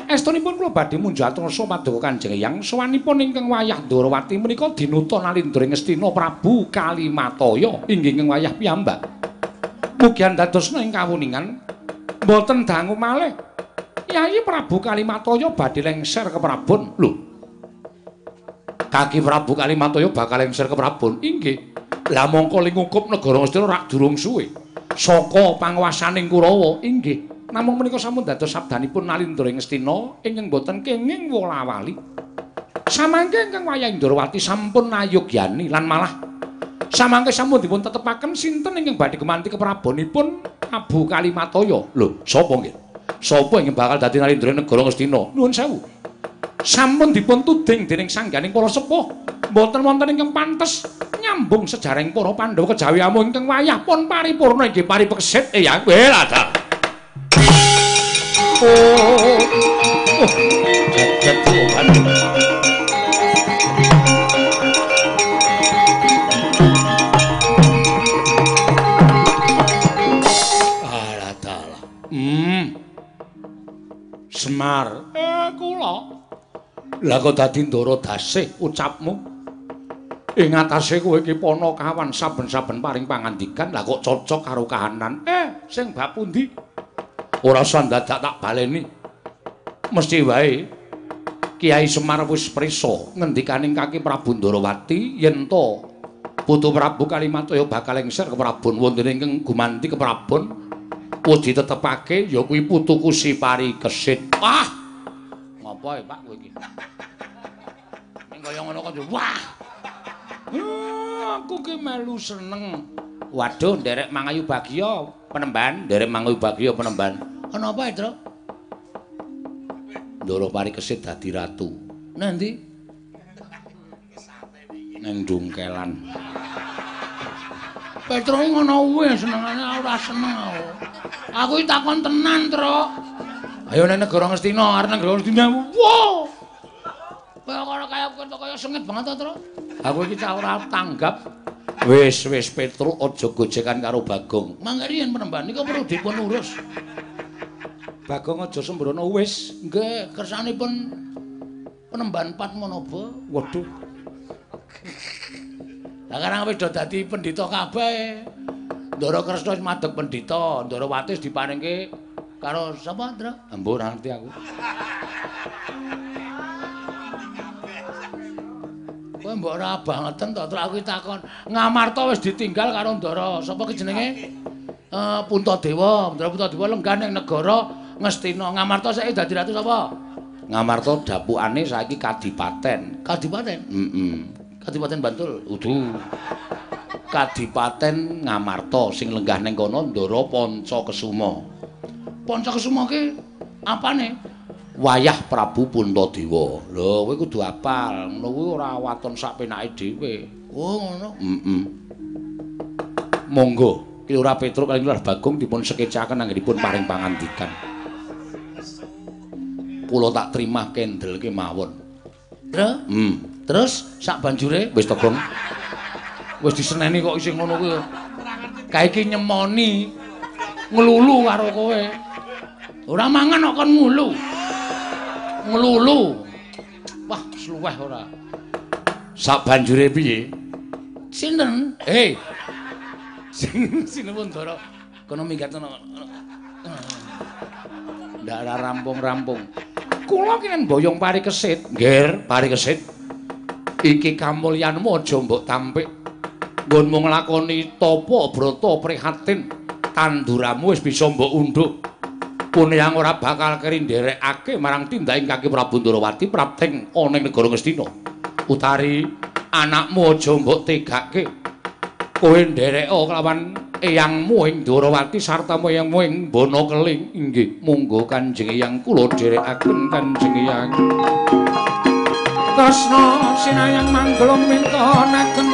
S1: Estunipun kula badhe munjatrasa paduka Kanjeng Hyang sowanipun ingkang wayah Ndrawati menika dinuta nalindring Ngastina Prabu Kalimataya inggih ing wayah piyambak. Mugi andadosna ing kawuningan mboten dangu malih. Yayi Prabu Kalimataya badhe lengser ke Prabon. Lho, kaki Prabu Kalimantoya bakal lengser ke Prabon. Inggih. Lah mongko lingukup negara Ngastina rak durung suwe. Saka panguwasaning Kurawa, inggih. Namung menika sampun dados sabdanipun Nalindra Ngastina ingkang boten kenging wola-wali. Samangke ingkang wayah Indrawati sampun nayogyani lan malah samangke sampun dipun tetepaken sinten ingkang badhe gemanti keprabonipun Prabu Kalimantoya. Lho, sapa nggih? Sapa ingkang bakal dadi Nalindra negara Ngastina? Nuwun sewu. Sampun dipun tuding dening sangganing para sepuh mboten wonten ingkang pantes nyambung sejarahing para Pandhawa kejawi amu ingkang wayah pun paripurna inggih paripeksit ya well ada oh oh. Hmm. Semar. Eh kula. Lah kok dadi ndara dasih ucapmu? Ing atase kowe iki kawan saben-saben paring pangandikan, lah kok cocok karo kahanan. Eh, sing bab pundi? Ora usah dadak tak baleni. Mesti wae Kiai Semar wis prisa ngendikaning Kaki Prabu Ndarawati yen to Putu Prabu Kalimantoya bakal lengser ke Prabon wonten ingkang gumanti ke Prabon wis ditetepake ya kuwi putuku Sipari Kesit. Wah! Ngopo Pak kowe iki? Ning kaya ngono kok wah. aku ki melu seneng. Waduh, nderek Mangayu Bagya penemban, nderek Mangayu Bagya penemban. Ana apa, Tru? Ndoro Pari Kesit dadi ratu. Nanti nang dungkelan. Petro ngono kuwi senengane ora seneng aku. Aku takon tenan, Tru. Ayo nek negara Ngastina, arep negara Ngastina. Wow. Kaya kaya kaya kaya sengit banget to, Tru. Aku iki cah ora tanggap. Wis wis Petro aja gojekan karo Bagong. Mangke yen penemban niku perlu dipun urus. Bagong aja sembrono wis. Nggih, kersanipun penemban pat menapa? Waduh. Lah karang wis dadi pendhita kabeh. Ndara Kresna wis madhep pendhita, Ndara Wati wis diparingke karo sapa, Ndra? Ambo ora ngerti aku. Kowe mbok ora bangeten to, Tru aku takon. Ngamarta wis ditinggal karo Ndara sapa ki jenenge? Eh Puntadewa, Ndara Puntadewa lenggah ning negara Ngastina. Ngamarta saiki dadi ratu sapa? Ngamarta dapukane saiki kadipaten. Kadipaten? Heeh. Kadipaten Bantul. Udu. Kadipaten Ngamarta sing lenggah ning kono Ndara Pancakesuma. Pancakesuma ki apane? Wayah Prabu Puntadewa. Lho, kowe kudu apal. Ngono kuwi ora waton sak penake dhewe. Oh, ngono. Heeh. Monggo, Kilura Petruk kaliyan Kilura Bagong dipun sekecaken anggenipun paring pangandikan. Kula tak terima kendel kemawon. Terus? Hmm. Terus sak banjure wis togong. Wis diseneni kok isih ngono kuwi. Kae iki nyemoni nglulu karo kowe. Ora mangan kok kon ngulu. Nglulu. Wah, sluweh ora. Sak banjure piye? Sinten? Hei. Sing sinepun Ndara kono minggat ana. Ndak ora rampung-rampung. Kula kenen boyong pari kesit. Nggih, pari kesit. Iki kamulyanmu aja mbok tampik. Nggonmu nglakoni tapa brata prihatin. Tanduramu wis bisa mbok undhuk. Punyang ora bakal keri nderekake marang tindaking Kaki Prabu Ndarawati prapting ana ing negara Ngastina. Utari anakmu aja mbok tegake. Kowe nderek kelawan eyangmu ing Durawati sarta eyangmu ing Bono Keling. Inggih, monggo Kanjeng Eyang kula dherekaken Kanjeng Eyang. Tresna sinayang manggala mintonaken.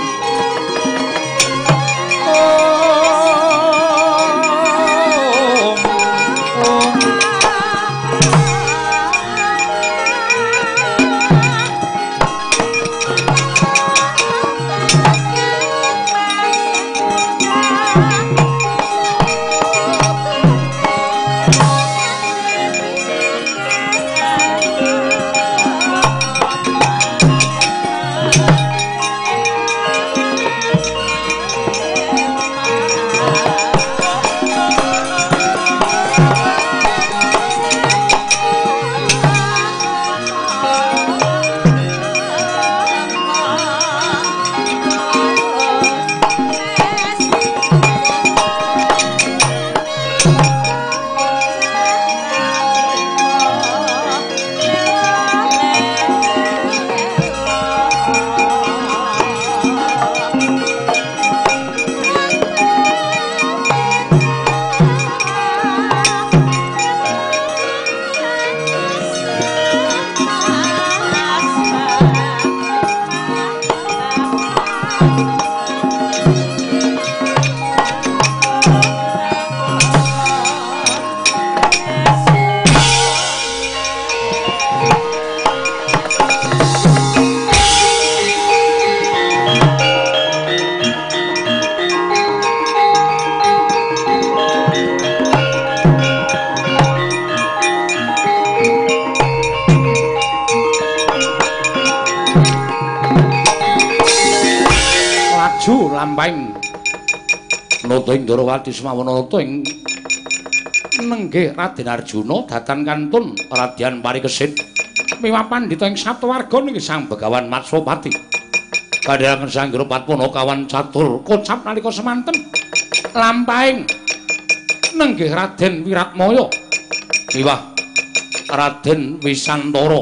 S1: Oh Darawati Semawanata ing nenggih Raden Arjuna datan kantun Radyan Parikesit miwah pandhita ing Satuwarga niki Sang Begawan Matsopati. Kadhayangan Sang Gropatwana kawan catur kocap nalika semanten lampahing nenggih Raden Wiratmaya miwah Raden Wisantara.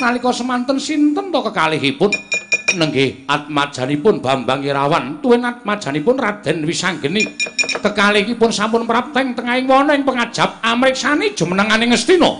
S1: Nalika semanten sinten to kekalihipun? Nenggih atmajanipun Bambang Irawan tuwin atmajanipun Raden Wisanggeni. Kekalihipun sampun prapteng tengahing wana ing pengajap amriksani jumenenganing Ngastina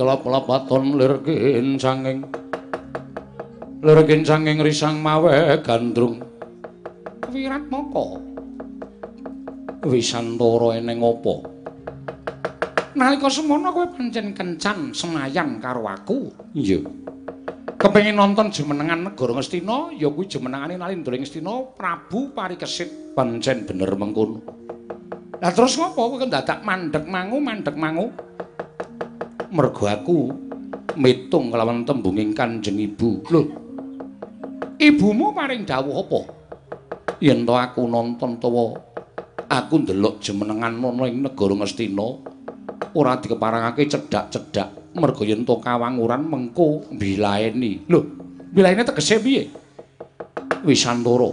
S1: kelap-kelap aton lirkin sanging lirkin sanging risang mawe gandrung. Wirat moko? Wisantara eneng apa? Nalika semono kowe pancen kencan senayan karo aku. Iya. Kepengin nonton jumenengan negara Ngastina ya kuwi jumenengane Nalindra Ngastina Prabu Parikesit. Pancen bener mengkono. Lah terus ngopo? Kowe dadak mandek mangu mandek mangu? Mergo aku mitung kelawan tembunging Kanjeng Ibu. Lho. Ibumu paring dawuh apa? Yen to aku nonton utawa aku ndelok jemenengan ana ing negara Ngastina ora dikeparangake cedhak-cedhak mergo yen to kawanguran mengko mbilaeni. Lho, mbilaene tegese piye? Wisantara.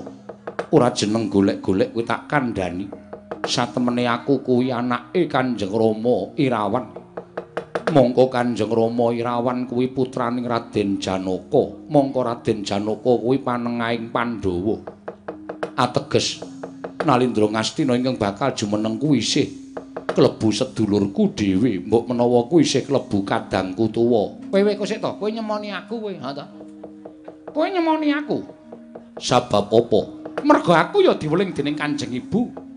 S1: Ora jeneng golek-golek kuwi tak kandhani. satemene aku kuwi anake Kanjeng Rama Irawan. Mongko Kanjeng Rama Irawan kuwi putraning Raden Janaka. Mongko Raden Janaka kuwi panengahing Pandhawa. Ateges Nalindra Ngastina ingkang bakal jumeneng kuwi isih klebu sedulurku dhewe, mbok menawa kuwi isih klebu kadangku tuwa. Kowe kok sik to, kowe nyemoni aku kowe, ha to? Kowe nyemoni aku. Sabab apa? Mergo aku ya diweling dening Kanjeng Ibu.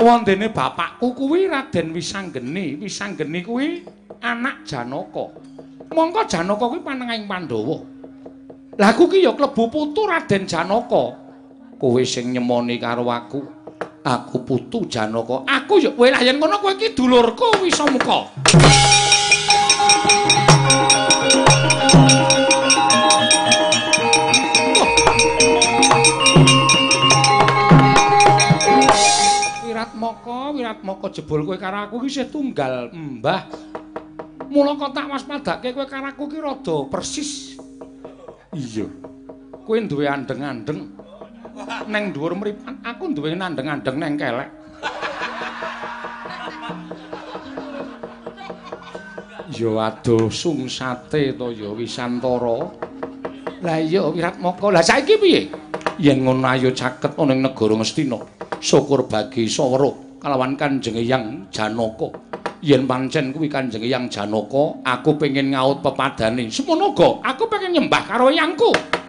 S1: Wondene bapakku kuwi Raden Wisanggeni. Wisanggeni kuwi anak Janaka. Mongko Janaka kuwi panengahing Pandhawa. Lah aku ki ya klebu putu Raden Janaka. Kowe sing nyemoni karo aku. Aku putu Janaka. Aku ya kowe lah yen ngono kowe iki dulurku Wisamuka. Wiratmaka, Wiratmaka jebul kowe karo aku iki isih tunggal mbah. Mula kok tak waspadake kowe karo aku iki rada persis. Iya. Kowe duwe andeng-andeng. Neng dhuwur mripat aku duwe andeng-andeng neng kelek. Ya aduh sungsate to ya Wisantara. Lah iya Wiratmaka. Lah saiki piye? Yen ngono ayo caket ana ing negara Ngastina. syukur bagi Sawara kalawan Kanjeng Hyang Janaka. Yen pancen kuwi Kanjeng Hyang Janaka, aku pengen ngaut pepadane. Semono aku pengen nyembah karo Hyangku.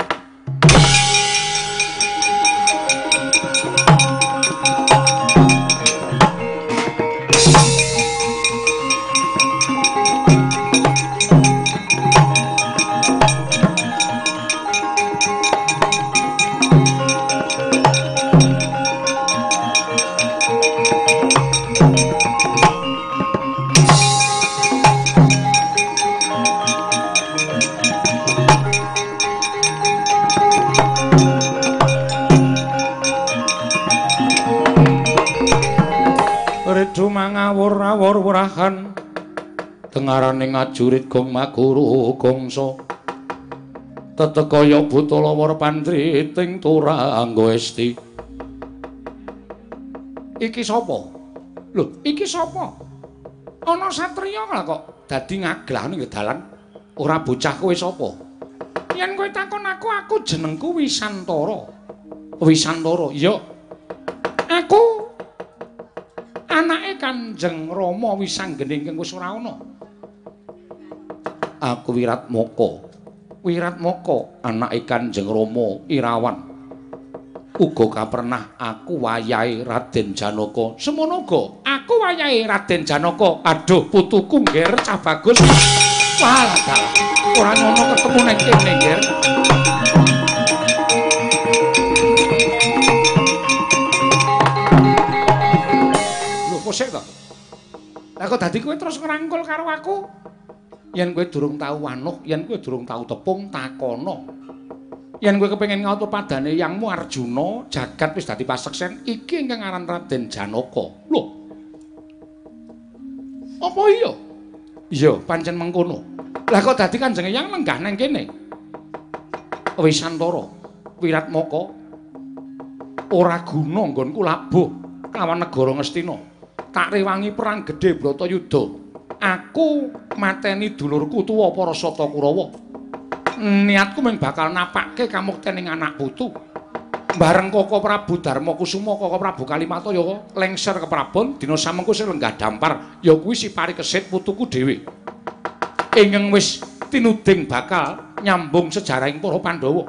S1: Ngajurit gong maguru gongso. Tetekaya butala war pandri ting turanggo esti. Iki sapa? Lho iki sapa? Ana satriya kok dadi ngaglah ning dalan. Ora bocah kowe sapa? Yen kowe takon aku aku jenengku Wisantara. Wisantara iya. Aku anake Kanjeng Rama Wisanggening kang wis ora ana. Aku Wiratmaka. Wiratmaka anake Kanjeng Rama Irawan. Uga kapernah aku wayahe Raden Janaka. Semono uga aku wayahe Raden Janaka. Aduh putuku ngger cah bagus. Walah ora ngono ketemu ning kene ngger. sik to. Lah kok dadi kowe terus ngrangkul karo aku? Yen kowe durung tau wanuh, yen kowe durung tau tepung, takono. Yen kowe kepengin ngauto padane yangmu Arjuna, jagat wis dadi paseksen, iki ingkang aran Raden Janaka. Lho. Apa iya? Iya, pancen mengkono. Lah kok dadi Kanjeng Yang lenggah nang kene? Wisantara, Wiratmaka ora guna nggonku labuh kawan negara Ngastina. tak rewangi perang gedhe Bratayuda. Aku mateni dulurku tuwa para Sata Kurawa. Niatku mung bakal napakke kamuktening anak putu. Bareng Koko Prabu Darma Kusuma Koko Prabu Kalimataya lengser ke Prabon dina samengko sing lenggah dampar ya kuwi si Parikesit putuku dhewe. Ingeng wis tinuding bakal nyambung sejarahing para Pandhawa.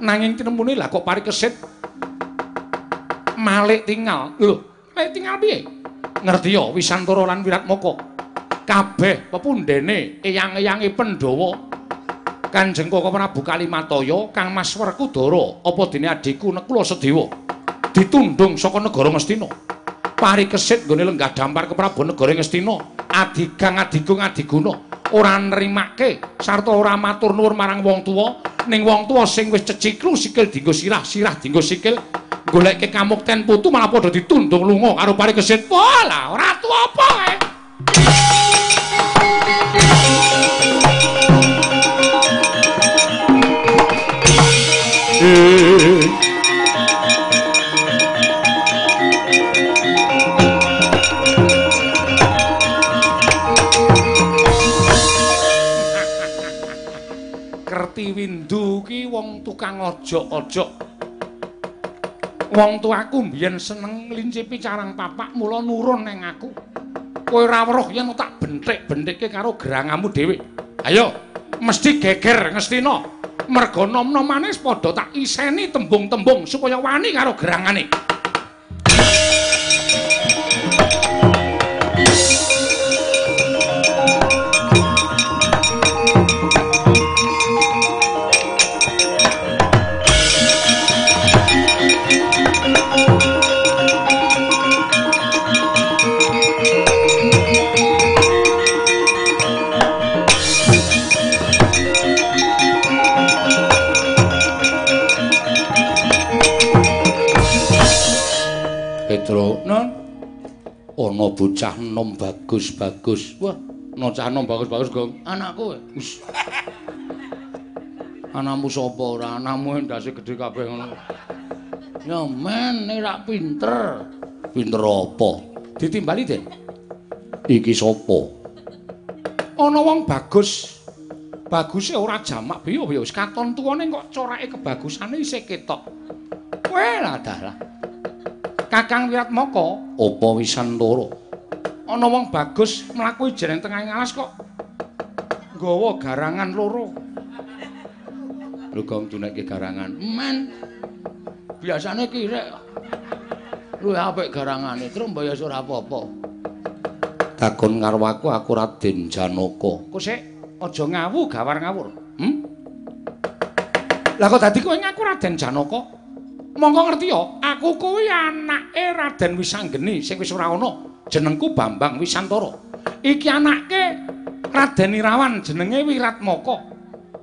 S1: Nanging tinemune lah kok Parikesit malik tinggal. Lho, malik tinggal piye? ngerti ya Wisantara lan Wiratmaka kabeh pepundhene eyang-eyange Pandhawa. Kanjeng Koko Prabu Kalimataya Kang Mas Werkudara apa dene adikku Nekula Sedewa? Ditundung saka negara Ngastina parikesit nggone lenggah dampar ke Prabu negara Ngastina adigang adigung adiguna. Ora nrimake sarta ora matur nuwun marang wong tuwa. Ning wong tuwa sing wis ceciklu sikil dinggo sirah sirah dinggo sikil. Goleke kamukten putu malah padha ditundung lunga karo pare kesit. Wala, ora tuwa apa kae. Wong tukang ojok-ojok. wong tuaku mbiyen seneng nglincipi carang papak mula nurun ning aku. Kowe ora weruh yen tak bentik-bentikke karo gerangamu dhewe. Ayo mesti geger ngestina. Merga nom-nom manis padha tak iseni tembung-tembung supaya wani karo gerangane
S7: Ana bocah nom bagus-bagus.
S1: Wah,
S7: ana cah nom bagus-bagus, Gong.
S1: Anakku. Wis. Anakmu sapa ora? Anakmu ndase gedhe kabeh ngono. Ya men, nek pinter.
S7: Pinter apa?
S1: Ditimbali, Den.
S7: Iki sapa?
S1: Ana wong bagus. Baguse ora jamak biyo ya wis katon tuwane kok corake kebagusane isih ketok. Kowe lah dalah. Kakang Wiratmoko,
S7: Apa Wisantara?
S1: ana wong bagus mlaku ijen tengah alas kok nggawa garangan loro.
S7: Lho Gong dunekke garangan.
S1: Men. Biasane ki rek luwih apik garangane, terus mbayar ora apa-apa.
S7: Takon karo aku aku Raden Janaka.
S1: Kok sik aja ngawu gawar ngawur. Hm? Lah kok dadi kowe ngaku Raden Janaka? Monggo ngerti ya, aku kuwi anake Raden Wisanggeni sing wis ora ana. Jenengku Bambang Wisantara. Iki anake Raden Irawan jenenge Wiratmaka.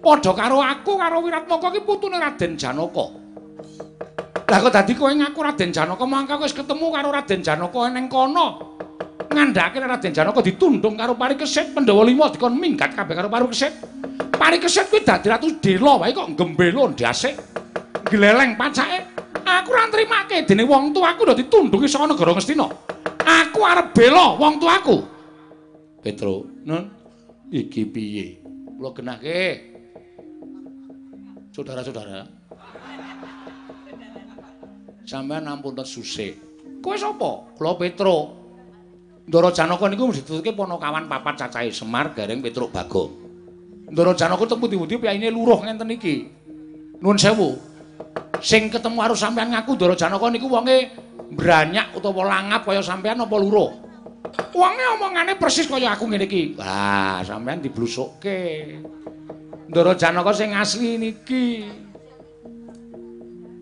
S1: Padha karo aku karo Wiratmaka ki putune Raden Janaka. Lah kok dadi kowe ngaku Raden Janaka mangka wis ketemu karo Raden Janaka ning kono. ngandhake Raden Janaka ditundung karo Parikesit Pandhawa lima dikon minggat kabeh karo Parikesit. Parikesit kuwi dadi ratu dela wae kok gembelo ndasik. Gleleng pacake. Aku ora nrimake dene wong tuaku lho ditundungi saka negara Ngastina. Aku arep bela wong tuaku.
S7: Petro,
S1: Nun,
S7: iki piye?
S1: kula genahke. Saudara-saudara. Sampeyan ampun susik. Kowe sapa? Kula Petro. Ndara Janaka niku ditutuke ponokawan papat cacahe Semar, Gareng, Petruk, Bagong. Ndara Janaka teng pundi-pundi piyayine luruh ngenten iki. Nuwun sewu. Sing ketemu karo sampeyan ngaku Ndara Janaka niku wonge branyak utawa langap kaya sampeyan apa luruh? Wonge omongane persis kaya aku ngene iki. Wah, sampeyan diblusukke. Ndara Janaka sing asli niki.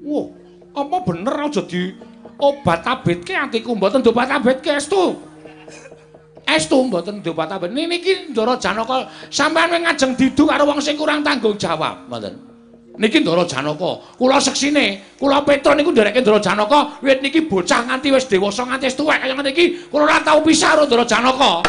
S1: Wah, apa bener aja di obat abetke atiku mboten obat abetke estu. Estu mboten obat abet. Niki Ndara Janaka sampean wing ngajeng didu karo wong sing kurang tanggung jawab, mboten. Niki Ndara Janaka, kula seksine, kula Petro niku ndereke Ndara Janaka, wit niki bocah nganti wis dewasa nganti tuwek kaya ngene iki, kula ora tau pisah karo Ndara Janaka.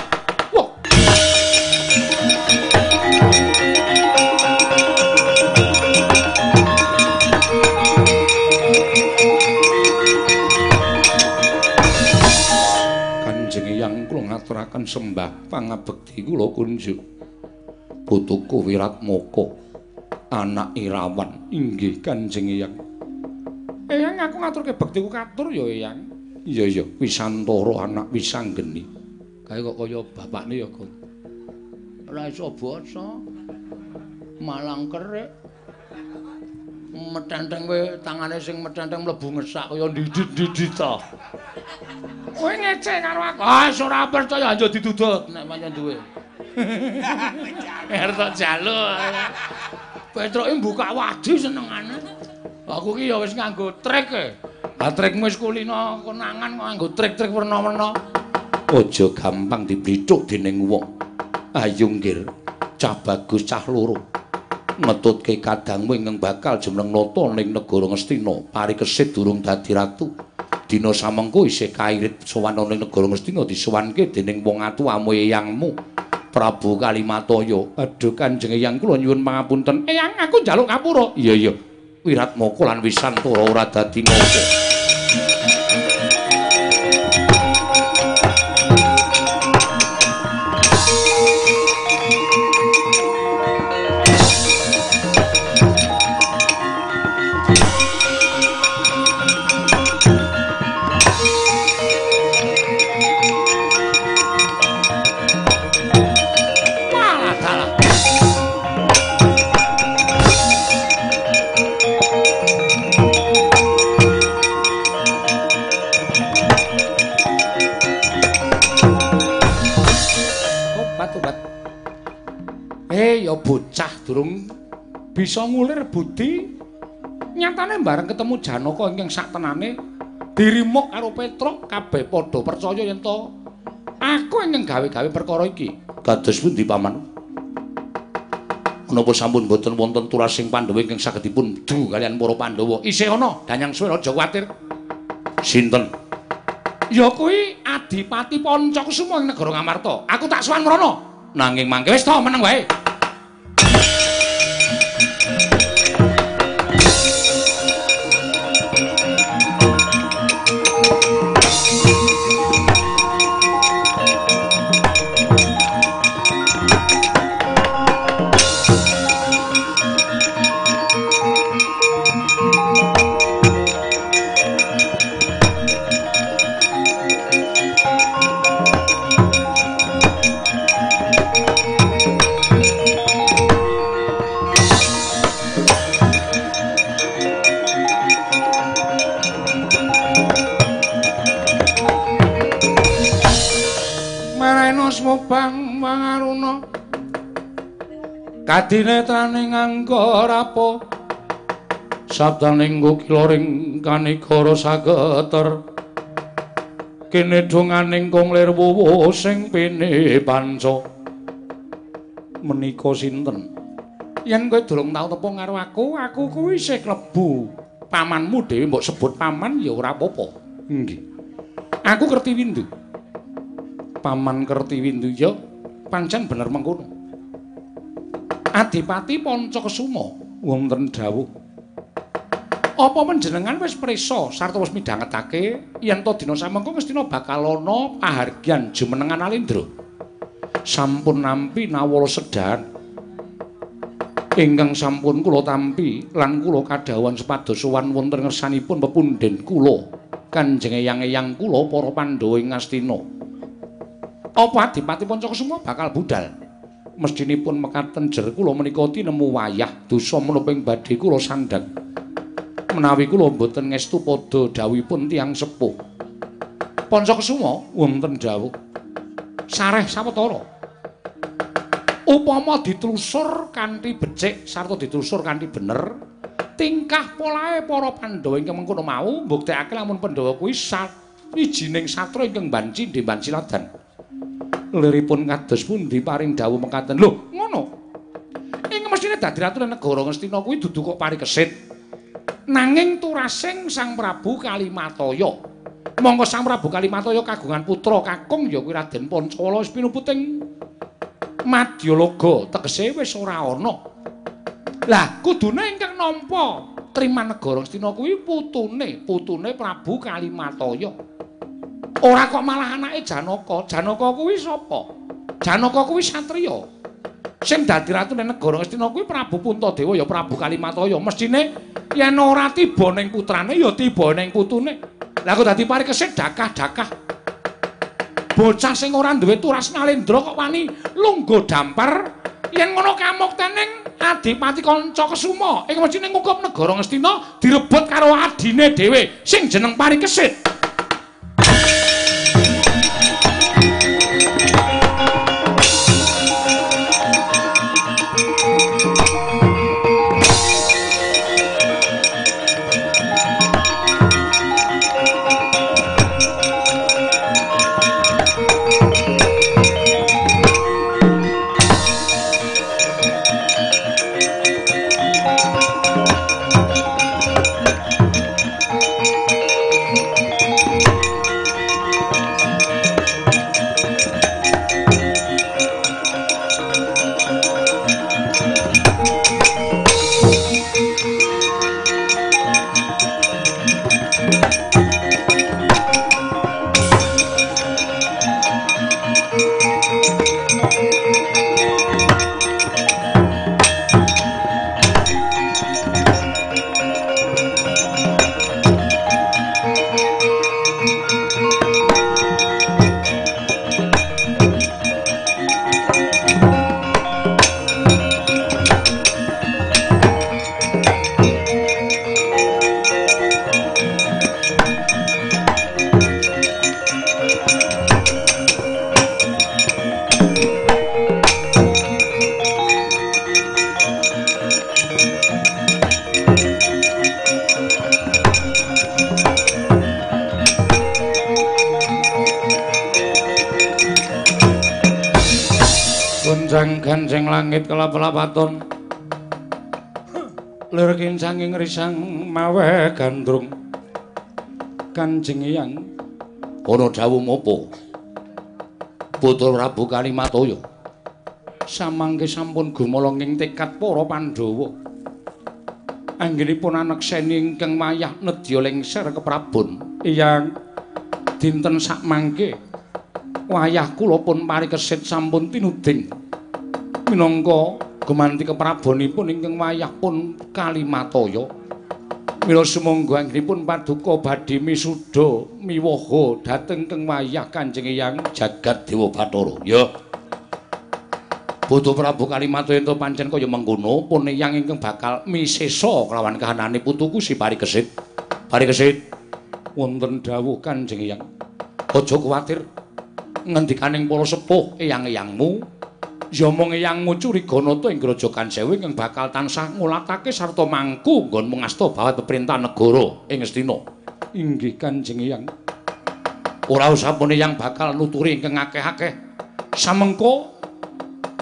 S7: Ngaturaken sembah pangabekti kula kunjuk. Putuku Wiratmaka, anak Irawan inggih Kanjeng Eyang.
S1: Eyang aku ngaturke bektiku katur ya Eyang.
S7: Iya iya, Wisantara anak Wisanggeni.
S1: Kae kok kaya bapakne ya, Gong. Ora iso basa. Malang kerik. Metenteng kowe tangane sing metenteng mlebu ngesak kaya didit-didit to. Kowe ngece karo aku. Ah, ora percaya aja ditudut nek pancen duwe. Erto jalu. Petroke buka wadi senengane. Aku ki ya wis nganggo trek e. Lah trekmu wis kulino konangan kok nganggo trek-trek werna-werna.
S7: Aja gampang diblithuk dening wong. Ayo nggir, cah bagus cah loro. Metutke kadangmu ingkang bakal jumeneng nata ning negara Ngastina, parikesit durung dadi ratu. Dina samengko isih kairit sowan ning negara Ngastina disuwanke dening wong atu amu eyangmu. Prabu Kalimataya. Aduh Kanjeng Eyang kula nyuwun pangapunten.
S1: Eyang aku njaluk kapura.
S7: Iya iya. Wiratmaka lan Wisantara ora dadi napa.
S1: Durung bisa ngulir budi. Nyatane bareng ketemu Janaka ingkang sak tenane dirimuk karo Petruk kabeh padha percaya yen to aku ingkang gawe-gawe perkara iki.
S7: Kados pundi paman? Menapa sampun boten wonten turasing Pandhawa ingkang saged dipun du kalian para Pandhawa?
S1: Isih ana, Danyang Suwe aja kuwatir.
S7: Sinten?
S1: Ya kuwi Adipati Pancakusuma ing negara Ngamarta. Aku tak sowan mrono. Nanging mangke wis to meneng wae. Kadinetrane nganggo rapo sabdaning kukiloring kanigara sageter. Kene donganing konglir wuwu sing pene panca menika sinten? Yen kowe durung tau tepung karo aku aku kuwi isih klebu. Pamanmu dhewe mbok sebut paman ya ora apa-apa. Nggih. Aku kerti windu Paman Kertiwinduya pancen bener mengkono. Adipati Pancakesuma wonten dawuh. Apa panjenengan wis prisa sarta wis midhangetake yen to dina samengko mestina bakal ana pahargyan jumenengan Alindra? Sampun nampi nawala sedan. Ingkang sampun kula tampi lan kula kadhawuhan sepados sowan wonten ngersanipun pepundhen kula Kanjeng Eyang-eyang kula para Pandhawa ing Astina. apa Adipati Pancakesuma bakal budal. Mestinipun mekaten jer kula menika tinemu wayah dosa menapa ing badhe kula sandhang. Menawi kula mboten ngestu padha dawuhipun tiyang sepuh. Pancakesuma wonten dawuh sareh sawetara. Upama ditelusur kanthi becik sarta ditelusur kanthi bener, tingkah polahe para Pandhawa ingkang mengkono mau mbuktekake lamun Pandhawa kuwi sawijining satra ingkang banci ndemban siladan. Liripun kados pundi paring dawuh mekaten. Lho ngono. Ing mestine dadi ratu negara Ngastina kuwi dudu kok parikesit nanging turasing Sang Prabu Kalimataya monggo Sang Prabu Kalimataya kagungan putra kakung ya kuwi Raden Pancawala wis pinuputing Madyalaga tegese wis ora ana. Lah kudune ingkang nampa Triman negara Ngastina kuwi putune putune Prabu Kalimataya Ora kok malah anake Janaka. Janaka kuwi sapa? Janaka kuwi satriya. Sing dadi ratune negara Ngastina kuwi Prabu Puntadewa ya Prabu Kalimataya. Mesthine yen ora tiba ning putrane ya tiba ning putune. Lah kok dadi parikesit dakah-dakah. Bocah sing ora duwe turas nalendra kok wani lungguh dampar yen ngono kamuktening Adipati Kanca Kesuma ing mesthine ngukup negara Ngastina direbut karo adine dhewe sing jeneng Parikesit. Gandrung kanjeng yang
S8: Ana dawuh apa? Putra Prabu Kalimataya.
S1: Samangke sampun gumolong ing tekad para Pandhawa. Anggenipun anekseni ingkang wayah nedya lengser keprabon. Iyang dinten sakmangke wayah kula pun parikesit sampun tinuding minangka gumanti keprabonipun ingkang wayah pun Kalimataya. Mila sumangga anggenipun paduka badhe misuda miwaha dhateng keng wayah Kanjeng Eyang
S8: jagat Dewa Bathara. Ya. Putu Prabu Kalimataya ento pancen kaya mengkono, pun yang ingkang bakal misesa kelawan kahanane putuku si Parikesit. Parikesit
S1: wonten dawuh Kanjeng Eyang.
S8: Aja kuwatir.
S1: Ngendikaning para sepuh eyang-eyangmu, ya mung eyangmu Curiganata ing Grojogan Sewu ingkang bakal tansah ngulatake sarta mangku nggonmu ngasta bawat peperintah negara ing Astina. Inggih Kanjeng Eyang. Ora usah pun eyang bakal nuturi ingkang akeh-akeh. Samengko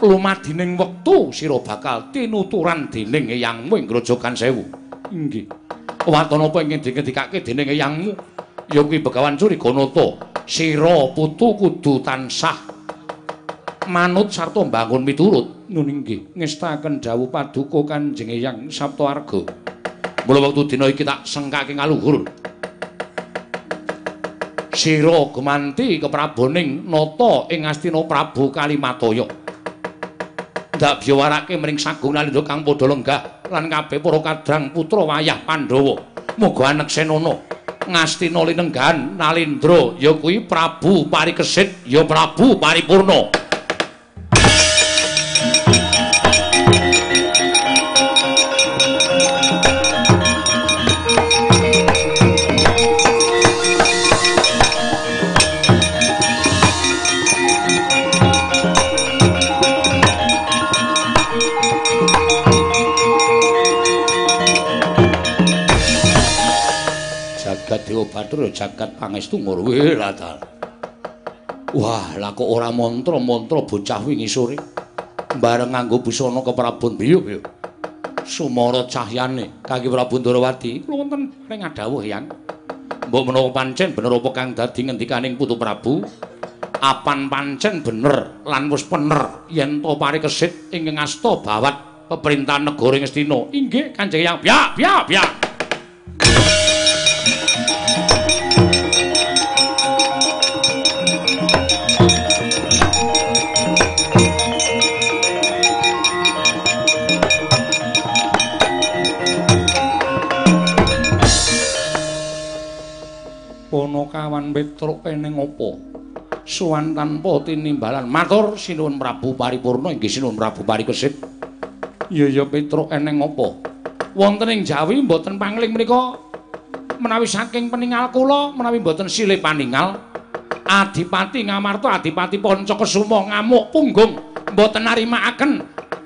S1: lumadining wektu sira bakal tinuturan dening eyangmu ing Grojogan Sewu. Inggih. Waton apa ingkang dingendikake dening eyangmu? Ya kuwi Begawan Curiganata. Sira putu kudu tansah manut sarta mbangun miturut. Nun inggih, ngestaken dawuh paduka Kanjeng Eyang Saptawarga. Mula wektu dina iki tak sengkake ngaluhur. Sira gumanti kepraboning nata ing Astina Prabu Kalimataya. ndak biyawarake mring sagung nalindra kang padha lenggah lan kabeh para kadang putra wayah Pandhawa. Muga aneksenana ngastina linenggahan nalindra ya kuwi Prabu Parikesit ya Prabu Paripurna.
S8: Bathara jagat pangestu ngurwe radal. Wah, lah kok ora mantra-mantra bocah wingi sore. Bareng nganggo busana keprabon biyo ya. Sumara cahyane kangge Prabu Ndarawati.
S1: Kula wonten ring adawuh yang
S8: Mbok menawa pancen bener apa kang dadi ngendikaning Putu Prabu?
S1: apan pancen bener lan wis pener yen to parikesit ingkang asta bawat pemerintahan negara ing Astina. Inggih Kanjeng Yang. Biak, biak, biak. Kawan Petruk eneng apa? Suwan tanpa tinimbalan. Matur sinuwun Prabu Paripurna inggih sinuwun Prabu Parikesit. Ya ya Petruk eneng apa? Wonten ing Jawi mboten pangling menika menawi saking peningal kula menawi mboten silih paningal Adipati Ngamarta Adipati Pancakesuma ngamuk punggung mboten narimakaken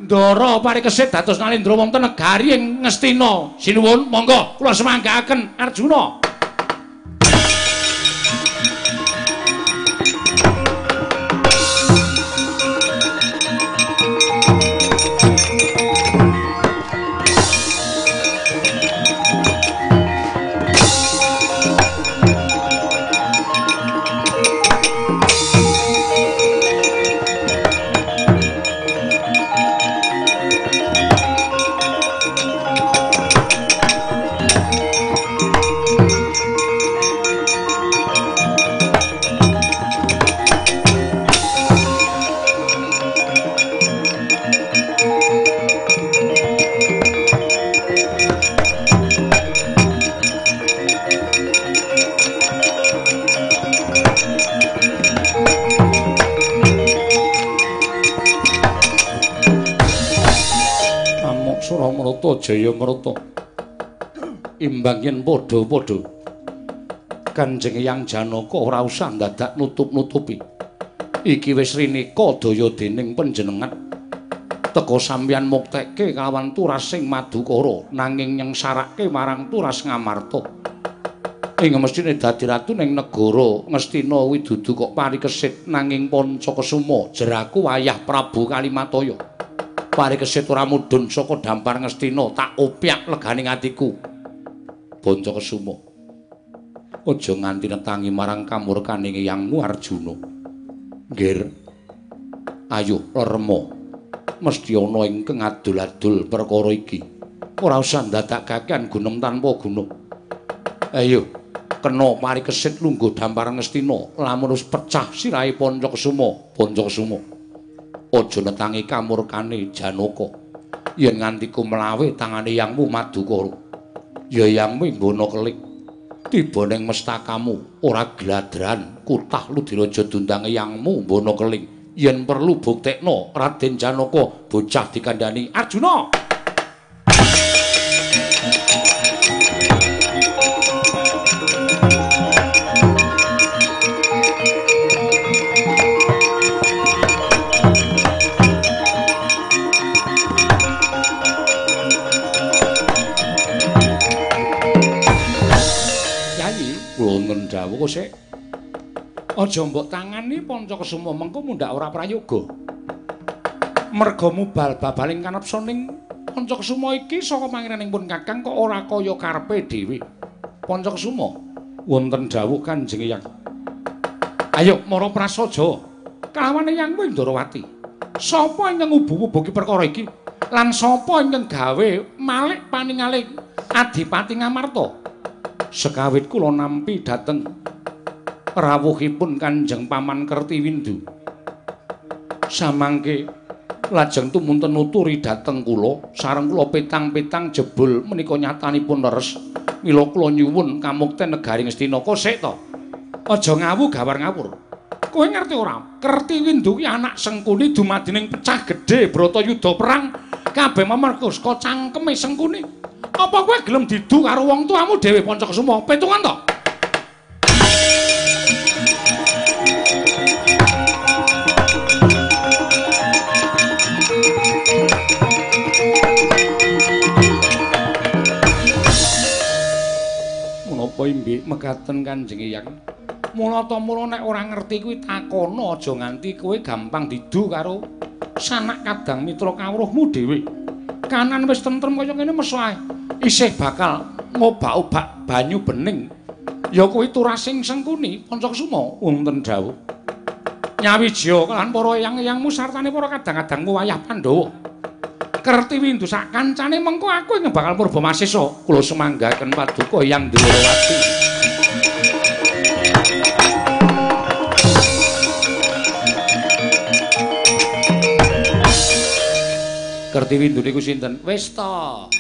S1: Ndara Parikesit dados nalindra wonten negari ing Ngastina. Sinuwun monggo kula semanggaaken Arjuna. Jayamrata imbang yen padha-padha. Kanjeng Hyang Janaka ora usah dadak nutup-nutupi. Iki wis rineka daya dening panjenengan. Teka sampeyan muktekke kawan turasing Madukara nanging nyengsarake marang turas Ngamarta. Ing mestine dadi ratu ning negara Ngastina kuwi dudu kok parikesit nanging Pancakesuma jeraku wayah Prabu Kalimataya parikesit ora mudhun saka dampar Ngastina tak opyak leganing atiku Pancakesuma Aja nganti netangi marang kamurkaning yangmu Arjuna. Nggir. Ayo lermo. Mesthi ana ingkang adul-adul perkara iki. Ora usah dadak kakean gunung tanpa guna. Ayo, kena mari kesit lungguh dampar ngestina lamun pecah sirahe Pancakesuma, Pancakesuma. Aja netangi kamurkane Janaka. Yen nganti kumlawe tangane yangmu Madukara. Ya yangmu mbono kelik. Tiba ning mestakamu ora gladran kutah Ludiraja dundange yangmu mbono keling. yen perlu buktekno Raden Janaka bocah dikandani Arjuna kok sik Aja mbok tangani Pancakesuma mengko mundak ora prayoga. Merga mubal babaling kanepsa ning Pancakesuma iki saka pangiraning pun Kakang kok ora kaya karepe dhewe. Pancakesuma wonten dawuh Kanjeng Hyang. Ayo mara prasaja. Kalawane Hyang Wendarawati. Sapa ingkang ubu-ubuki perkara iki? Lan sapa ingkang gawe malik paningaling Adipati Ngamarta? Sekawit kula nampi dhateng rawuhipun Kanjeng Paman Kertiwindu. Samangke lajeng tumunten nuturi dhateng kula, sareng kula petang-petang jebul menika nyatanipun leres. Mila kula nyuwun kamukten negari Ngastina kosek to. Aja ngawu gawar ngawur. Kowe ngerti ora? Kertiwindu ki anak Sengkuni dumadining pecah gedhe Bratayuda perang kabeh mamarga saka cangkeme Sengkuni. Apa kowe gelem didu karo wong tuamu dhewe Pancakesuma? Petungan to? menapa imbi mekaten Kanjeng Hyang. Mula ta mula nek ora ngerti kuwi takono aja nganti kowe gampang didu karo sanak kadang mitra kawruhmu dhewe. Kanan wis tentrem kaya ngene meso ae. Isih bakal ngobak-obak banyu bening. Ya kuwi turasing sengkuni Pancakesuma wonten dawuh. Nyawijya lan para eyang-eyangmu sartane para kadang-kadangmu wayah Pandhawa. Kertiwindu sak kancane mengko aku ing bakal purba masisa kula semanggaken paduka Hyang Dwarawati. Kertiwindu niku sinten? Wis ta.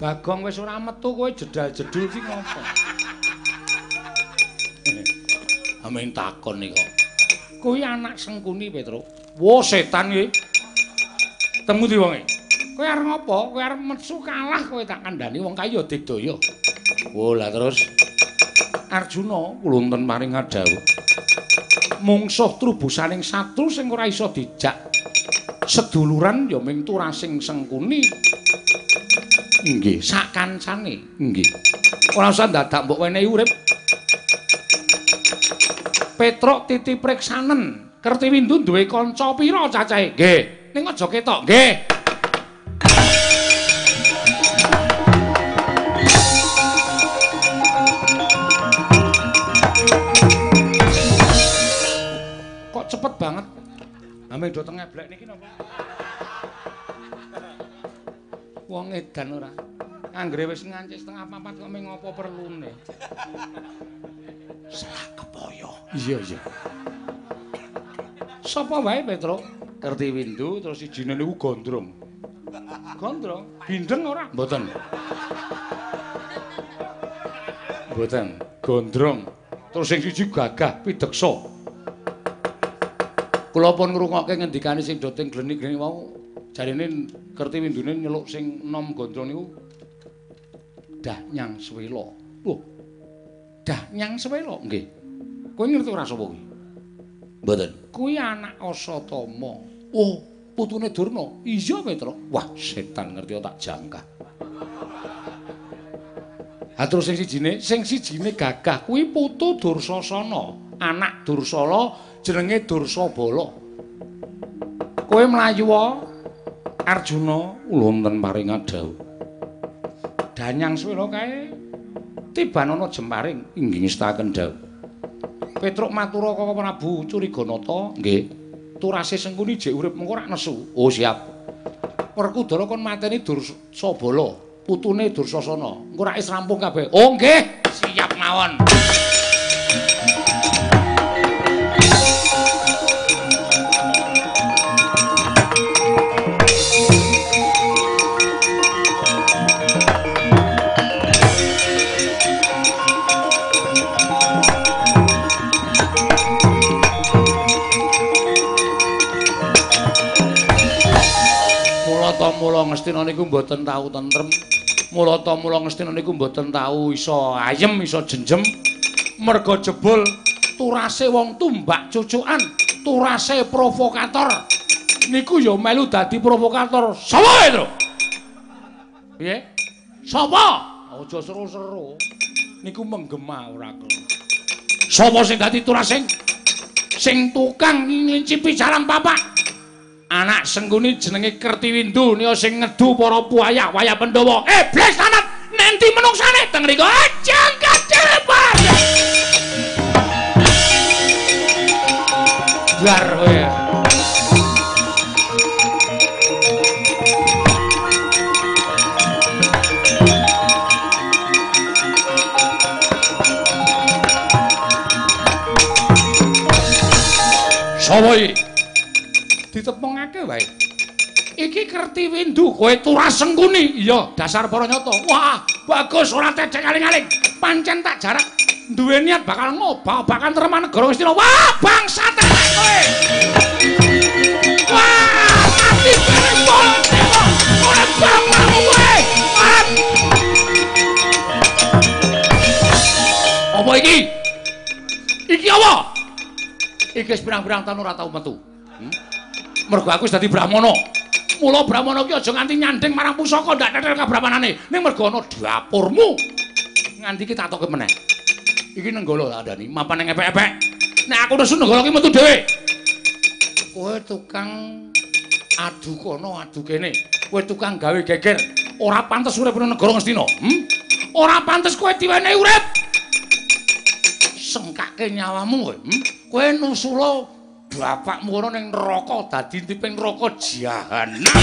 S1: Bagong wis ora metu kowe jedal-jedul ki ngopo? Amin takon nika. Kuwi anak Sengkuni Petro. Wo setan iki. Temu di wonge. Kowe arep ngopo? Kowe arep metu kalah kowe tak kandhani wong kaya digdaya. Oh, lah terus Arjuna wonten maring adawuh. Mungsuh trubusaning satru sing ora iso dijak seduluran ya ming turasing sengkuni. Nggih, sak kancane. Nggih. Ora usah dadak mbok wenehi urip. Petruk titi priksanen. Kertiwindu duwe kanca pira cacahe? Nggih. Ning aja ketok, nggih. Kok cepet banget? Ame do teng ngeblek niki napa? Wong edan ora. Anggere wis ngancik setengah papat kok ming apa perlune. Salah kepaya. Iya, iya. Sapa wae Petro? Kertiwindu terus sijine niku Gondrong. Gondrong? Bindeng ora? Mboten. Mboten. Gondrong. Terus sing siji gagah pideksa. Kula pun ngrungokke ngendikane sing doting gleni-gleni wau. Jarine Kertiwindune nyeluk sing nom Gondrong niku Dah Nyang Swela. Loh. Dah Nyang Swela nggih. Kowe ngerti ora sapa kuwi?
S2: Mboten.
S1: Kuwi anak Asatama. Oh, putune Durna. Iya, Petra. Wah, setan ngerti tak jangka. Ha terus sing sijine, sing sijine Gagah kuwi putu Dursasana, anak Dursala jenenge Dursabala. Kowe mlayu Arjuna wonten paring adhawuh. Danyang swela kae Tibanana jemparing inggih ngestaken dawuh. Petruk matura kaka Prabu Curiganata.
S9: Nggih.
S1: Turase Sengkuni jek urip mengko ora nesu.
S9: Oh, siap.
S1: Werkudara kon mateni Dursabala, putune Dursasana. Engko ora wis rampung kabeh. Oh, nggih. Siap mawon. Ngastina niku mboten tau tentrem. Mula ta mula Ngastina niku mboten tau iso ayem, iso jenjem. Merga jebul turase wong tumbak cucukan, turase provokator. Niku ya melu dadi provokator. Sapa itu? Piye? Sapa? Aja seru-seru. Niku menggema ora kok. Sapa sing dadi turasing? Sing tukang nglincipi jalan papak. Anak sengguni jenenge Kertiwindu nia sing ngedu para buaya waya Pandhawa. Eh, bles tanat nenti menungsane teng mriku aja kacepat. Bar kowe. Sapa iki? Ditepungake wae. Iki Kertiwindu, kowe turas sengkuni. Iya, dasar para nyata. Wah, bagus ora tedek aling-aling. Pancen tak jarak duwe niat bakal ngobak-obakan Terman Negara Ngastina. Wah, bangsa tetek kowe. Wah, kowe. Arep. Apa iki? Iki apa? Iki wis pirang-pirang taun ora tau metu. Hmm? Mergo aku wis dadi brahmana. Mula brahmana ki aja nganti nyanding marang pusaka ndak tetel kabrahmanane. Ning mergo ana dapurmu. Nganti ki tak toke meneh. Iki nenggala tak andani, mapan ning epek-epek. Nek aku nesu nenggala ki metu dhewe. Kowe tukang adu kono adu kene. Kowe tukang gawe geger. Ora pantes urip ning negara Ngastina. Hm? Ora pantes kowe diwenehi urip. Sengkake nyawamu kowe. Hm? Kowe nusula bapakmu ngono ning neraka dadi tiping neraka jahanam.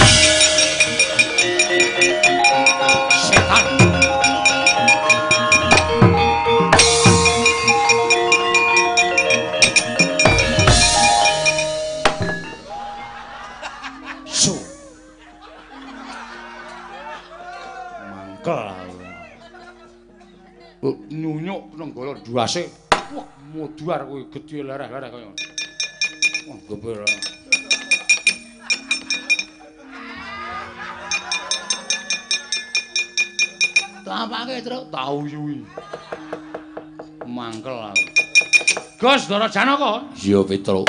S1: Setan. Nyunyuk nenggala duase. Wah, moduar kuwi gedhe lereh-lereh kaya ngono. Wah, geber. Tampake truk tau yuwi. Mangkel aku. Gus Dara Janaka.
S9: Iya, Petruk.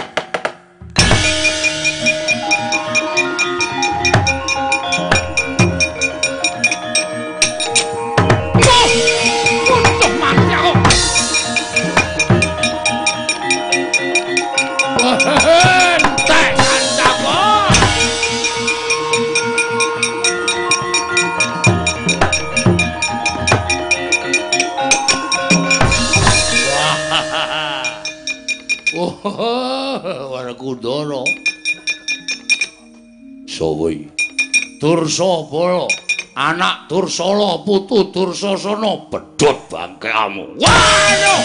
S9: Werkudara. Sapa iki?
S1: Dursabala, anak Dursala, putu Dursasana, bedhot bangkeamu. Waduh!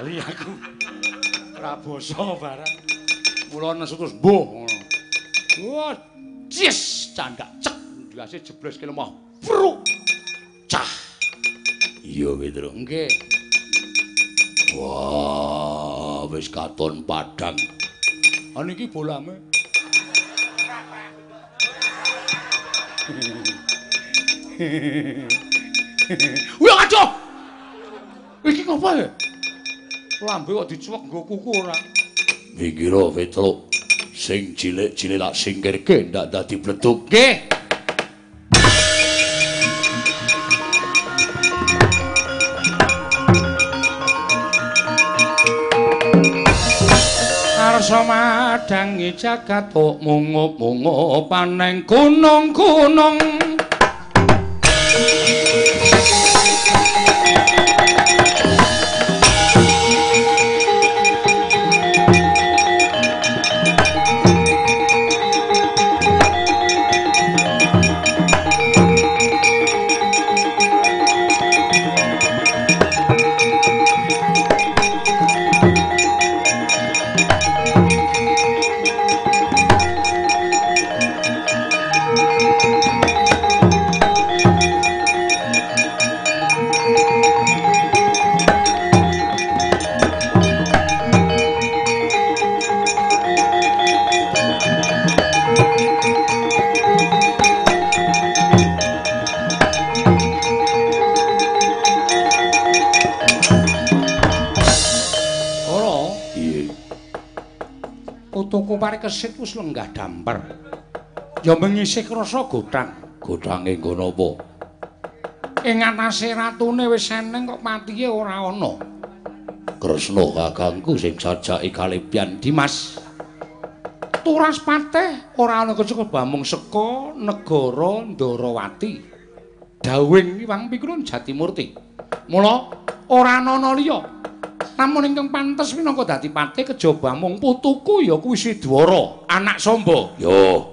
S1: Lali aku. Ora basa barang. Mula nesu terus mbuh ngono. Wah, cis candak cek ndase jebles ki lemah. Pruk. Cah.
S9: Iya, Petruk.
S1: Nggih.
S9: Wah, wis katon padang.
S1: Ha niki bolame. Wih kacau! Iki ngapa ya? Lambe kok dicuwek nggo kuku ora.
S10: Minggiro Petruk. Sing cilik-cilik tak singkirke ndak dadi bleduk.
S1: Nggih. Arsa madangi jagat kok mungup-mungup paneng gunung-gunung. Parikesit wis lenggah damper. Ya mengisih krasa godhang.
S10: Godhange nggo napa?
S1: Ing atase ratune wis eneng kok patihe ora ana.
S10: Kresna kakangku sing sajake kalipyan
S1: Dimas. Turas pateh ora ana kecekel bamung seka negara Ndarawati. Dawing Iwang Pikulun Jatimurti. Mula ora ana liya. Namun ingkang pantes minangka dadi patih kejaba mung putuku ya kuwi Sidwara, anak Samba.
S10: Yo,